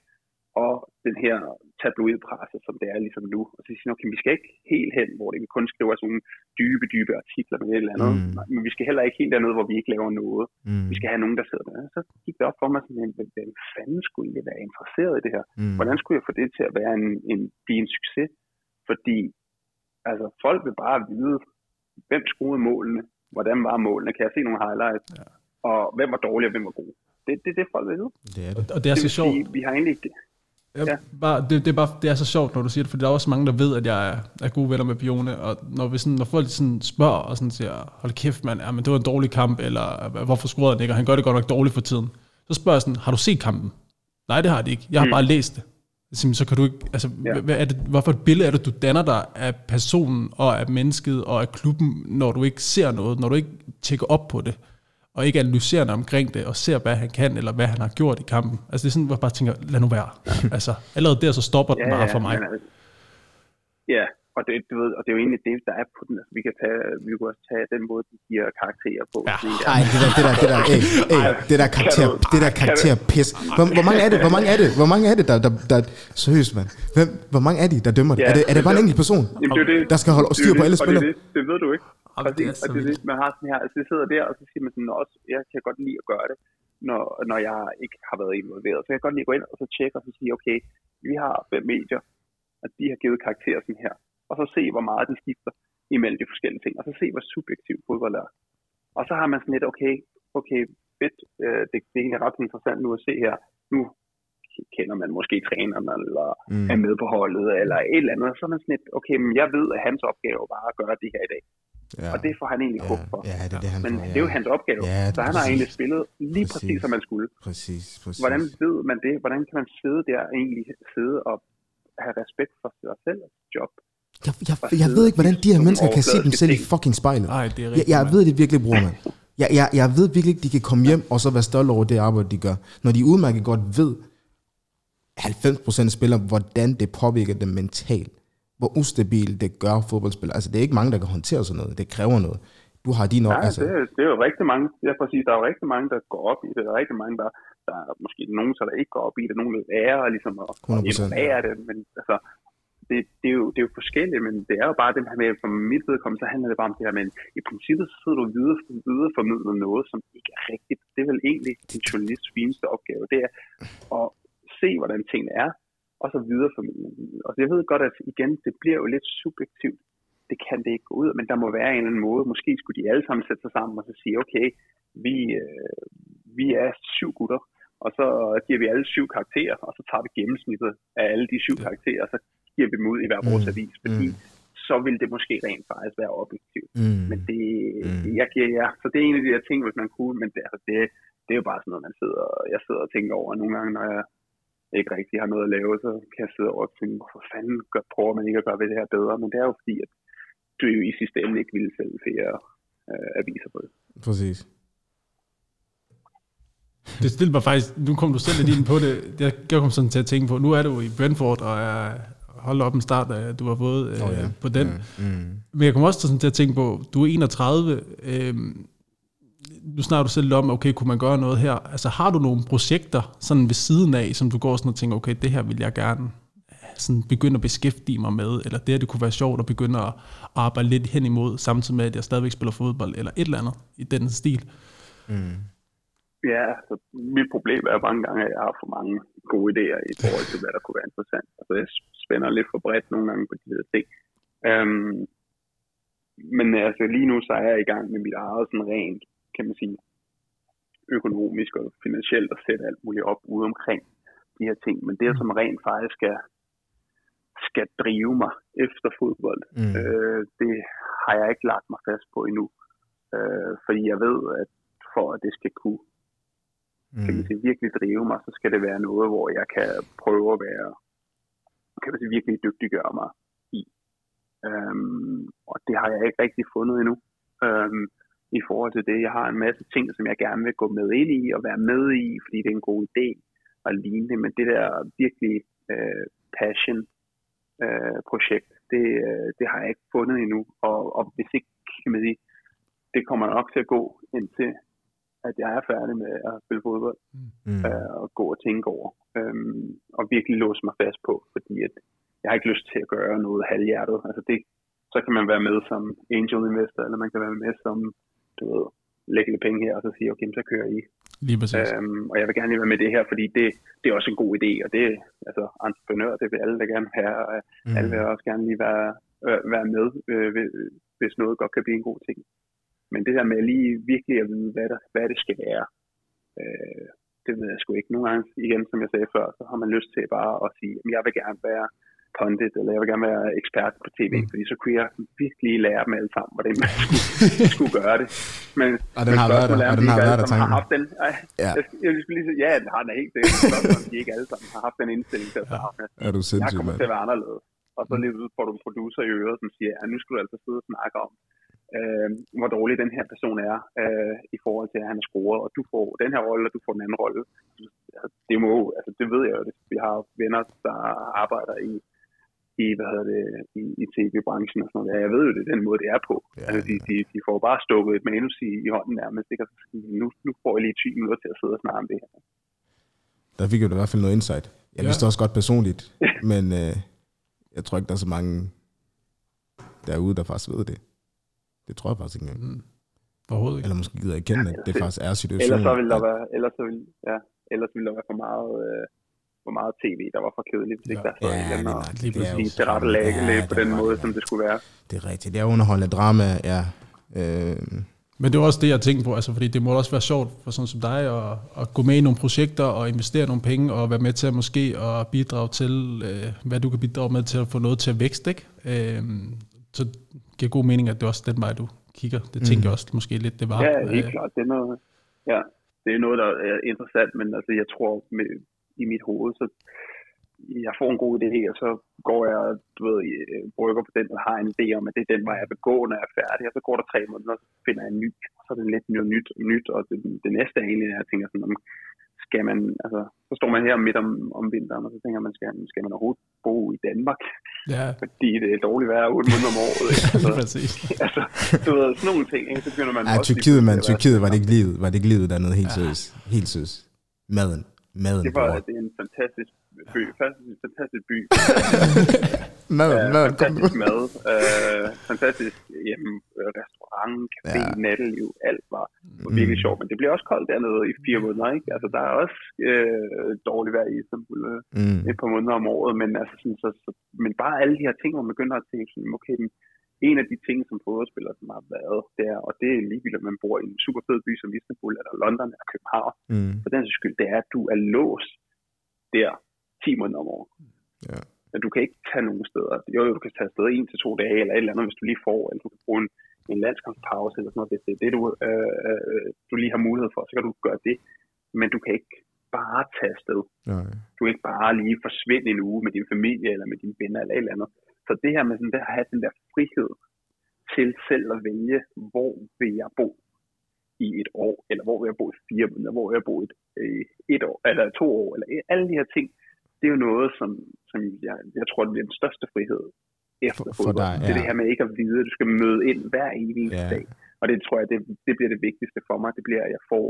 og den her tabloidpresse, som det er ligesom nu. Og så siger okay, vi skal ikke helt hen, hvor det vi kun skriver sådan nogle dybe, dybe artikler med et eller andet, mm. men vi skal heller ikke helt dernede, hvor vi ikke laver noget. Mm. Vi skal have nogen, der sidder der. Så gik det op for mig sådan, hvem, hvem fanden skulle egentlig være interesseret i det her? Mm. Hvordan skulle jeg få det til at være en, en, blive en succes? Fordi altså, folk vil bare vide, hvem skruede målene, hvordan var målene, kan jeg se nogle highlights, ja. og hvem var dårlig og hvem var god. Det, det er det, folk vil vide. Det er det. Og det er det så sjovt. sige, vi har egentlig ikke... Ja. Bare, det, det, er bare, det er så sjovt, når du siger det, for der er også mange, der ved, at jeg er, er gode venner med Pione, og når, vi sådan, når folk sådan spørger og sådan siger, hold kæft mand, ja, men det var en dårlig kamp, eller hvorfor scorede han ikke, og han gør det godt nok dårligt for tiden. Så spørger jeg sådan, har du set kampen? Nej, det har jeg ikke. Jeg har mm. bare læst det. Så kan du ikke, altså, ja. hvad er det, hvorfor et billede er det, du danner dig af personen og af mennesket og af klubben, når du ikke ser noget, når du ikke tjekker op på det? og ikke analyserer omkring det, og ser, hvad han kan, eller hvad han har gjort i kampen. Altså det er sådan, hvor jeg bare tænker, lad nu være. altså allerede der, så stopper ja, den bare for mig. Ja, altså, ja, og det, du ved, og det er jo egentlig det, der er på den. Altså, vi kan tage, vi kan også tage den måde, de giver karakterer på. Ja. Ej, det der, det der, det der, ey, ey, det der karakter, det der karakter pis. Hvor, hvor, mange er det? Hvor mange er det? Hvor mange er det, der, der, der seriøst, mand? Hvem, hvor mange er de, der dømmer det? Ja, er det, er det bare en enkelt person, jamen, det det, der skal holde styr på alle spillere? Det, det ved du ikke. Og det, og det er det, man har sådan her, altså det sidder der, og så siger man sådan også, jeg kan godt lide at gøre det, når, når jeg ikke har været involveret. Så jeg kan godt lide at gå ind og så tjekke og så sige, okay, vi har fem medier, og de har givet karakterer sådan her. Og så se, hvor meget de skifter imellem de forskellige ting, og så se, hvor subjektiv fodbold er. Og så har man sådan lidt, okay, okay, fedt, øh, det, det er egentlig ret interessant nu at se her. Nu kender man måske træneren, eller mm. er med på holdet, eller et eller andet. Så er man sådan lidt, okay, men jeg ved, at hans opgave var at gøre det her i dag. Ja. Og det får han egentlig ja, for. Ja, det er det, han Men får, ja. det er jo hans opgave. Ja, så han præcis. har egentlig spillet lige præcis, præcis som man skulle. Præcis, præcis. Hvordan ved man det? Hvordan kan man sidde der og egentlig sidde og have respekt for sig selv og job? Jeg, jeg, jeg, jeg ved ikke, hvordan de her mennesker kan se dem selv i fucking spejlet. Ej, det er rigtigt, jeg, jeg ved det virkelig, bror, man. Jeg, jeg, jeg ved virkelig ikke, de kan komme hjem og så være stolte over det arbejde, de gør. Når de udmærket godt ved, 90% spiller, hvordan det påvirker dem mentalt hvor ustabil det gør fodboldspil. Altså, det er ikke mange, der kan håndtere sådan noget. Det kræver noget. Du har din op, ja, altså... det, det, er jo rigtig mange, ja, præcis, der er jo rigtig mange, der går op i det. Der er rigtig mange, der, der er måske nogen, der ikke går op i det. Nogle lærer ligesom at, evaluere det, men altså, det, det, er jo, det er jo forskelligt, men det er jo bare det her med, for mit vedkommende, så handler det bare om det her, men i princippet så sidder du videre, videre formidler noget, som ikke er rigtigt. Det er vel egentlig en journalists fineste opgave, det er at se, hvordan tingene er, og så videreformidle. Og jeg ved godt, at igen, det bliver jo lidt subjektivt. Det kan det ikke gå ud, men der må være en eller anden måde. Måske skulle de alle sammen sætte sig sammen og så sige, okay, vi, øh, vi er syv gutter, og så giver vi alle syv karakterer, og så tager vi gennemsnittet af alle de syv karakterer, og så giver vi dem ud i hver vores mm. avis, fordi mm. så vil det måske rent faktisk være objektivt. Mm. Men det, mm. jeg giver, ja, så det er en af de der ting, hvis man kunne, men det, altså det, det er jo bare sådan noget, man sidder, jeg sidder og tænker over nogle gange, når jeg ikke rigtig har noget at lave, så kan jeg sidde over og tænke, hvorfor fanden gør, prøver man ikke at gøre det her bedre? Men det er jo fordi, at du jo i sidste ende ikke ville sælge flere øh, aviser på det. Præcis. Det stiller mig faktisk, nu kom du selv lidt ind på det, jeg, jeg kom sådan til at tænke på, nu er du i Brentford, og er holdt op en start, at du har fået øh, oh, ja. på den. Mm, mm. Men jeg kom også sådan til at tænke på, du er 31, øh, nu snakker du selv om, okay, kunne man gøre noget her? Altså har du nogle projekter sådan ved siden af, som du går sådan og tænker, okay, det her vil jeg gerne sådan begynde at beskæftige mig med, eller det her, det kunne være sjovt at begynde at arbejde lidt hen imod, samtidig med, at jeg stadigvæk spiller fodbold, eller et eller andet i den stil? Mm. Ja, altså, mit problem er mange gange, at jeg har for mange gode idéer i forhold til, hvad der kunne være interessant. Altså, jeg spænder lidt for bredt nogle gange på de her ting. Um, men altså, lige nu så er jeg i gang med mit eget sådan rent kan man sige, økonomisk og finansielt at sætte alt muligt op ude omkring de her ting. Men det, som rent faktisk skal, skal drive mig efter fodbold, mm. øh, det har jeg ikke lagt mig fast på endnu. Øh, fordi jeg ved, at for at det skal kunne. Kan man sige, virkelig drive mig, så skal det være noget, hvor jeg kan prøve at være kan man sige, virkelig dygtiggøre mig i. Øhm, og det har jeg ikke rigtig fundet endnu. Øhm, i forhold til det. Jeg har en masse ting, som jeg gerne vil gå med ind i og være med i, fordi det er en god idé og lignende. Men det der virkelig øh, passion øh, projekt, det, øh, det har jeg ikke fundet endnu. Og, og hvis ikke, kan man sige, det kommer nok til at gå indtil at jeg er færdig med at spille fodbold mm. øh, og gå og tænke over øhm, og virkelig låse mig fast på, fordi at jeg har ikke lyst til at gøre noget halvhjertet. Altså det, så kan man være med som angel investor, eller man kan være med som du ved, lægge lidt penge her, og så sige, okay, så kører I. Lige præcis. Øhm, og jeg vil gerne lige være med det her, fordi det, det er også en god idé, og det altså entreprenør, det vil alle der gerne have, og mm. alle vil også gerne lige være, øh, være med, øh, hvis noget godt kan blive en god ting. Men det der med lige virkelig at vide, hvad, der, hvad det skal være, øh, det ved jeg sgu ikke. Nogle gange, igen, som jeg sagde før, så har man lyst til bare at sige, at jeg vil gerne være pundit, eller jeg vil gerne være ekspert på tv, mm. fordi så kunne jeg virkelig lære dem alle sammen, hvordan man <laughs> skulle, skulle gøre det. Men, og den har været der, og den har været der, har haft den, ej, ja. jeg, jeg, jeg lige sige, ja, den har den helt sikkert, de ikke alle sammen har haft den indstilling til at ja. Er du Jeg kommer til at være anderledes. Og så lige får du en producer i øret, som siger, ja, nu skal du altså sidde og snakke om, øh, hvor dårlig den her person er øh, i forhold til, at han er scoret, og du får den her rolle, og du får den anden rolle. Det må, altså det ved jeg jo, vi har venner, der arbejder i i, hvad hedder det, i, i tv-branchen og sådan noget. Jeg ved jo, det er den måde, det er på. Ja, altså, de, de, de får bare stukket et manus i, i hånden nærmest, ikke? Og så nu, nu får jeg lige 10 minutter til at sidde og snakke om det her. Der fik jo i hvert fald noget insight. Jeg ja. vidste også godt personligt, <laughs> men øh, jeg tror ikke, der er så mange derude, der faktisk ved det. Det tror jeg faktisk ikke engang. Mm. Overhovedet ikke. Eller måske gider jeg kende, at det faktisk er situationen. Ellers så vil der være, ellers så vil, ja, ellers vil der være for meget... Øh, hvor meget tv, der var for kedeligt, hvis ja. ikke der stod ja, en og lige præcis det rette lag ja, på den måde, som det skulle være. Det er rigtigt. Det er underholdende drama, ja. Øh. Men det er også det, jeg tænker på, altså, fordi det må også være sjovt for sådan som dig at, at gå med i nogle projekter og investere nogle penge og være med til at måske at bidrage til, øh, hvad du kan bidrage med til at få noget til at vækste. Ikke? Øh, så giver god mening, at det er også den vej, du kigger. Det tænker mm. jeg også måske lidt, det var. Ja, helt øh. klart. Det er noget, ja, det er noget, der er interessant, men altså, jeg tror, med, i mit hoved, så jeg får en god idé, og så går jeg, du ved, brygger på den, og har en idé om, at det er den vej, jeg vil gå, når jeg er færdig, og så går der tre måneder, og så finder jeg en ny, og så er det lidt nyt, nyt og det, det næste er egentlig, at jeg tænker sådan, om, skal man, altså, så står man her midt om, om vinteren, og så tænker man, skal, skal man overhovedet bo i Danmark? Ja. <laughs> Fordi det er dårligt vejr 8 måneder om året. Ikke? <laughs> Altså, Præcis. <laughs> altså, du ved, sådan nogle ting, ikke? så begynder man ja, også... Tyrkiet, man, Tyrkiet var det ikke livet, var det ikke livet dernede helt ja. seriøst. Helt seriøst. Maden maden det var, det er en fantastisk by. Fantastisk, fantastisk by. maden, uh, maden. Fantastisk mad. Uh, fantastisk hjemme, restaurant, café, ja. natteliv. Alt var, var mm. virkelig sjovt. Men det bliver også koldt dernede i fire måneder. Ikke? Altså, der er også uh, dårligt vejr i Istanbul uh, mm. et par måneder om året. Men, altså, sådan, så, så, men bare alle de her ting, hvor man begynder at tænke, sådan, okay, en af de ting, som fodboldspillere som har været, det er, og det er ligegyldigt, at man bor i en super fed by som Istanbul, eller London, eller København, mm. for den skyld, det er, at du er låst der 10 måneder om året. Ja. Men du kan ikke tage nogen steder. Jo, du kan tage afsted en til to dage, eller et eller andet, hvis du lige får, eller du kan bruge en, en landskampspause, eller sådan noget, hvis det er det, du, øh, øh, du lige har mulighed for, så kan du gøre det. Men du kan ikke bare tage afsted. Nej. Du kan ikke bare lige forsvinde en uge med din familie, eller med dine venner, eller et eller andet. Så det her med sådan, det at have den der frihed til selv at vælge, hvor vil jeg bo i et år, eller hvor vil jeg bo i fire måneder, hvor vil jeg bo i et, øh, et år, eller to år, eller alle de her ting, det er jo noget, som, som jeg, jeg tror, det bliver den største frihed efter for, for dig, ja. Det er det her med ikke at vide, at du skal møde ind hver eneste ja. dag. Og det tror jeg, det, det bliver det vigtigste for mig. Det bliver, at jeg får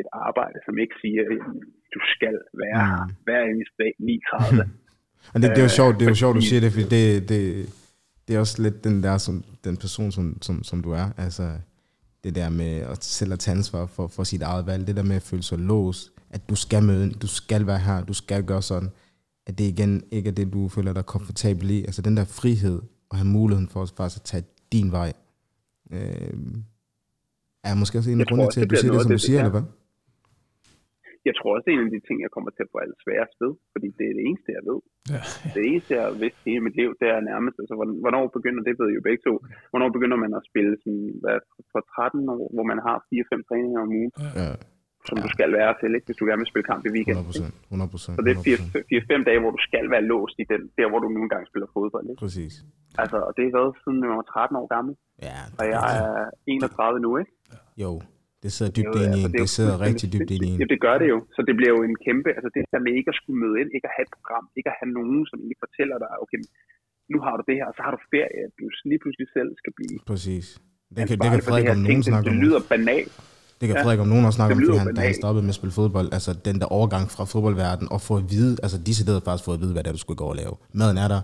et arbejde, som ikke siger, at du skal være mm. hver eneste dag 9.30. <laughs> Men det, det er jo sjovt, det er jo sjovt, du siger det, fordi det, det, det er også lidt den der, som, den person, som, som, som du er. Altså, det der med at selv at tage ansvar for, for sit eget valg, det der med at føle sig låst, at du skal møde, du skal være her, du skal gøre sådan, at det igen ikke er det, du føler dig komfortabel i. Altså den der frihed, og have muligheden for faktisk at tage din vej, øh, er måske også en af grundene til, at du siger det, som du siger, eller hvad? jeg tror også, det er en af de ting, jeg kommer til at få alt sværest ved, fordi det er det eneste, jeg ved. Ja. Det eneste, jeg har vidst hele mit liv, det er nærmest, altså, hvornår begynder, det ved I jo begge to, hvornår begynder man at spille sådan, hvad, for 13 år, hvor man har 4-5 træninger om ugen. Ja. Som ja. du skal være til, ikke? hvis du gerne vil spille kamp i weekenden. 100%. 100%, Så det er 4-5 dage, hvor du skal være låst i den, der, hvor du nogle gange spiller fodbold. Ikke? Præcis. Altså, og det har været siden jeg var 13 år gammel. Ja, og jeg er 31 nu, ikke? Jo, det sidder dybt ind i en. Det sidder rigtig dybt ind i en. Det, det gør det jo. Så det bliver jo en kæmpe, altså det der med ikke at skulle møde ind, ikke at have et program, ikke at have nogen, som egentlig fortæller dig, okay, nu har du det her, og så har du ferie, at du lige pludselig selv skal blive. Præcis. Det kan, det kan Frederik om nogen snakke om. Det lyder banalt. Det kan Frederik om nogen også snakke om, fordi han, da han stoppede med at spille fodbold, altså den der overgang fra fodboldverdenen, og få at vide, altså de sidder faktisk få at vide, hvad det er, du skulle gå og lave. Maden er der,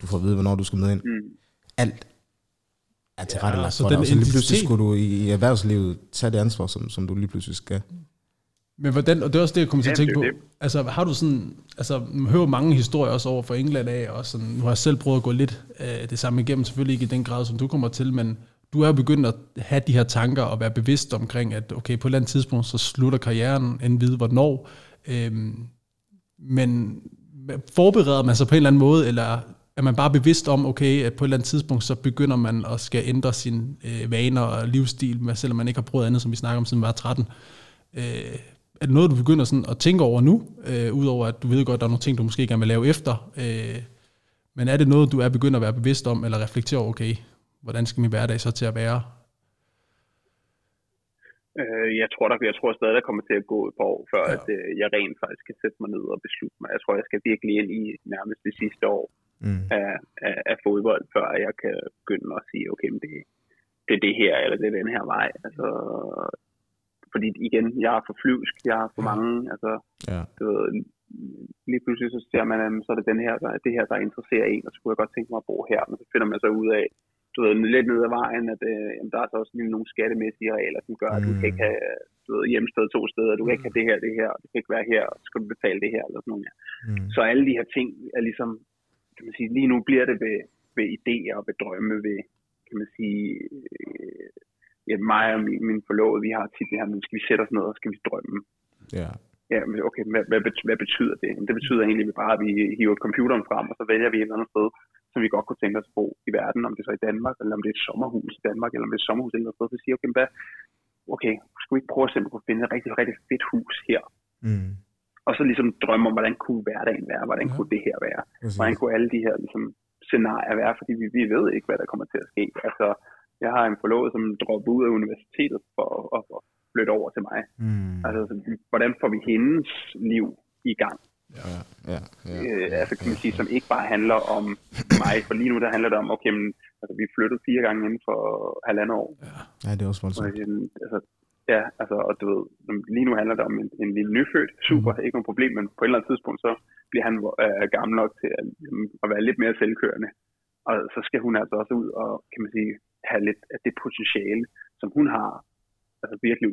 du får at vide, hvornår du skal med ind. Mm. Alt er til rette ja, så for dig, og så lige pludselig skulle du i erhvervslivet tage det ansvar, som, som du lige pludselig skal. Men hvordan, og det er også det, jeg kommer til at tænke på, altså har du sådan, altså man hører mange historier også over for England af, og sådan, nu har jeg selv prøvet at gå lidt øh, det samme igennem, selvfølgelig ikke i den grad, som du kommer til, men du er begyndt at have de her tanker og være bevidst omkring, at okay, på et eller andet tidspunkt, så slutter karrieren, end vide hvornår. Øhm, men forbereder man sig på en eller anden måde, eller er man bare bevidst om, okay, at på et eller andet tidspunkt, så begynder man at skal ændre sine øh, vaner og livsstil, selvom man ikke har prøvet andet, som vi snakker om, siden man var 13. Øh, er det noget, du begynder sådan at tænke over nu, øh, udover at du ved godt, at der er nogle ting, du måske gerne vil lave efter, øh, men er det noget, du er begyndt at være bevidst om, eller reflektere over, okay, hvordan skal min hverdag så til at være? Øh, jeg tror, der, jeg tror stadig, der kommer til at gå et par år, før ja. at, øh, jeg rent faktisk kan sætte mig ned og beslutte mig. Jeg tror, jeg skal virkelig ind i nærmest det sidste år mm. af, af, af fodbold, før jeg kan begynde at sige, okay, men det, det er det her, eller det er den her vej. Altså, fordi igen, jeg er for flyvsk, jeg har for mange, altså, ja. du ved, lige pludselig så ser man, så er det den her, der, det her, der interesserer en, og så kunne jeg godt tænke mig at bo her, men så finder man så ud af, du ved, lidt ned ad vejen, at øh, jamen, der er så også lige nogle skattemæssige regler, som gør, at du kan ikke have du ved, hjemsted to steder, du kan ikke have det her, det her, det kan ikke være her, og så skal du betale det her, eller sådan noget. Ja. Mm. Så alle de her ting er ligesom, kan man sige, lige nu bliver det ved, ved idéer og ved drømme, ved, kan man sige, øh, ja, mig og min, min forlovede, vi har tit det her, nu skal vi sætte os ned, og skal vi drømme. Ja. Ja, okay, hvad, hvad, hvad betyder det? Det betyder egentlig bare, at vi hiver computeren frem, og så vælger vi et eller andet sted, som vi godt kunne tænke os at bo i verden, om det er så i Danmark, eller om det er et sommerhus i Danmark, eller om det er et sommerhus et eller andet sted, så siger okay, hvad, okay, skal vi ikke prøve at simpelthen finde et rigtig, rigtig fedt hus her? Mm. Og så ligesom drømme om, hvordan kunne hverdagen være, hvordan ja. kunne det her være, hvordan kunne alle de her ligesom, scenarier være, fordi vi, vi ved ikke, hvad der kommer til at ske. Altså, jeg har en forlovet, som dropper ud af universitetet for at, at flytte over til mig. Mm. Altså, hvordan får vi hendes liv i gang? Ja, ja, ja, øh, altså kan man sige, som ikke bare handler om mig, for lige nu der handler det om, okay, men, altså, vi flyttede fire gange inden for halvandet år. Ja, ja det er også voldsomt. Altså, ja, altså, og du ved, lige nu handler det om en, en lille nyfødt, super, mm. ikke noget problem, men på et eller andet tidspunkt, så bliver han øh, gammel nok til at, at være lidt mere selvkørende. Og så skal hun altså også ud og, kan man sige, have lidt af det potentiale, som hun har, altså virkelig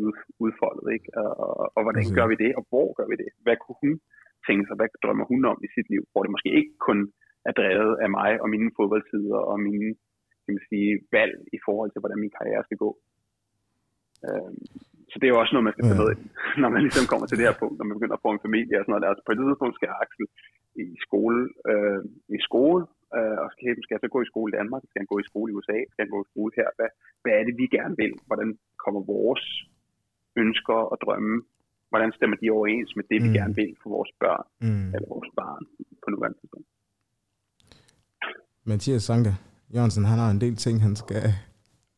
udfoldet, ikke? Og, og hvordan gør vi det, og hvor gør vi det? Hvad kunne hun tænke sig, hvad drømmer hun om i sit liv, hvor det måske ikke kun er drevet af mig og mine fodboldtider og mine kan man sige, valg i forhold til, hvordan min karriere skal gå. Øhm, så det er jo også noget, man skal tage med, <laughs> når man ligesom kommer til det her punkt, når man begynder at få en familie og sådan noget. Altså på et tidspunkt skal Axel i skole, øh, i skole øh, og skal, skal jeg så gå i skole i Danmark, skal han gå i skole i USA, skal han gå i skole her, hvad, hvad er det, vi gerne vil? Hvordan kommer vores ønsker og drømme hvordan stemmer de overens med det, vi mm. gerne vil for vores børn, mm. eller vores barn på nuværende tidspunkt. Mathias Sanke Jørgensen, han har en del ting, han skal,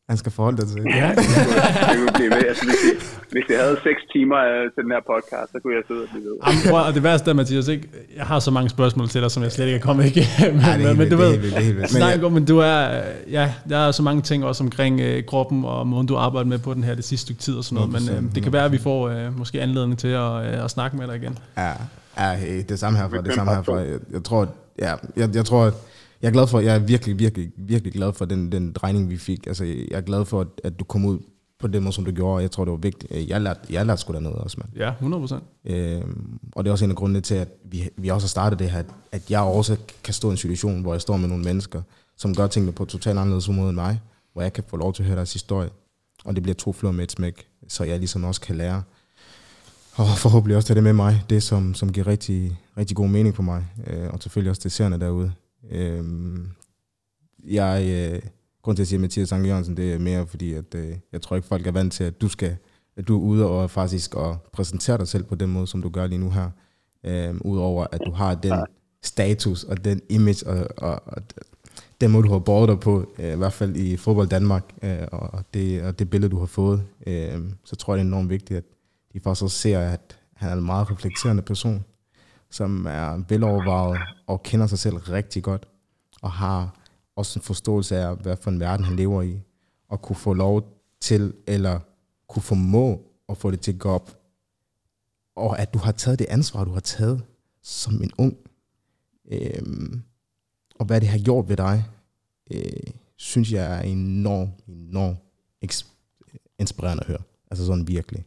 han skal forholde sig til. Ja, <laughs> det kunne blive ved. Altså, hvis, jeg, hvis jeg havde seks timer uh, til den her podcast, så kunne jeg sidde og blive ved. Jamen, prøv, og det værste er, Mathias, ikke? jeg har så mange spørgsmål til dig, som jeg slet ikke er kommet igennem. men, ja, men, du ved, det er helt vildt. Men, du er, ja, der er så mange ting også omkring uh, kroppen, og måden du arbejder med på den her det sidste stykke tid og sådan noget, men uh, det kan være, at vi får uh, måske anledning til at, uh, at snakke med dig igen. Ja, ja hey, det samme herfra, det samme herfra. Jeg, jeg tror, ja, jeg, jeg tror, at jeg er glad for, jeg er virkelig, virkelig, virkelig glad for den, den drejning, vi fik. Altså, jeg er glad for, at du kom ud på den måde, som du gjorde. Jeg tror, det var vigtigt. Jeg lærte, jeg lærte sgu dernede også, mand. Ja, 100 procent. Øhm, og det er også en af grundene til, at vi, vi også har startet det her, at jeg også kan stå i en situation, hvor jeg står med nogle mennesker, som gør tingene på totalt anderledes måde end mig, hvor jeg kan få lov til at høre deres historie. Og det bliver to flår med et smæk, så jeg ligesom også kan lære. Og forhåbentlig også tage det med mig, det som, som giver rigtig, rigtig god mening for mig. Øh, og selvfølgelig også det seerne derude. Øhm, jeg, øh, grund til at sige Mathias Sankt Jørgensen, det er mere fordi, at øh, jeg tror ikke, folk er vant til, at du skal at du er ude og faktisk og præsentere dig selv på den måde, som du gør lige nu her. Øhm, Udover at du har den status og den image og, og, og den måde, du har båret dig på, øh, i hvert fald i fodbold Danmark, øh, og, det, og det billede, du har fået, øh, så tror jeg, det er enormt vigtigt, at de faktisk også ser, at han er en meget reflekterende person som er velovervejet og kender sig selv rigtig godt, og har også en forståelse af, hvad for en verden han lever i, og kunne få lov til, eller kunne formå at få det til at gå op. Og at du har taget det ansvar, du har taget som en ung, øhm, og hvad det har gjort ved dig, øh, synes jeg er enormt, enormt inspirerende at høre. Altså sådan virkelig.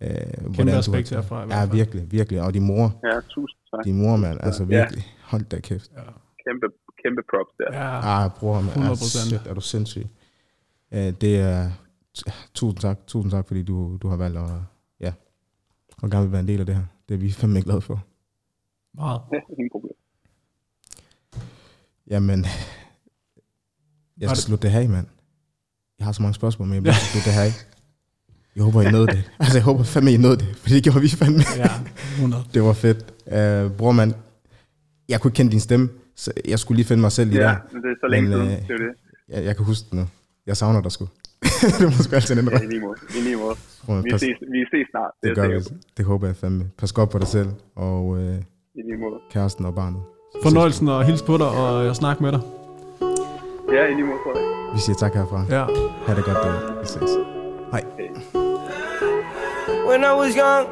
Øh, Kæmpe respekt herfra. Ja, virkelig, virkelig. Og din mor. Ja, tusind tak. Din mor, mand. Altså virkelig. Ja. Hold da kæft. Ja. Kæmpe, kæmpe props der. Ja, ah, bror, man. 100%. Er, shit, er du sindssyg. Uh, det er... Tusind tak, tusind tak, fordi du, du har valgt at, ja, og gerne vil være en del af det her. Det er vi fandme glade for. Meget. <laughs> Ingen problem. Jamen, jeg skal slutte det her mand. Jeg har så mange spørgsmål, men jeg bliver <laughs> slutte det her. Jeg håber, I nåede det. <laughs> Altså, jeg håber fandme, I nåede det, for det gjorde vi fandme. Ja, 100. Det var fedt. Uh, bror, mand, jeg kunne ikke kende din stemme, så jeg skulle lige finde mig selv i Ja, der. men det er så længe Men, siden. øh, Det er det. Jeg, jeg kan huske det nu. Jeg savner dig sgu. <laughs> det må sgu altid Ja, ændre. i lige måde. I lige måde. Bror, Vi pas, ses, vi ses snart. Det, det er gør vi. Det håber jeg fandme. Pas godt på dig selv og uh, I lige måde. kæresten og barnet. Fornøjelsen at hilse på dig og at snakke med dig. Ja, i lige måde, Frederik. Vi siger tak herfra. Ja. Ha' det godt derude. Vi ses. Hej. When I was young,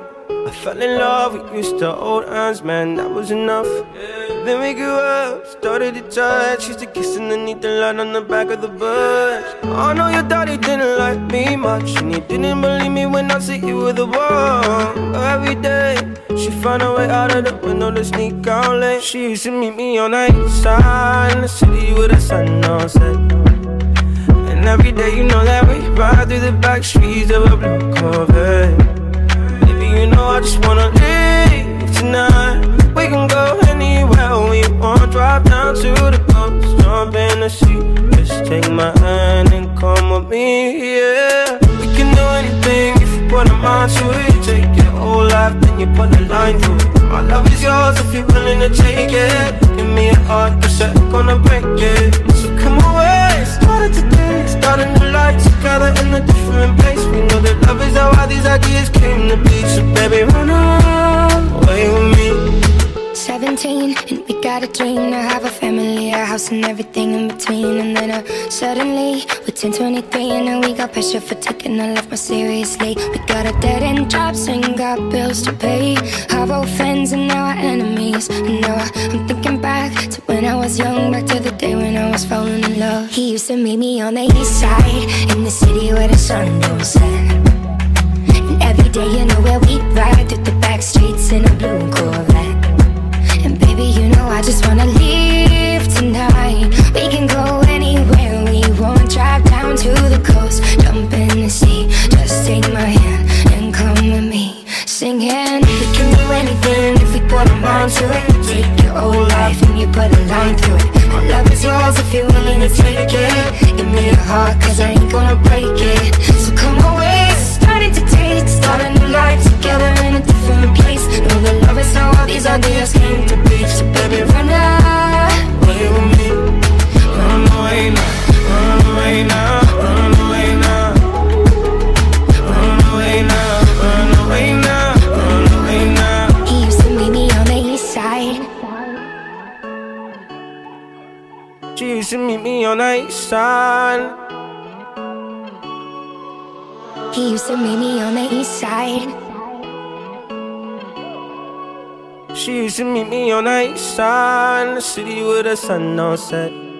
I fell in love. We used to hold hands, man, that was enough. Then we grew up, started to touch. Used to kiss underneath the light on the back of the bus. I know your daddy didn't like me much, and he didn't believe me when I said you were the one. Every day, she found a way out of the window to sneak out late. She used to meet me on the east side in the city with a sun on set. And every day, you know that we ride through the back streets of a blue Corvette. You know I just wanna leave tonight. We can go anywhere we want. Drive down to the coast, jump in the sea. Just take my hand and come with me, yeah. We can do anything if you put a mind to it. Take your whole life, then you put a line through it. My love is yours if you're willing to take it. Give me a heart, but I'm gonna break it. So come away, started today, start a new life together in a different place. We know that love is how all these ideas came to be. So baby, run away with me. 17 and we got a dream to have a family, a house and everything in between. And then uh, suddenly we're 10, 23 and now we got pressure for taking our life more seriously. We got a dead end jobs and got bills to pay. Our old friends and now our enemies. And now I, I'm thinking back to when I was young Back to the day when I was falling in love. He used to meet me on the east side In the city where the sun don't set. And every day you know where we ride Through the back streets in a blue Corvette I just wanna leave tonight. We can go anywhere we want. Drive down to the coast, jump in the sea. Just take my hand and come with me. Singing, we can do anything if we put a mind to it. Take your whole life and you put a line through it. My love is yours if you're willing to take it. Give me your heart, cause I ain't gonna break it. So come away, starting to take, start a new life together in a different place. Know that love is how all these ideas came to be. So baby, run away with me. Run away now, run away now, the. She used to meet me on the east side. He used to meet me on the east side. She used to meet me on the east side in the city with the sun on set.